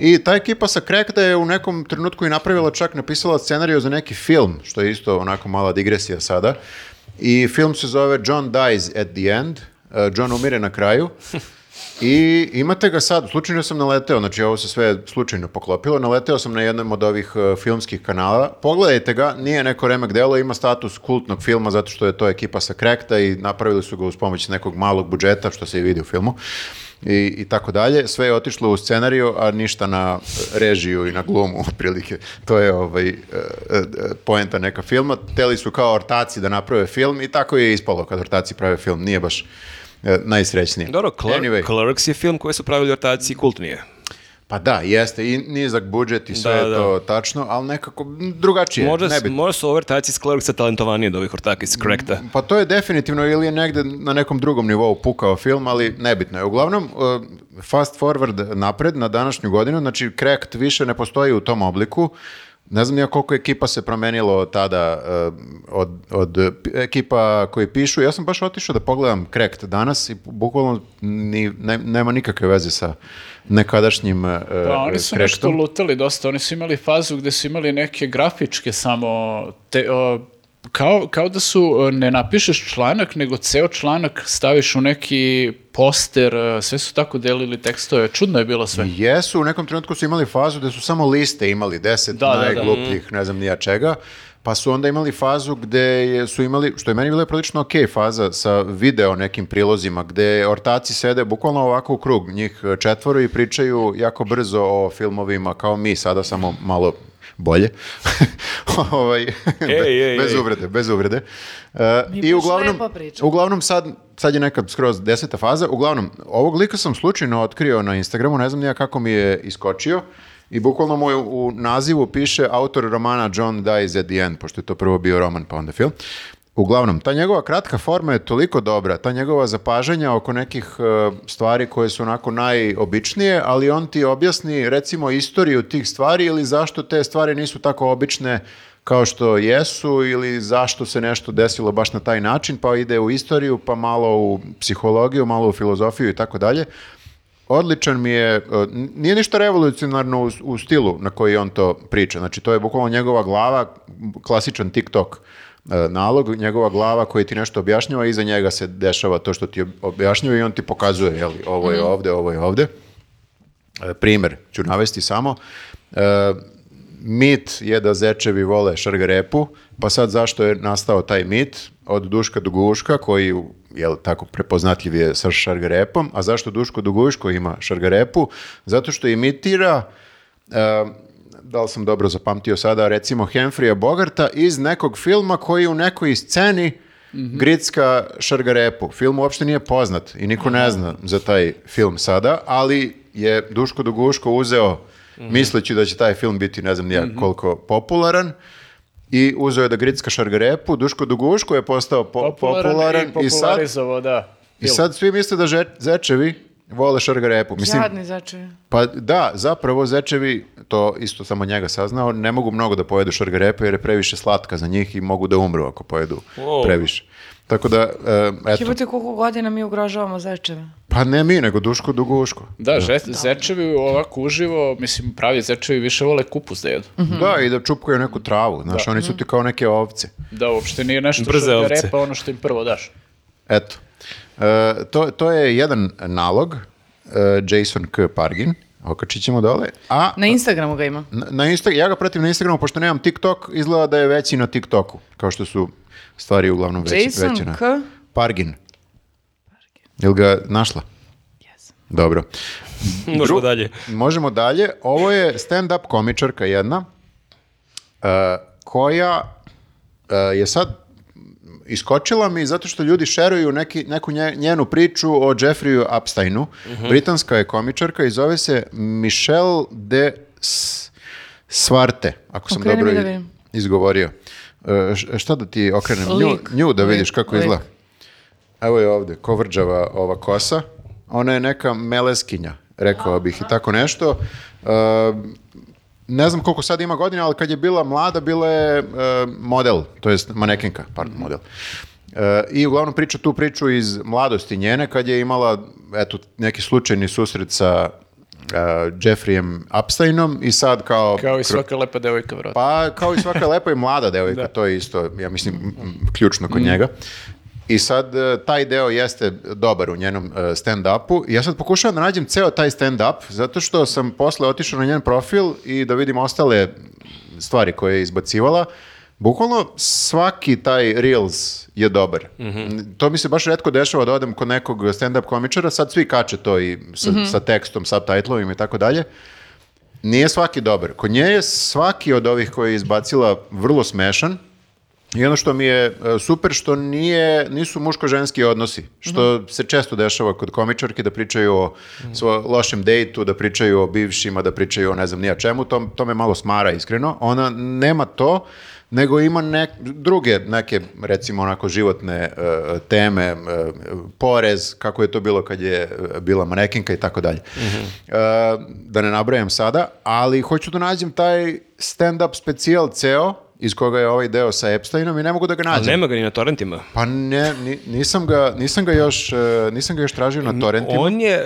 I ta ekipa sa Crackda je u nekom trenutku i napravila čak, napisala scenariju za neki film, što je isto onako mala digresija sada. I film se zove John Dies at the End. Uh, John umire na kraju. I imate ga sad, slučajno sam naleteo, znači ovo se sve slučajno poklopilo, naleteo sam na jednom od ovih uh, filmskih kanala. Pogledajte ga, nije neko remek delo, ima status kultnog filma zato što je to ekipa sa Crackda i napravili su ga uz pomoć nekog malog budžeta, što se i vidi u filmu. I, i tako dalje. Sve je otišlo u scenariju, a ništa na režiju i na glumu, otprilike. To je ovaj, e, e, poenta neka filma. Teli su kao ortaci da naprave film i tako je ispalo kad ortaci prave film. Nije baš e, najsrećnije. Dobro, Clerk, Anyway. Clerks je film koji su pravili ortaci kultnije. Pa da, jeste, i nizak budžet i sve Da, je da. to tačno, ali nekako drugačije. Možda, nebitno. možda su ove ortaci iz Clerksa talentovaniji od ovih ortaka iz Crackda. Pa to je definitivno ili je negde na nekom drugom nivou pukao film, ali nebitno je. Uglavnom, uh, fast forward napred na današnju godinu, znači Cracked više ne postoji u tom obliku. Ne znam ja koliko ekipa se promenilo od tada uh, od, od ekipa koji pišu. Ja sam baš otišao da pogledam Cracked danas i bukvalno ni, ne- nema nikakve veze sa nekadašnjim uh, Pa oni su nešto Crackdom. lutali dosta, oni su imali fazu gde su imali neke grafičke samo, te, o, kao, kao da su, o, ne napišeš članak, nego ceo članak staviš u neki poster, o, sve su tako delili tekstove, čudno je bilo sve. Jesu, u nekom trenutku su imali fazu da su samo liste imali, deset Da, da, da. najglupljih, ne znam ni ja čega, pa su onda imali fazu gde su imali, što je meni bila prilično ok faza sa video nekim prilozima, gde ortaci sede bukvalno ovako u krug, njih četvoro i pričaju jako brzo o filmovima, kao mi sada, samo malo bolje. ovaj, Ej, ej, bez uvrede, bez uvrede. E, Mi I uglavnom, uglavnom sad, sad je neka skroz deseta faza. Uglavnom, ovog lika sam slučajno otkrio na Instagramu, ne znam nija kako mi je iskočio. I bukvalno mu u nazivu piše autor romana John Dies at the End, pošto je to prvo bio roman pa onda film. Uglavnom, ta njegova kratka forma je toliko dobra, ta njegova zapažanja oko nekih e, stvari koje su onako najobičnije, ali on ti objasni recimo istoriju tih stvari ili zašto te stvari nisu tako obične kao što jesu ili zašto se nešto desilo baš na taj način, pa ide u istoriju, pa malo u psihologiju, malo u filozofiju i tako dalje. Odličan mi je, e, nije ništa revolucionarno u, u stilu na koji on to priča. Znači, to je bukvalno njegova glava, klasičan TikTok nalog, njegova glava koji ti nešto objašnjava, iza njega se dešava to što ti objašnjava i on ti pokazuje, jeli, ovo je ovde, ovo je ovde. E, Primer ću navesti samo. E, mit je da zečevi vole šargarepu, pa sad zašto je nastao taj mit? Od Duška Duguška, koji je tako prepoznatljiv je sa šargarepom, a zašto Duško Duguško ima šargarepu? Zato što imitira e, da li sam dobro zapamtio sada, recimo Henfrija Bogarta iz nekog filma koji u nekoj sceni gricka šargarepu. Film uopšte nije poznat i niko ne zna za taj film sada, ali je Duško Duguško uzeo misleći da će taj film biti ne znam nija koliko popularan i uzeo je da gricka šargarepu. Duško Duguško je postao po- popularan, i i sad, da. i sad svi misle da zečevi vole šargarepu. Mislim, Jadni začevi. pa da, zapravo zečevi, to isto samo njega saznao, ne mogu mnogo da pojedu šargarepe jer je previše slatka za njih i mogu da umru ako pojedu Wow. previše. Tako da, e, eto, Jebote koliko godina mi ugrožavamo začeve. pa ne mi, nego Duško Duguško. Da, že- zečevi ovako uživo, mislim, pravi zečevi više vole kupus da jedu. Da, i da čupkaju neku travu, znaš, oni su ti kao neke ovce. Da, uopšte nije nešto Brze što je ovce. repa, ono što im prvo daš. Eto, E, to, to je jedan nalog, e, Jason K. Pargin, okačit ćemo dole, a Na Instagramu ga ima. Na, na Insta, ja ga pratim na Instagramu, pošto nemam TikTok, izgleda da je veći na TikToku, kao što su stvari uglavnom veći, Jason veće na... K. Pargin. Jel ga našla? Yes. Dobro. Možemo dalje. Možemo dalje. Ovo je stand-up komičarka jedna, e, koja je sad iskočila mi zato što ljudi šeruju neki, neku nje- njenu priču o Jeffreyu Epsteinu. Britanska je komičarka i zove se Michelle de S- Svarte, ako sam Okreni mi dobro da izgovorio. E, šta da ti okrenem? Nju, nju da Lik. vidiš kako Lik. izgleda. Evo je ovde, kovrđava ova kosa. Ona je neka meleskinja, rekao bih i tako nešto. E, ne znam koliko sad ima godina, ali kad je bila mlada, bila je e, model, to jest manekenka, pardon, model. E, I uglavnom priča tu priču iz mladosti njene, kad je imala eto, neki slučajni susret sa e, Jeffreyem Epsteinom i sad kao... Kao i svaka lepa devojka, vratno. pa kao i svaka lepa i mlada devojka, to je isto, ja mislim, ključno kod njega. I sad e, taj deo jeste dobar u njenom e, stand-upu. Ja sad pokušavam da nađem ceo taj stand-up, zato što sam posle otišao na njen profil i da vidim ostale stvari koje je izbacivala. Bukvalno svaki taj Reels je dobar. To mi se baš redko dešava da odem kod nekog stand-up komičara, sad svi kače to i sa, sa tekstom, subtitlovima i tako dalje. Nije svaki dobar. Kod nje je svaki od ovih koje je izbacila vrlo smešan. I ono što mi je e, super što nije, nisu muško-ženski odnosi, što se često dešava kod komičarki da pričaju o svojom lošem dejtu, da pričaju o bivšima, da pričaju o ne znam nija čemu, to, to me malo smara iskreno. Ona nema to, nego ima nek, druge neke, recimo onako životne e, teme, e, porez, kako je to bilo kad je bila manekinka i tako dalje. E, da ne nabrajam sada, ali hoću da nađem taj stand-up specijal ceo, iz koga je ovaj deo sa Epsteinom i ne mogu da ga Ali nađem. nema ga ni na torrentima. Pa ne, ni- nisam, ga, nisam, ga još, e, nisam ga još tražio na torrentima. On je, e,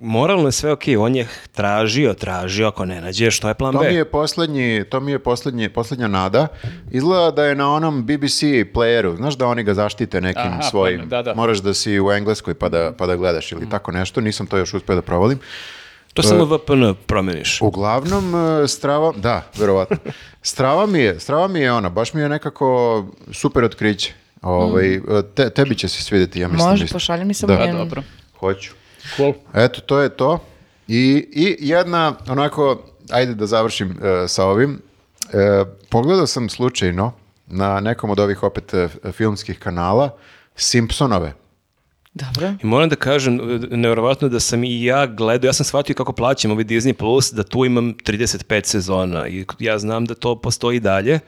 moralno je sve okej, on je tražio, tražio, ako ne nađe, što je plan To B? mi je poslednji, to mi je poslednji, poslednja nada. Izgleda da je na onom BBC playeru, znaš da oni ga zaštite nekim Aha, pa svojim. ne, da, da. Moraš da si u Engleskoj pa da, pa da gledaš ili tako nešto. Nisam to još uspio da provalim. To samo VPN promeniš. Uglavnom, e, strava, da, verovatno. Strava mi je, strava mi je ona, baš mi je nekako super otkriće. Ovaj, e, te, tebi će se svidjeti, ja mislim. Može, isto. pošalji mi samo Da. njen- Dobro. Hoću. Cool. Eto, to je to. I, i jedna, onako, ajde da završim e, sa ovim. E, pogledao sam slučajno na nekom od ovih opet e, filmskih kanala Simpsonove. Dobro. I moram da kažem, nevjerovatno da sam i ja gledao, ja sam shvatio kako plaćam ovaj Disney Plus, da tu imam 35 sezona i ja znam da to postoji dalje,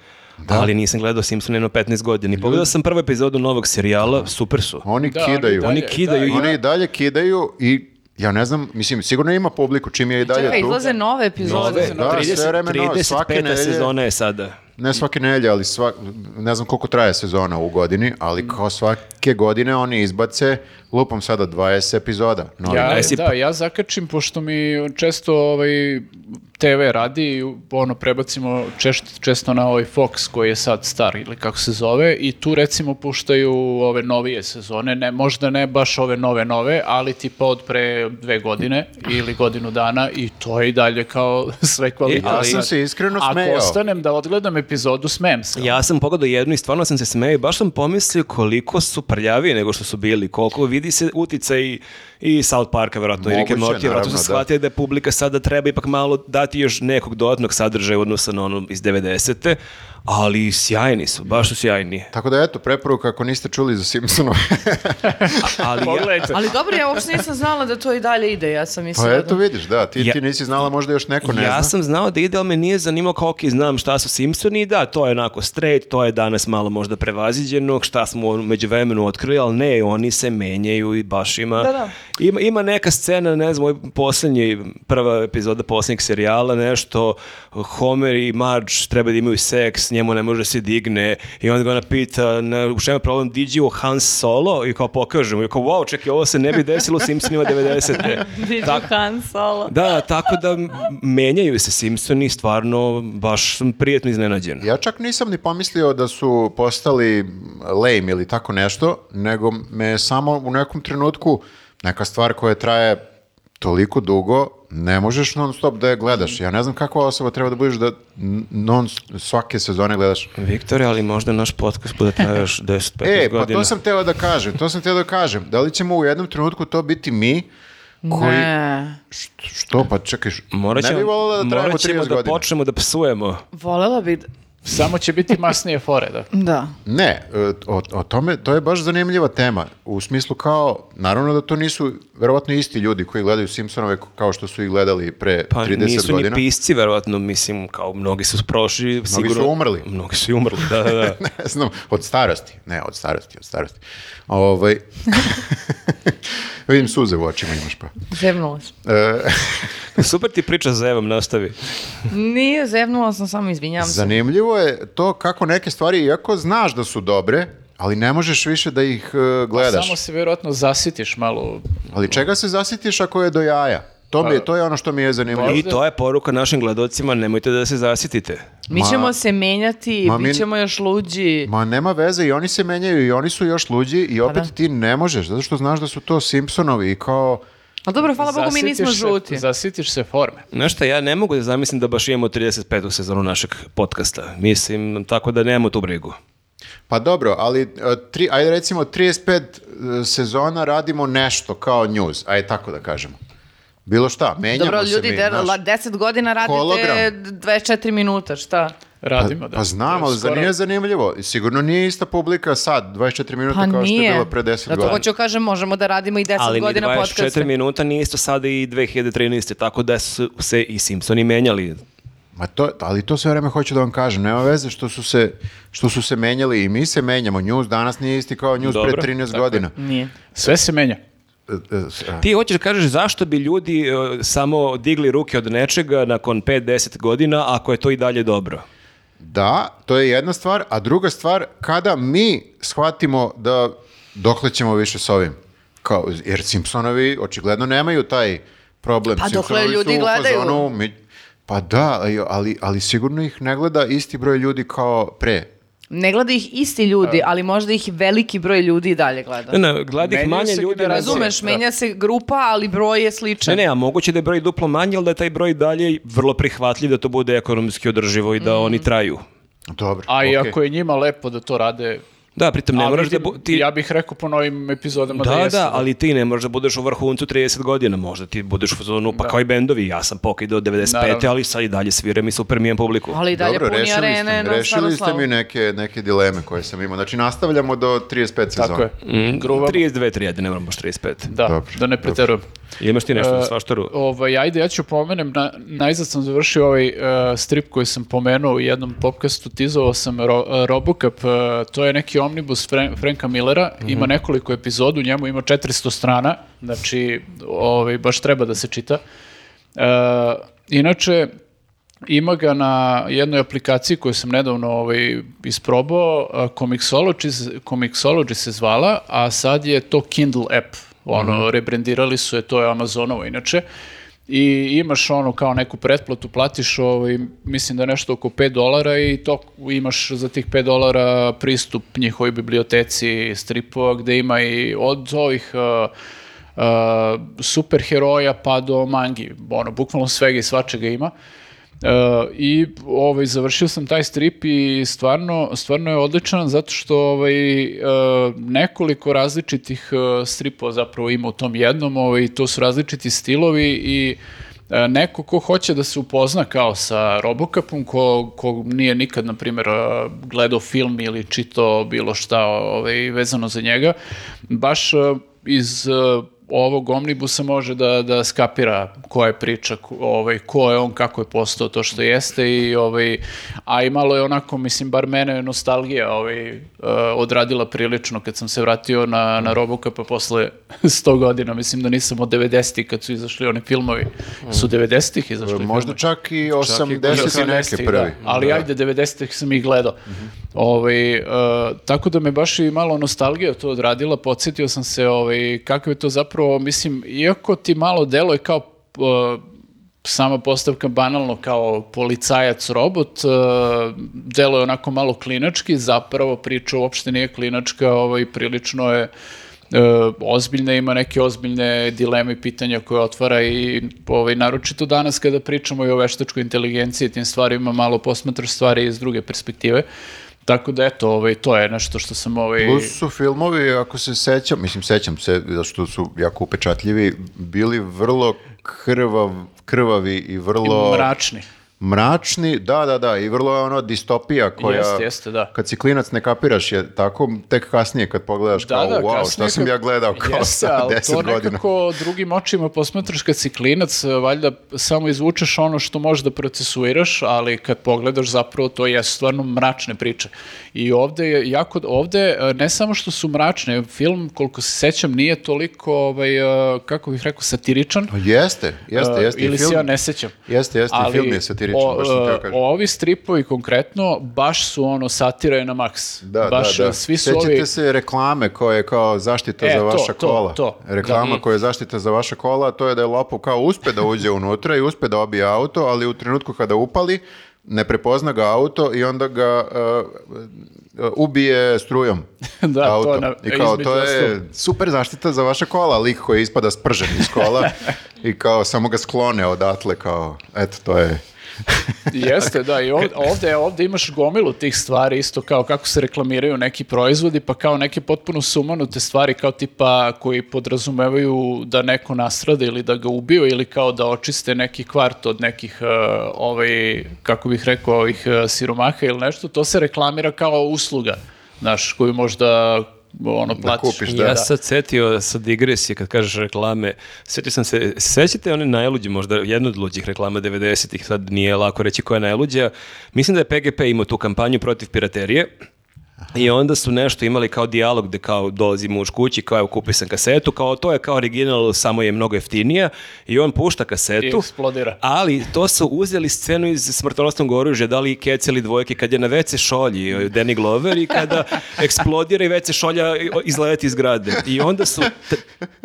ali nisam gledao Simpsone jedno 15 godina. I pogledao sam prvu epizodu novog serijala, super su. Oni Da, oni kidaju. dalje- Oni kidaju i- Oni i dalje kidaju i ja ne znam, mislim, sigurno ima publiku čim je i dalje Čekaj, tu. izlaze nove epizode. Nove. Da, sve vreme nove, svake 35. nedelje. sezona je sada. Ne svake nedelje, ali sva, ne znam koliko traje sezona u godini, ali kao svake godine oni izbace, lupom sada 20 epizoda. novih. Ja, Jesi da, ja zakačim, pošto mi često ovaj, TV radi i ono, prebacimo čest, često na ovaj Fox koji je sad star ili kako se zove i tu recimo puštaju ove novije sezone, ne, možda ne baš ove nove nove, ali tipa od pre dve godine ili godinu dana i to je i dalje kao sve kvalitetno. ali- Ja sam se iskreno Ako smejao. ostanem da odgledam epizodu, smem se. Ja sam pogledao jednu i stvarno sam se smeo i baš sam pomislio koliko su prljaviji nego što su bili, koliko vidi se uticaj i, i South Parka, verovatno, i Moguće, Morty, naravno, su da. shvatili da je publika sada treba ipak malo dati još nekog dodatnog sadržaja u odnosu na ono iz 90. Ali sjajni su, baš su sjajni. Tako da eto, preporuka ako niste čuli za Simpsonove. Ali ja. Ali dobro, ja uopšte nisam znala da to i dalje ide. Ja sam mislila pa da- eto vidiš, da, ti, Ja- ti nisi znala, možda još neko ne ja zna. sam znao da ide, ali me nije zanimao kao, ok, znam šta su Simpsoni i da, to je onako straight, to je danas malo možda prevaziđeno, šta smo među vremenu otkrili, ali ne, oni se menjaju i baš ima, Da, da. ima, ima neka scena, ne znam, ovaj posljednji, prva epizoda posljednjeg serijala, nešto, Homer i Marge treba da imaju seks, njemu ne može se digne i onda ga ona pita, na, u čemu je problem, diđi u Han Solo i kao pokažemo, i kao, wow, čekaj, ovo se ne bi desilo u Simpsonima 90. Did Tak- you Han Solo? Da, tako da menjaju se Simpsoni, stvarno baš sam prijetno iznenađen. Ja čak nisam ni pomislio da su postali lame ili tako nešto, nego me samo u nekom trenutku neka stvar koja traje toliko dugo, ne možeš non stop da je gledaš. Ja ne znam kakva osoba treba da budeš da non svake sezone gledaš. Viktore, ali možda naš podcast bude trajao još 10-15 E, pa godina. to sam teo da kažem, to sam teo da kažem. Da li ćemo u jednom trenutku to biti mi koji... Ne. Što? Pa čekaj, š- Morat ne ćemo, bi volila da trajamo morat ćemo 30 da godina. počnemo da psujemo. Volela bi... Samo će biti masnije fore, da. Da. Ne, e, o, o tome, to je baš zanimljiva tema. U smislu kao, naravno da to nisu verovatno isti ljudi koji gledaju Simpsonove kao što su ih gledali pre Pa 30 nisu godina. ni pisci, verovatno, mislim, kao mnogi su prošli, sigurno... su umrli. Mnogi su i umrli, da, da, da. ne znam, od starosti. Ne, od starosti, od starosti. Ovaj... Vidim suze u očima imaš pa. Zevnula sam. E, Super ti priča za Evom, nastavi. Nije, zevnula sam, samo izvinjam se. zanimljivo je to kako neke stvari, iako znaš da su dobre, ali ne možeš više da ih e, gledaš. Samo se vjerojatno zasitiš malo. Ali čega se zasitiš ako je do jaja? To, mi je, to je ono što mi je zanimljivo. I to je poruka našim gledocima, nemojte da se zasitite. Mi Ma- ćemo se menjati, Ma mi- bit ćemo još luđi. Ma nema veze i oni se menjaju i oni su još luđi i opet Pa da. ti ne možeš, zato što znaš da su to Simpsonovi i kao... Ali dobro, hvala Bogu, mi nismo se- žuti. Zasitiš se forme. Znaš šta, ja ne mogu da zamislim da baš imamo 35. sezonu našeg podcasta. Mislim, tako da nemamo tu brigu. Pa dobro, ali e, tri, ajde recimo 35 e, sezona radimo nešto kao news, ajde tako da kažemo. Bilo šta, menjamo Dobro, se ljudi, mi, znaš. la- 10 godina radite Hologram. 24 minuta, šta? Radimo, da. Pa znam, ali Skoro- nije zanimljivo? Sigurno nije ista publika sad, 24 minuta Pa kao što je nije. bilo pre 10 Zato godina. hoću kažem, možemo da radimo i 10 Ali ni godina 24 podcaste. minuta nije isto sada i 2013. Tako da su se i Simpsoni menjali. Ma to, ali to sve vreme hoću da vam kažem, nema veze što su se, što su se menjali i mi se menjamo, news danas nije isti kao news Dobro, pre 13 tako godina. Nije. Sve se menja. Ti hoćeš da kažeš zašto bi ljudi e, samo digli ruke od nečega nakon 5-10 godina ako je to i dalje dobro? Da, to je jedna stvar, a druga stvar, kada mi shvatimo da dokle ćemo više s ovim, kao, jer Simpsonovi očigledno nemaju taj problem. Pa dokle ljudi gledaju. fazonu, mi- pa da, ali, ali sigurno ih ne gleda isti broj ljudi kao pre. Ne gleda ih isti ljudi, ali možda ih veliki broj ljudi i dalje gleda. Ne, ne, gleda ih Menjaju manje se ljudi. generacije. Razumeš, Da. menja se grupa, ali broj je sličan. Ne, ne, a moguće da je broj duplo manji, ali da je taj broj dalje vrlo prihvatljiv, da to bude ekonomski održivo i da Mm. oni traju. Dobro, A i okej. ako je njima lepo da to rade, Da, pritom ne a moraš da... vidim, bu- ti... ja bih rekao po novim epizodama da, Da, jeste. da, ali ti ne možeš da budeš u vrhuncu 30 godina, možda ti budeš u fazonu, pa kao i bendovi, ja sam pokidao 95. Naravno. ali sad i dalje sviram i super mi imam publiku. Ali i dalje Dobro, puni rešili ste, arene mi- na rešili ste mi neke, neke dileme koje sam imao. Znači, nastavljamo do 35 sezona. Tako je. Mm, Gruva, 32, 31, ne moram baš 35. da, Dobro, da ne preterujem. Imaš ti nešto E, za svaštaru? Ovaj, ajde, ja ću pomenem, na, najzad sam završio ovaj e, strip koji sam pomenuo u jednom podcastu, tizovao sam Ro, e, Robocop, e, to je neki omnibus Fren, Franka Millera, ima nekoliko epizodu, njemu ima 400 strana, znači ovaj, baš treba da se čita. E, inače, ima ga na jednoj aplikaciji koju sam nedavno ovaj, isprobao, Comixology, Comixology se zvala, a sad je to Kindle app. Ono, rebrendirali su je, to je Amazonovo inače. I imaš ono kao neku pretplatu, platiš ovaj, mislim da nešto oko 5 dolara i to imaš za tih 5 dolara pristup njihovoj biblioteci stripova gde ima i od ovih uh, uh, superheroja pa do mangi, ono, bukvalno svega i svačega ima. I ovaj, završio sam taj strip i stvarno, stvarno je odličan zato što ovaj, uh, nekoliko različitih uh, stripova zapravo ima u tom jednom, ovaj, to su različiti stilovi i uh, neko ko hoće da se upozna kao sa Robocopom, ko, ko nije nikad, na primjer, gledao film ili čitao bilo šta ovaj, vezano za njega, baš iz ovog omnibusa može da, da skapira koja je priča, ko- ovaj, ko je on, kako je postao to što jeste i ovaj, a i malo je onako, mislim, bar mene je nostalgija ovaj, eh, odradila prilično kad sam se vratio na, na Robocopa posle 100 godina, mislim da nisam od 90-ih kad su izašli oni filmovi, su 90-ih izašli Možda filmovi? čak i Čak i 80 i neke 80-ih, prvi. da. Ali ajde, 90-ih sam ih gledao. Ovaj, e, tako da me baš i malo nostalgija to odradila, podsjetio sam se ovaj, kako je to zapravo, mislim, iako ti malo deluje kao e, sama postavka banalno kao policajac robot, e, deluje onako malo klinački, zapravo priča uopšte nije klinačka, ovaj, prilično je e, ozbiljne, ima neke ozbiljne dileme i pitanja koje otvara i ovaj, naročito danas kada pričamo i o veštačkoj inteligenciji i tim stvarima, malo posmatraš stvari iz druge perspektive. Tako da eto, ovaj, to je nešto što sam ovaj... Plus su filmovi, ako se sećam, mislim sećam se, zato što su jako upečatljivi, bili vrlo krvav, krvavi i vrlo... mračni. Mračni, da, da, da, i vrlo je ono distopija koja... Jeste, jeste, da. Kad si klinac ne kapiraš je tako, tek kasnije kad pogledaš kao, wow, šta sam kad- ja gledao kao Jeste, sa ali 10 to godina. nekako drugim očima posmatraš kad si klinac, valjda samo izvučeš ono što možeš da procesuiraš, ali kad pogledaš zapravo to je stvarno mračne priče. I ovde je jako, ovde e, ne samo što su mračne, film koliko se sećam nije toliko, ovaj, e, kako bih rekao, satiričan. Pa Jeste, jeste, E, jeste. ili film, se ja ne sećam. Jeste, jeste, i film je satiričan, o- baš sam teo e, kažem. Ovi stripovi konkretno baš su ono satira je na maks. Da, baš, da, da. Svi su Sećate ovi... se reklame koja je kao zaštita E, za to, vaša to, kola. to. Reklama Da. koja je zaštita za vaša kola, to je da je lopov kao uspe da uđe unutra i uspe da obije auto, ali u trenutku kada upali, ne prepozna ga auto i onda ga uh, uh, ubije strujom Da, to auto. na- I kao, to je super zaštita za vaša kola, lik koji ispada spržen iz kola i kao samo ga sklone odatle, kao, eto, to je... Jeste, da, i ovde, ovde, ovde imaš gomilu tih stvari, isto kao kako se reklamiraju neki proizvodi, pa kao neke potpuno sumanute stvari, kao tipa koji podrazumevaju da neko nastrada ili da ga ubiju, ili kao da očiste neki kvart od nekih, uh, ovaj, kako bih rekao, ovih uh, siromaha ili nešto, to se reklamira kao usluga, znaš, koju možda ono, platiš. kupiš, Ja sad setio sa digresije kad kažeš reklame, setio sam se, sećate one najluđe možda, jedno od luđih reklama 90-ih, sad nije lako reći koja je najluđa, mislim da je PGP imao tu kampanju protiv piraterije, I onda su nešto imali kao dijalog gde kao dolazi muž kući, kao evo kupio sam kasetu, kao to je kao original, samo je mnogo jeftinija i on pušta kasetu. I eksplodira. Ali to su uzeli scenu iz smrtonosnog oružja, da li Kec ili dvojke, kad je na WC šolji e, Danny Glover i kada eksplodira i WC šolja izleti iz grade. I onda su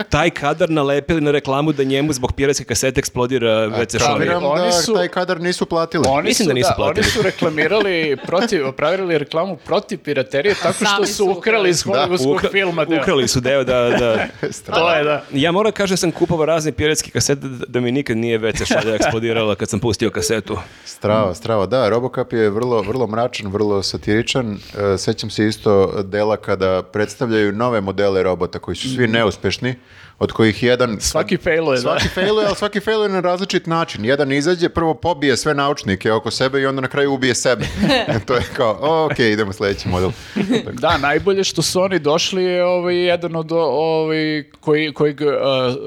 taj kadar nalepili na reklamu da njemu zbog piratske kasete eksplodira WC šolja. Kapiram oni da su- taj kadar nisu platili. Oni Mislim su, da nisu da, platili. oni su reklamirali protiv, pravili reklamu protiv piraterije tako što su su ukrali iz hollywoodskog Ukra- filma. deo. Ukrali su deo da... da. To je, da. Ja moram kažem da sam kupovao razne piratske kasete da, da mi nikad nije WC šolja eksplodirala kad sam pustio kasetu. Strava, strava, da, Robocop je vrlo, vrlo mračan, vrlo satiričan. E, sećam se isto dela kada predstavljaju nove modele robota koji su svi neuspešni, od kojih jedan... Svaki failuje, da. Svaki failuje, ali svaki failuje na različit način. Jedan izađe, prvo pobije sve naučnike oko sebe i onda na kraju ubije sebe. to je kao, ok, idemo sledeći model. Da, najbolje što su oni došli je ovaj, jedan od ovaj, koji, koji uh,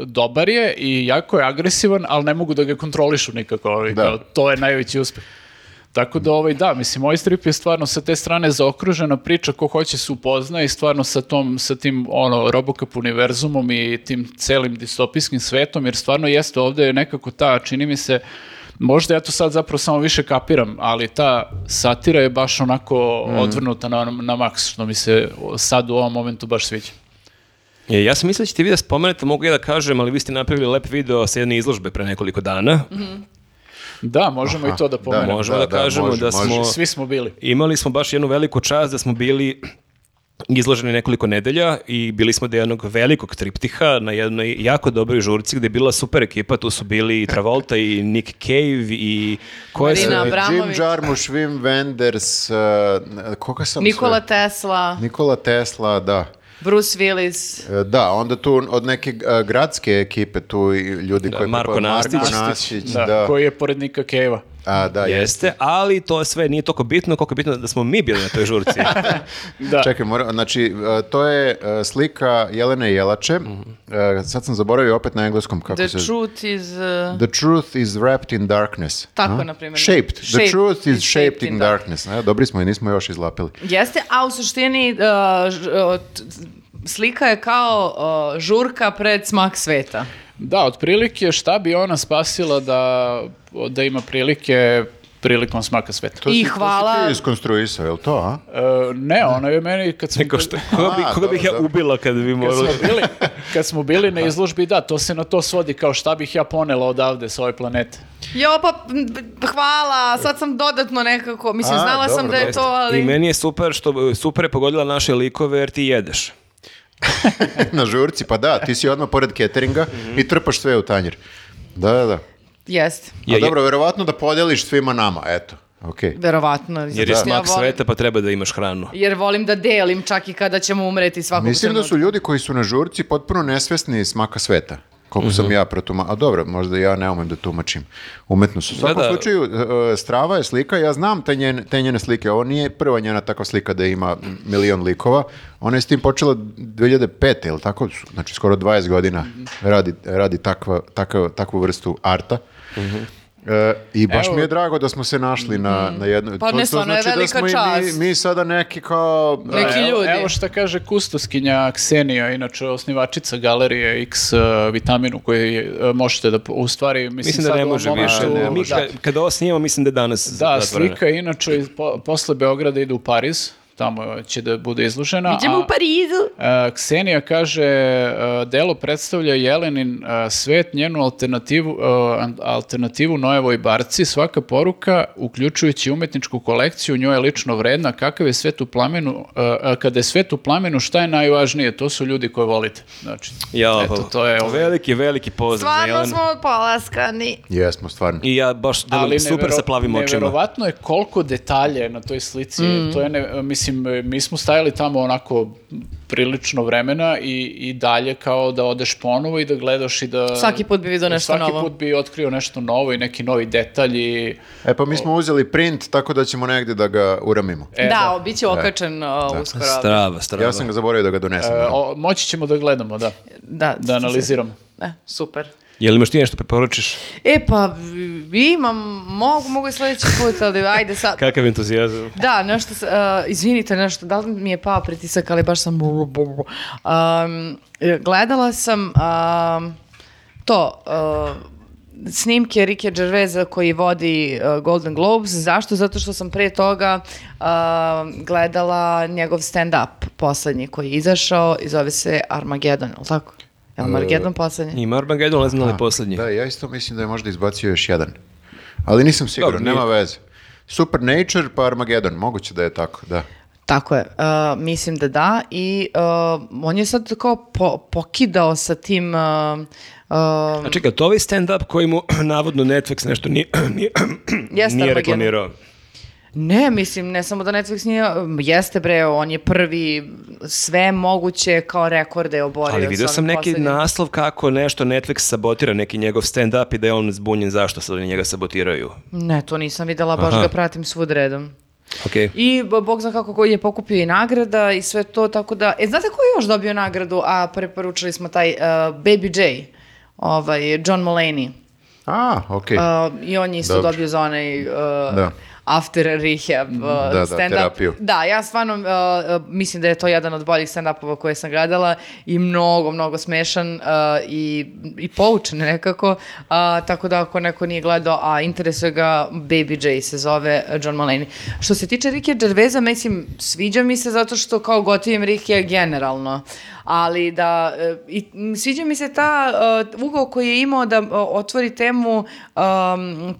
dobar je i jako je agresivan, ali ne mogu da ga kontrolišu nikako. Ovaj, Da. kao, to je najveći uspeh. Tako da, ovaj, da, mislim, ovaj strip je stvarno sa te strane zaokružena priča, ko hoće se upozna i stvarno sa, tom, sa tim ono, Robocop univerzumom i tim celim distopijskim svetom, jer stvarno jeste ovde je nekako ta, čini mi se, možda ja to sad zapravo samo više kapiram, ali ta satira je baš onako odvrnuta na, na maks, što mi se sad u ovom momentu baš sviđa. E, ja sam mislio da ćete vi da spomenete, mogu ja da kažem, ali vi ste napravili lep video sa jedne izložbe pre nekoliko dana. Da, možemo i to da pomenemo. Možemo da, kažemo može, da može. smo... Svi smo bili. Imali smo baš jednu veliku čast da smo bili izloženi nekoliko nedelja i bili smo do jednog velikog triptiha na jednoj jako dobroj žurci gde je bila super ekipa, tu su bili i Travolta i Nick Cave i ko je Marina Jim Abramović. Jarmusch, Wim Wenders, uh, koga sam Nikola sve? Tesla, Nikola Tesla, da. Bruce Willis. E, Da, onda tu od neke e, gradske ekipe tu i ljudi koji Marko Nastić. Marko Nastić, da, da. koji je pored Nika Keva. A, da, jeste. Jeste, ali to sve nije toliko bitno koliko je bitno da smo mi bili na toj žurci. Da. Čekaj, mora, znači, e, to je e, slika Jelene Jelače. E, sad sam zaboravio opet na engleskom kako The se... truth is... uh, The truth is wrapped in darkness. Tako, A? na primjer. Shaped. The Shaped truth is is shaped in darkness. E, dobri smo i nismo još izlapili. Jeste, a u suštini uh, slika je kao uh, žurka pred smak sveta. Da, otprilike šta bi ona spasila da, da ima prilike prilikom smaka sveta. To I si, To hvala- si ti iskonstruisao, je li to, a? E, ne, ona je meni kad smo, Neko što, koga, bi, koga bih ja ubila kad bi kad morali... smo bili, kad smo bili na izložbi, da, to se na to svodi kao šta bih ja ponela odavde sa ove planete. Jo, pa hvala, sad sam dodatno nekako, mislim, A, znala sam dobro, da je dobro. to, ali... I meni je super što super je pogodila naše likove jer ti jedeš. Na žurci, pa da, ti si odmah pored cateringa Mhm. i trpaš sve u tanjir. Da, da, da. Jeste, A Je- dobro, verovatno da podeliš svima nama, eto. Okej. verovatno. Jer je smak volim- sveta pa treba da imaš hranu. Jer volim da delim čak i kada ćemo umreti svakog Mislim da su ljudi koji su na žurci potpuno nesvesni smaka sveta. Koliko sam ja protuma... A dobro, možda ja ne umem da tumačim umetnost. U svakom Da, da. slučaju, e, Strava je slika, ja znam te njene, te njene slike, ovo nije prva njena takva slika da ima milion likova, ona je s tim počela 2005. ili tako, znači skoro 20 godina radi, radi takva, takav, takvu vrstu arta. E, I baš Evo- mi je drago da smo se našli na, na jednoj... Pa ne, stvarno je znači da velika smo i čast. mi, mi sada neki kao... Neki ljudi. Evo šta kaže kustoskinja Ksenija, inače osnivačica galerije X uh, vitaminu koji uh, možete da, po- u stvari, mislim, Mislim da sad ne u ovom može više. momentu- ne Mi može. ka- kada ovo snimamo, mislim da je danas Da, zatvoreno. slika inače iz- po- posle Beograda ide u Pariz, tamo će da bude izložena. Idemo a- u Parizu. E, Ksenija kaže, e, delo predstavlja Jelenin e, svet, njenu alternativu, an- alternativu Nojevoj barci, svaka poruka, uključujući umetničku kolekciju, njoj je lično vredna, kakav je svet u plamenu, e, kada je svet u plamenu, šta je najvažnije? To su ljudi koje volite. Znači, Ja, eto, to je ovo. veliki, veliki pozdrav za Stvarno Jelenu. smo polaskani. Jesmo, stvarno. I ja baš delujem super sa plavim očima. Neverovatno je koliko detalja je na toj slici. Mm. To je, ne, mislim, mi smo stajali tamo onako prilično vremena i, i dalje kao da odeš ponovo i da gledaš i da... Svaki put bi vidio nešto svaki novo. put bi otkrio nešto novo i neki novi detalji. E pa mi smo uzeli print, tako da ćemo negdje da ga uramimo. E, da, bit će okačen uh, uskoro. Strava, strava. Ja sam ga zaboravio da ga donesem. E, o, moći ćemo da gledamo, da. Da, Da analiziramo. E, super. Jel imaš ti nešto preporučiš? E pa, imam, mogu, mogu i sledeći put, ali ajde sad. Kakav entuzijazam. Da, nešto, uh, izvinite nešto, da li mi je pao pritisak, ali baš sam... Um, gledala sam um, to, uh, snimke Rike Gervaisa koji vodi uh, Golden Globes. Zašto? Zato što sam pre toga uh, gledala njegov stand-up poslednji koji je izašao i zove se Armageddon, je li tako? Je li Armageddon poslednji? Ima Armageddon, ne znam da li je posljednji. Da, ja isto mislim da je možda izbacio još jedan. Ali nisam siguran, Dobro, nije. nema veze. Supernature pa Armageddon, moguće da je tako, da. Tako je, uh, mislim da da i uh, on je sad kao po- pokidao sa tim uh, uh, A čekaj, to ovaj stand-up koji mu navodno Netflix nešto nije, nije, nije reklamirao. Ne, mislim, ne samo da Netflix nije, jeste bre, on je prvi sve moguće kao rekorde oborio. Ali sa vidio sam neki poslednjim. naslov kako nešto Netflix sabotira neki njegov stand-up i da je on zbunjen zašto sad oni njega sabotiraju. Ne, to nisam videla, baš Aha. ga pratim svud redom. Ok. I bog zna kako je pokupio i nagrada i sve to, tako da... E, znate ko je još dobio nagradu, a preporučili smo taj uh, Baby J, ovaj, John Mulaney. A, okej. Uh, I on je isto Dobro. dobio za onaj uh, Da. After rehab uh, da, stand-up. terapiju. Da, ja stvarno uh, mislim da je to jedan od boljih stand-upova koje sam gledala i mnogo, mnogo smešan uh, i, i poučen nekako. Uh, tako da ako neko nije gledao, a interesuje ga, Baby J se zove uh, John Mulaney. Što se tiče Rike Gervaisa, mislim, sviđa mi se zato što kao gotivim Rike generalno. Ali da, uh, i, sviđa mi se ta uh, ugao koji je imao da uh, otvori temu um,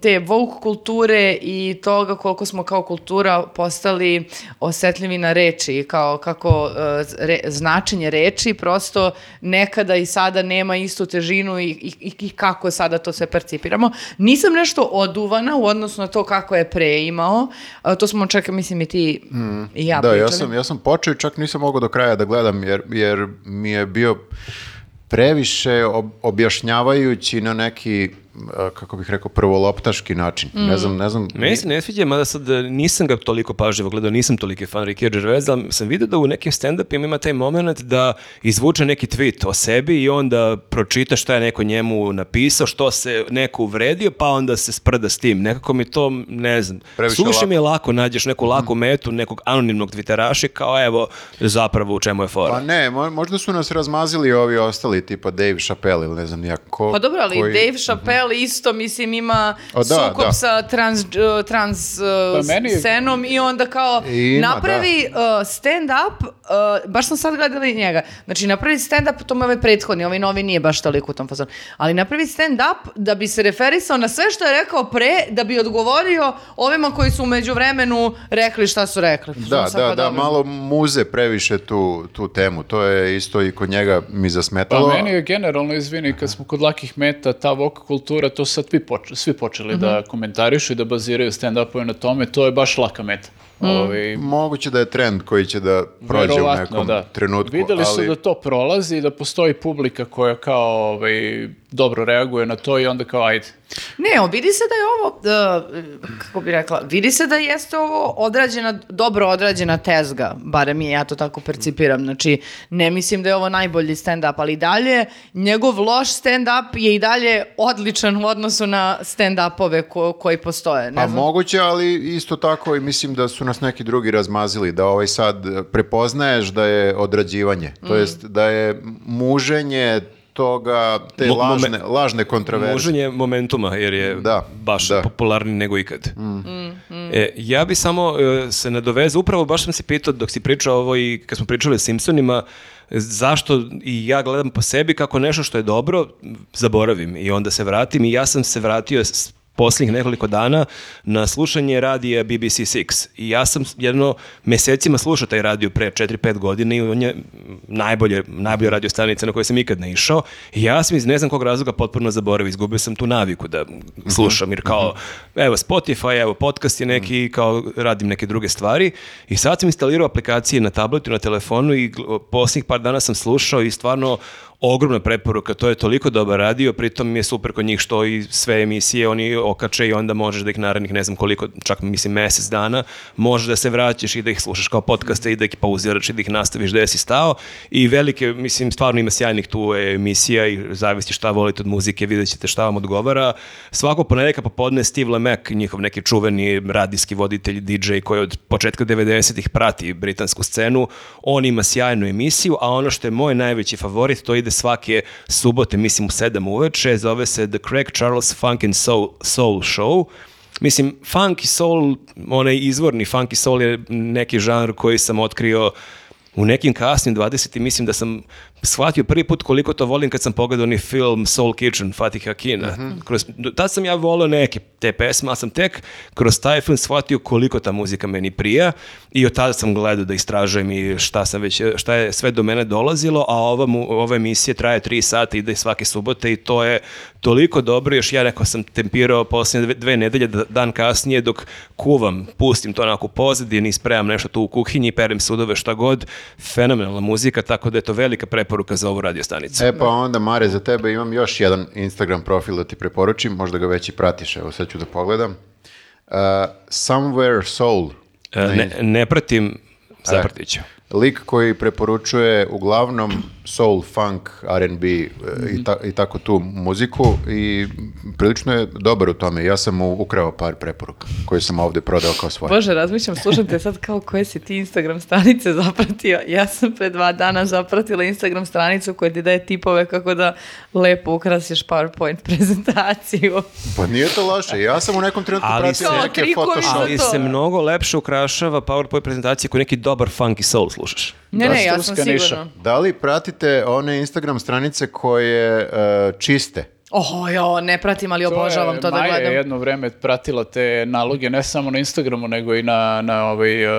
te woke kulture i toga koliko smo kao kultura postali osetljivi na reči i kao kako uh, re- značenje reči prosto nekada i sada nema istu težinu i, i, i kako sada to sve percipiramo. Nisam nešto oduvana u odnosu na to kako je pre imao. Uh, to smo čak, mislim, i ti i ja da, ja pričali. sam, ja sam počeo i čak nisam mogao do kraja da gledam jer, jer mi je bio previše ob- objašnjavajući na neki, kako bih rekao, prvoloptaški način. Ne znam, ne znam. Meni se ne sviđa, mada sad e, nisam ga toliko pažljivo gledao, nisam toliki fan Ricky Gervais, ali sam vidio da u nekim stand-upima ima taj moment da izvuče neki tweet o sebi i onda pročita šta je neko njemu napisao, što se neko uvredio, pa onda se sprda s tim. Nekako mi to, ne znam, Previše suviše lako. mi je lako, nađeš neku laku metu, nekog anonimnog twitteraša kao evo zapravo u čemu je fora. Pa ne, mo- možda su nas razmazili ovi ostali, tipa Dave Chappelle ili ne znam nijak ko. Pa dobro, ali koji- Dave Chappelle isto, mislim, ima O, da, sukob da. sa trans, uh, trans uh, Pa meni- scenom i onda kao Ima, napravi uh, stand-up, uh, baš sam sad gledala i njega, znači napravi stand-up, to mu je ovaj prethodni, ovaj novi nije baš toliko u tom fazonu, ali napravi stand-up da bi se referisao na sve što je rekao pre, da bi odgovorio ovima koji su umeđu vremenu rekli šta su rekli. Da, da, pa da, dobro. malo muze previše tu, tu temu. To je isto i kod njega mi zasmetalo. Pa meni je generalno, izvini, kad smo kod lakih meta, ta vok kultura, to su sad svi, poč- svi počeli Mhm. da komentarišu i da baziraju stand-upove na tome, to je baš laka meta. Mhm. Ovaj, Moguće da je trend koji će da prođe u nekom da. trenutku. Videli su ali... da to prolazi i da postoji publika koja kao ovaj, dobro reaguje na to i onda kao ajde. Ne, o, vidi se da je ovo, uh, kako bi rekla, vidi se da jeste ovo odrađena, dobro odrađena tezga, barem je ja to tako percipiram. Znači, ne mislim da je ovo najbolji stand-up, ali i dalje, njegov loš stand-up je i dalje odličan u odnosu na stand-upove ko- koji postoje. Ne Pa znam. moguće, ali isto tako i mislim da su nas neki drugi razmazili, da ovaj sad prepoznaješ da je odrađivanje, to jest da je muženje toga, te Mo- lažne, momen- lažne kontraverze. Muženje momentuma, jer je Da, baš da. popularni nego ikad. E, ja bi samo e, se nadovezao, upravo baš sam se pitao dok si pričao ovo i kad smo pričali o Simpsonima, zašto i ja gledam po sebi kako nešto što je dobro zaboravim i onda se vratim i ja sam se vratio posljednjih nekoliko dana na slušanje radija BBC Six. I ja sam jedno mesecima slušao taj radio pre 4-5 godina i on je najbolje, najbolja radio stanica na kojoj sam ikad naišao. I ja sam iz ne znam kog razloga potpuno zaboravio, izgubio sam tu naviku da slušam jer kao evo Spotify, evo podcast je neki kao radim neke druge stvari. I sad sam instalirao aplikacije na tabletu, na telefonu i posljednjih par dana sam slušao i stvarno ogromna preporuka, to je toliko dobar radio, pritom mi je super kod njih što i sve emisije oni okače i onda možeš da ih narednih ne znam koliko, čak mislim mesec dana, možeš da se vraćaš i da ih slušaš kao podcaste i da ih pauziraš i da ih nastaviš gde si stao i velike, mislim, stvarno ima sjajnih tu emisija i zavisi šta volite od muzike, vidjet ćete šta vam odgovara. Svako ponedjeljka popodne Steve Lemek, njihov neki čuveni radijski voditelj, DJ koji od početka 90-ih prati britansku scenu, on ima sjajnu emisiju, a ono što je moj najveći favorit, to ide svake subote, mislim u 7 uveče, zove se The Craig Charles Funk and Soul, Soul Show. Mislim, funk i soul, onaj izvorni funk i soul je neki žanr koji sam otkrio u nekim kasnim 20. mislim da sam shvatio prvi put koliko to volim kad sam pogledao ni film Soul Kitchen Fatih Akina. Kroz, tad sam ja volio neke te pesme, ali sam tek kroz taj film shvatio koliko ta muzika meni prija i od tada sam gledao da istražujem i šta sam već, šta je sve do mene dolazilo, a ova, mu, ova emisija traje tri sata, ide svake subote i to je toliko dobro, još ja neko sam tempirao posljednje dve, dve nedelje, da- dan kasnije dok kuvam, pustim to onako pozadini spremam nešto tu u kuhinji, perem sudove, šta god, fenomenalna muzika, tako da je to velika preporuka za ovu radiostanicu. E pa onda, Mare, za tebe imam još jedan Instagram profil da ti preporučim, možda ga već i pratiš, evo sad ću da pogledam. Uh, Somewhere Soul. E, ne, ne pratim, zapratit ću. Lik koji preporučuje uglavnom soul, funk, R&B e, i, ta- i tako tu muziku i prilično je dobar u tome. Ja sam mu ukrao par preporuka koje sam ovdje prodao kao svoje. Bože, razmišljam, slušam te sad kao koje si ti Instagram stranice zapratio. Ja sam pre dva dana zapratila Instagram stranicu koja ti daje tipove kako da lepo ukrasiš PowerPoint prezentaciju. Pa nije to loše. Ja sam u nekom trenutku Ali pratio se- neke Photoshop. Ali se mnogo lepše ukrašava PowerPoint prezentacije koji neki dobar funky soul slušaš. Ne, Da, ne, ja sam sigurno. Da li pratite one Instagram stranice koje e, čiste? Oh, jo, ne pratim, ali obožavam to, da Maja gledam. je jedno vreme pratila te naloge, ne samo na Instagramu, nego i na, na ovaj, uh,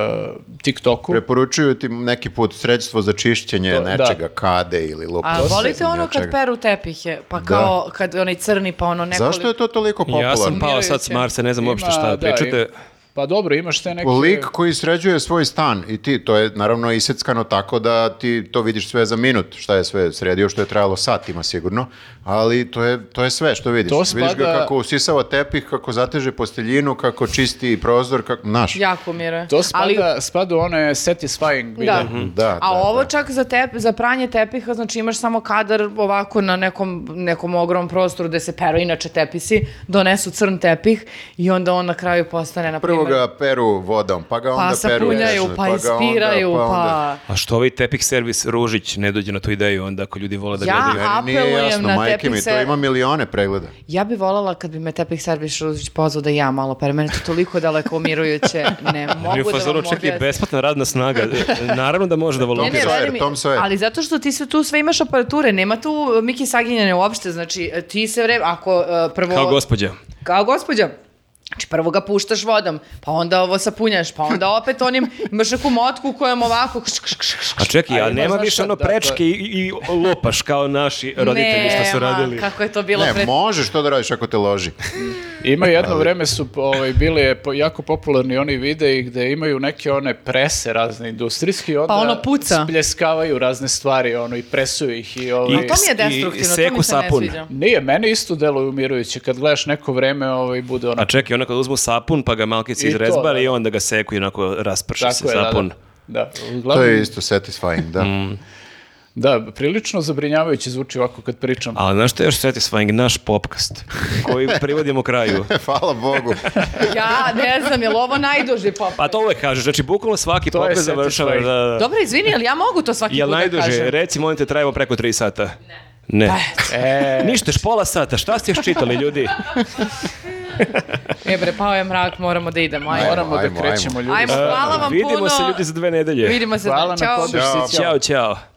TikToku. Preporučuju ti neki put sredstvo za čišćenje To- da. nečega, kade ili lupa. A volite ono kad peru tepihe, pa kao kad onaj crni, pa ono nekoliko... Zašto je to toliko popularno? Ja sam pao sad s Marsa, ne znam uopšte šta da, pričate. i- Pa dobro, imaš te neke... Lik koji sređuje svoj stan i ti, to je naravno iseckano tako da ti to vidiš sve za minut, šta je sve sredio, što je trajalo satima sigurno, ali to je, to je sve što vidiš. To Vidiš ga spada- kako usisava tepih, kako zateže posteljinu, kako čisti prozor, kako, naš. Jako mire. To spada, Ali, spada u one satisfying da. videe. Da, A da, ovo da. čak za, tep, za pranje tepiha, znači imaš samo kadar ovako na nekom, nekom ogromnom prostoru gde se peru inače tepisi, donesu crn tepih i onda on na kraju postane, na Prvo primjer, ga peru vodom, pa ga onda pa peru sapunjaju, tečnom, pa ga onda, ispiraju, pa... onda- A što ovaj tepih servis Ružić ne dođe na tu ideju onda ako ljudi vole da Ja- gledaju? a- Meni nije Apelujem jasno, na majke tepih mi, to se- ima milione pregleda. Ja bi voljela kad bi me tepih servis Ružić pozvao da ja malo perem. Meni je to toliko daleko umirujuće. Ne mogu da vam čekaj, besplatna radna snaga. Naravno da može da Ne, volontira. ali zato što ti sve tu sve imaš aparature, nema tu Miki Saginjane uopšte, znači ti se vreme, ako uh, prvo... Kao gospođa. Kao gospođa. Znači prvo ga puštaš vodom, pa onda ovo sapunjaš, pa onda opet onim, imaš neku motku kojom ovako... kš, kš, kš, kš, A čekaj, A nema više ono da, prečke i, i lopaš kao naši roditelji što su Nema, radili. kako je to bilo Ne, pred... možeš to da radiš ako te loži. Ima jedno vreme su ovaj, bili jako popularni oni videi gde imaju neke one prese razne industrijski i onda Pa ono puca. spljeskavaju razne stvari ono, i presuju ih. I, ovaj, A to mi je i destruktivno, to seku mi se ne sapun. sviđa. Nije, meni isto deluje umirujuće. Kad gledaš neko vreme, ovaj, bude ono... A čekaj, ono kad uzmu sapun pa ga malkice to, izrezbali da. i onda ga seku i onako rasprši se Tako je, da, sapun. da. Da, To uglavnom, je isto satisfying, da. Mm. da, prilično zabrinjavajuće zvuči ovako kad pričam. Ali znaš što je još satisfying? Naš popkast koji privodimo kraju. Hvala Bogu. Ja ne znam, je li ovo najduži pop? Pa to uvek kažeš, znači bukvalno svaki To popkast završava. satisfying. Da, da. Dobro, izvini, ali ja mogu to svaki Jel put da najduže? kažem? Reci, molim te, trajamo preko 3 sata. Ne. Ne. E, Ništa, još pola sata. Šta ste još čitali, ljudi? E bre, pao je mrak, moramo da idemo. Ajmo. moramo ajmo, da krećemo ljudi. Ajmo, hvala vam Vidimo puno. se, ljudi, za dve nedelje. Vidimo se. Hvala na Ćao. podršci. Ćao. Ćao, ćao.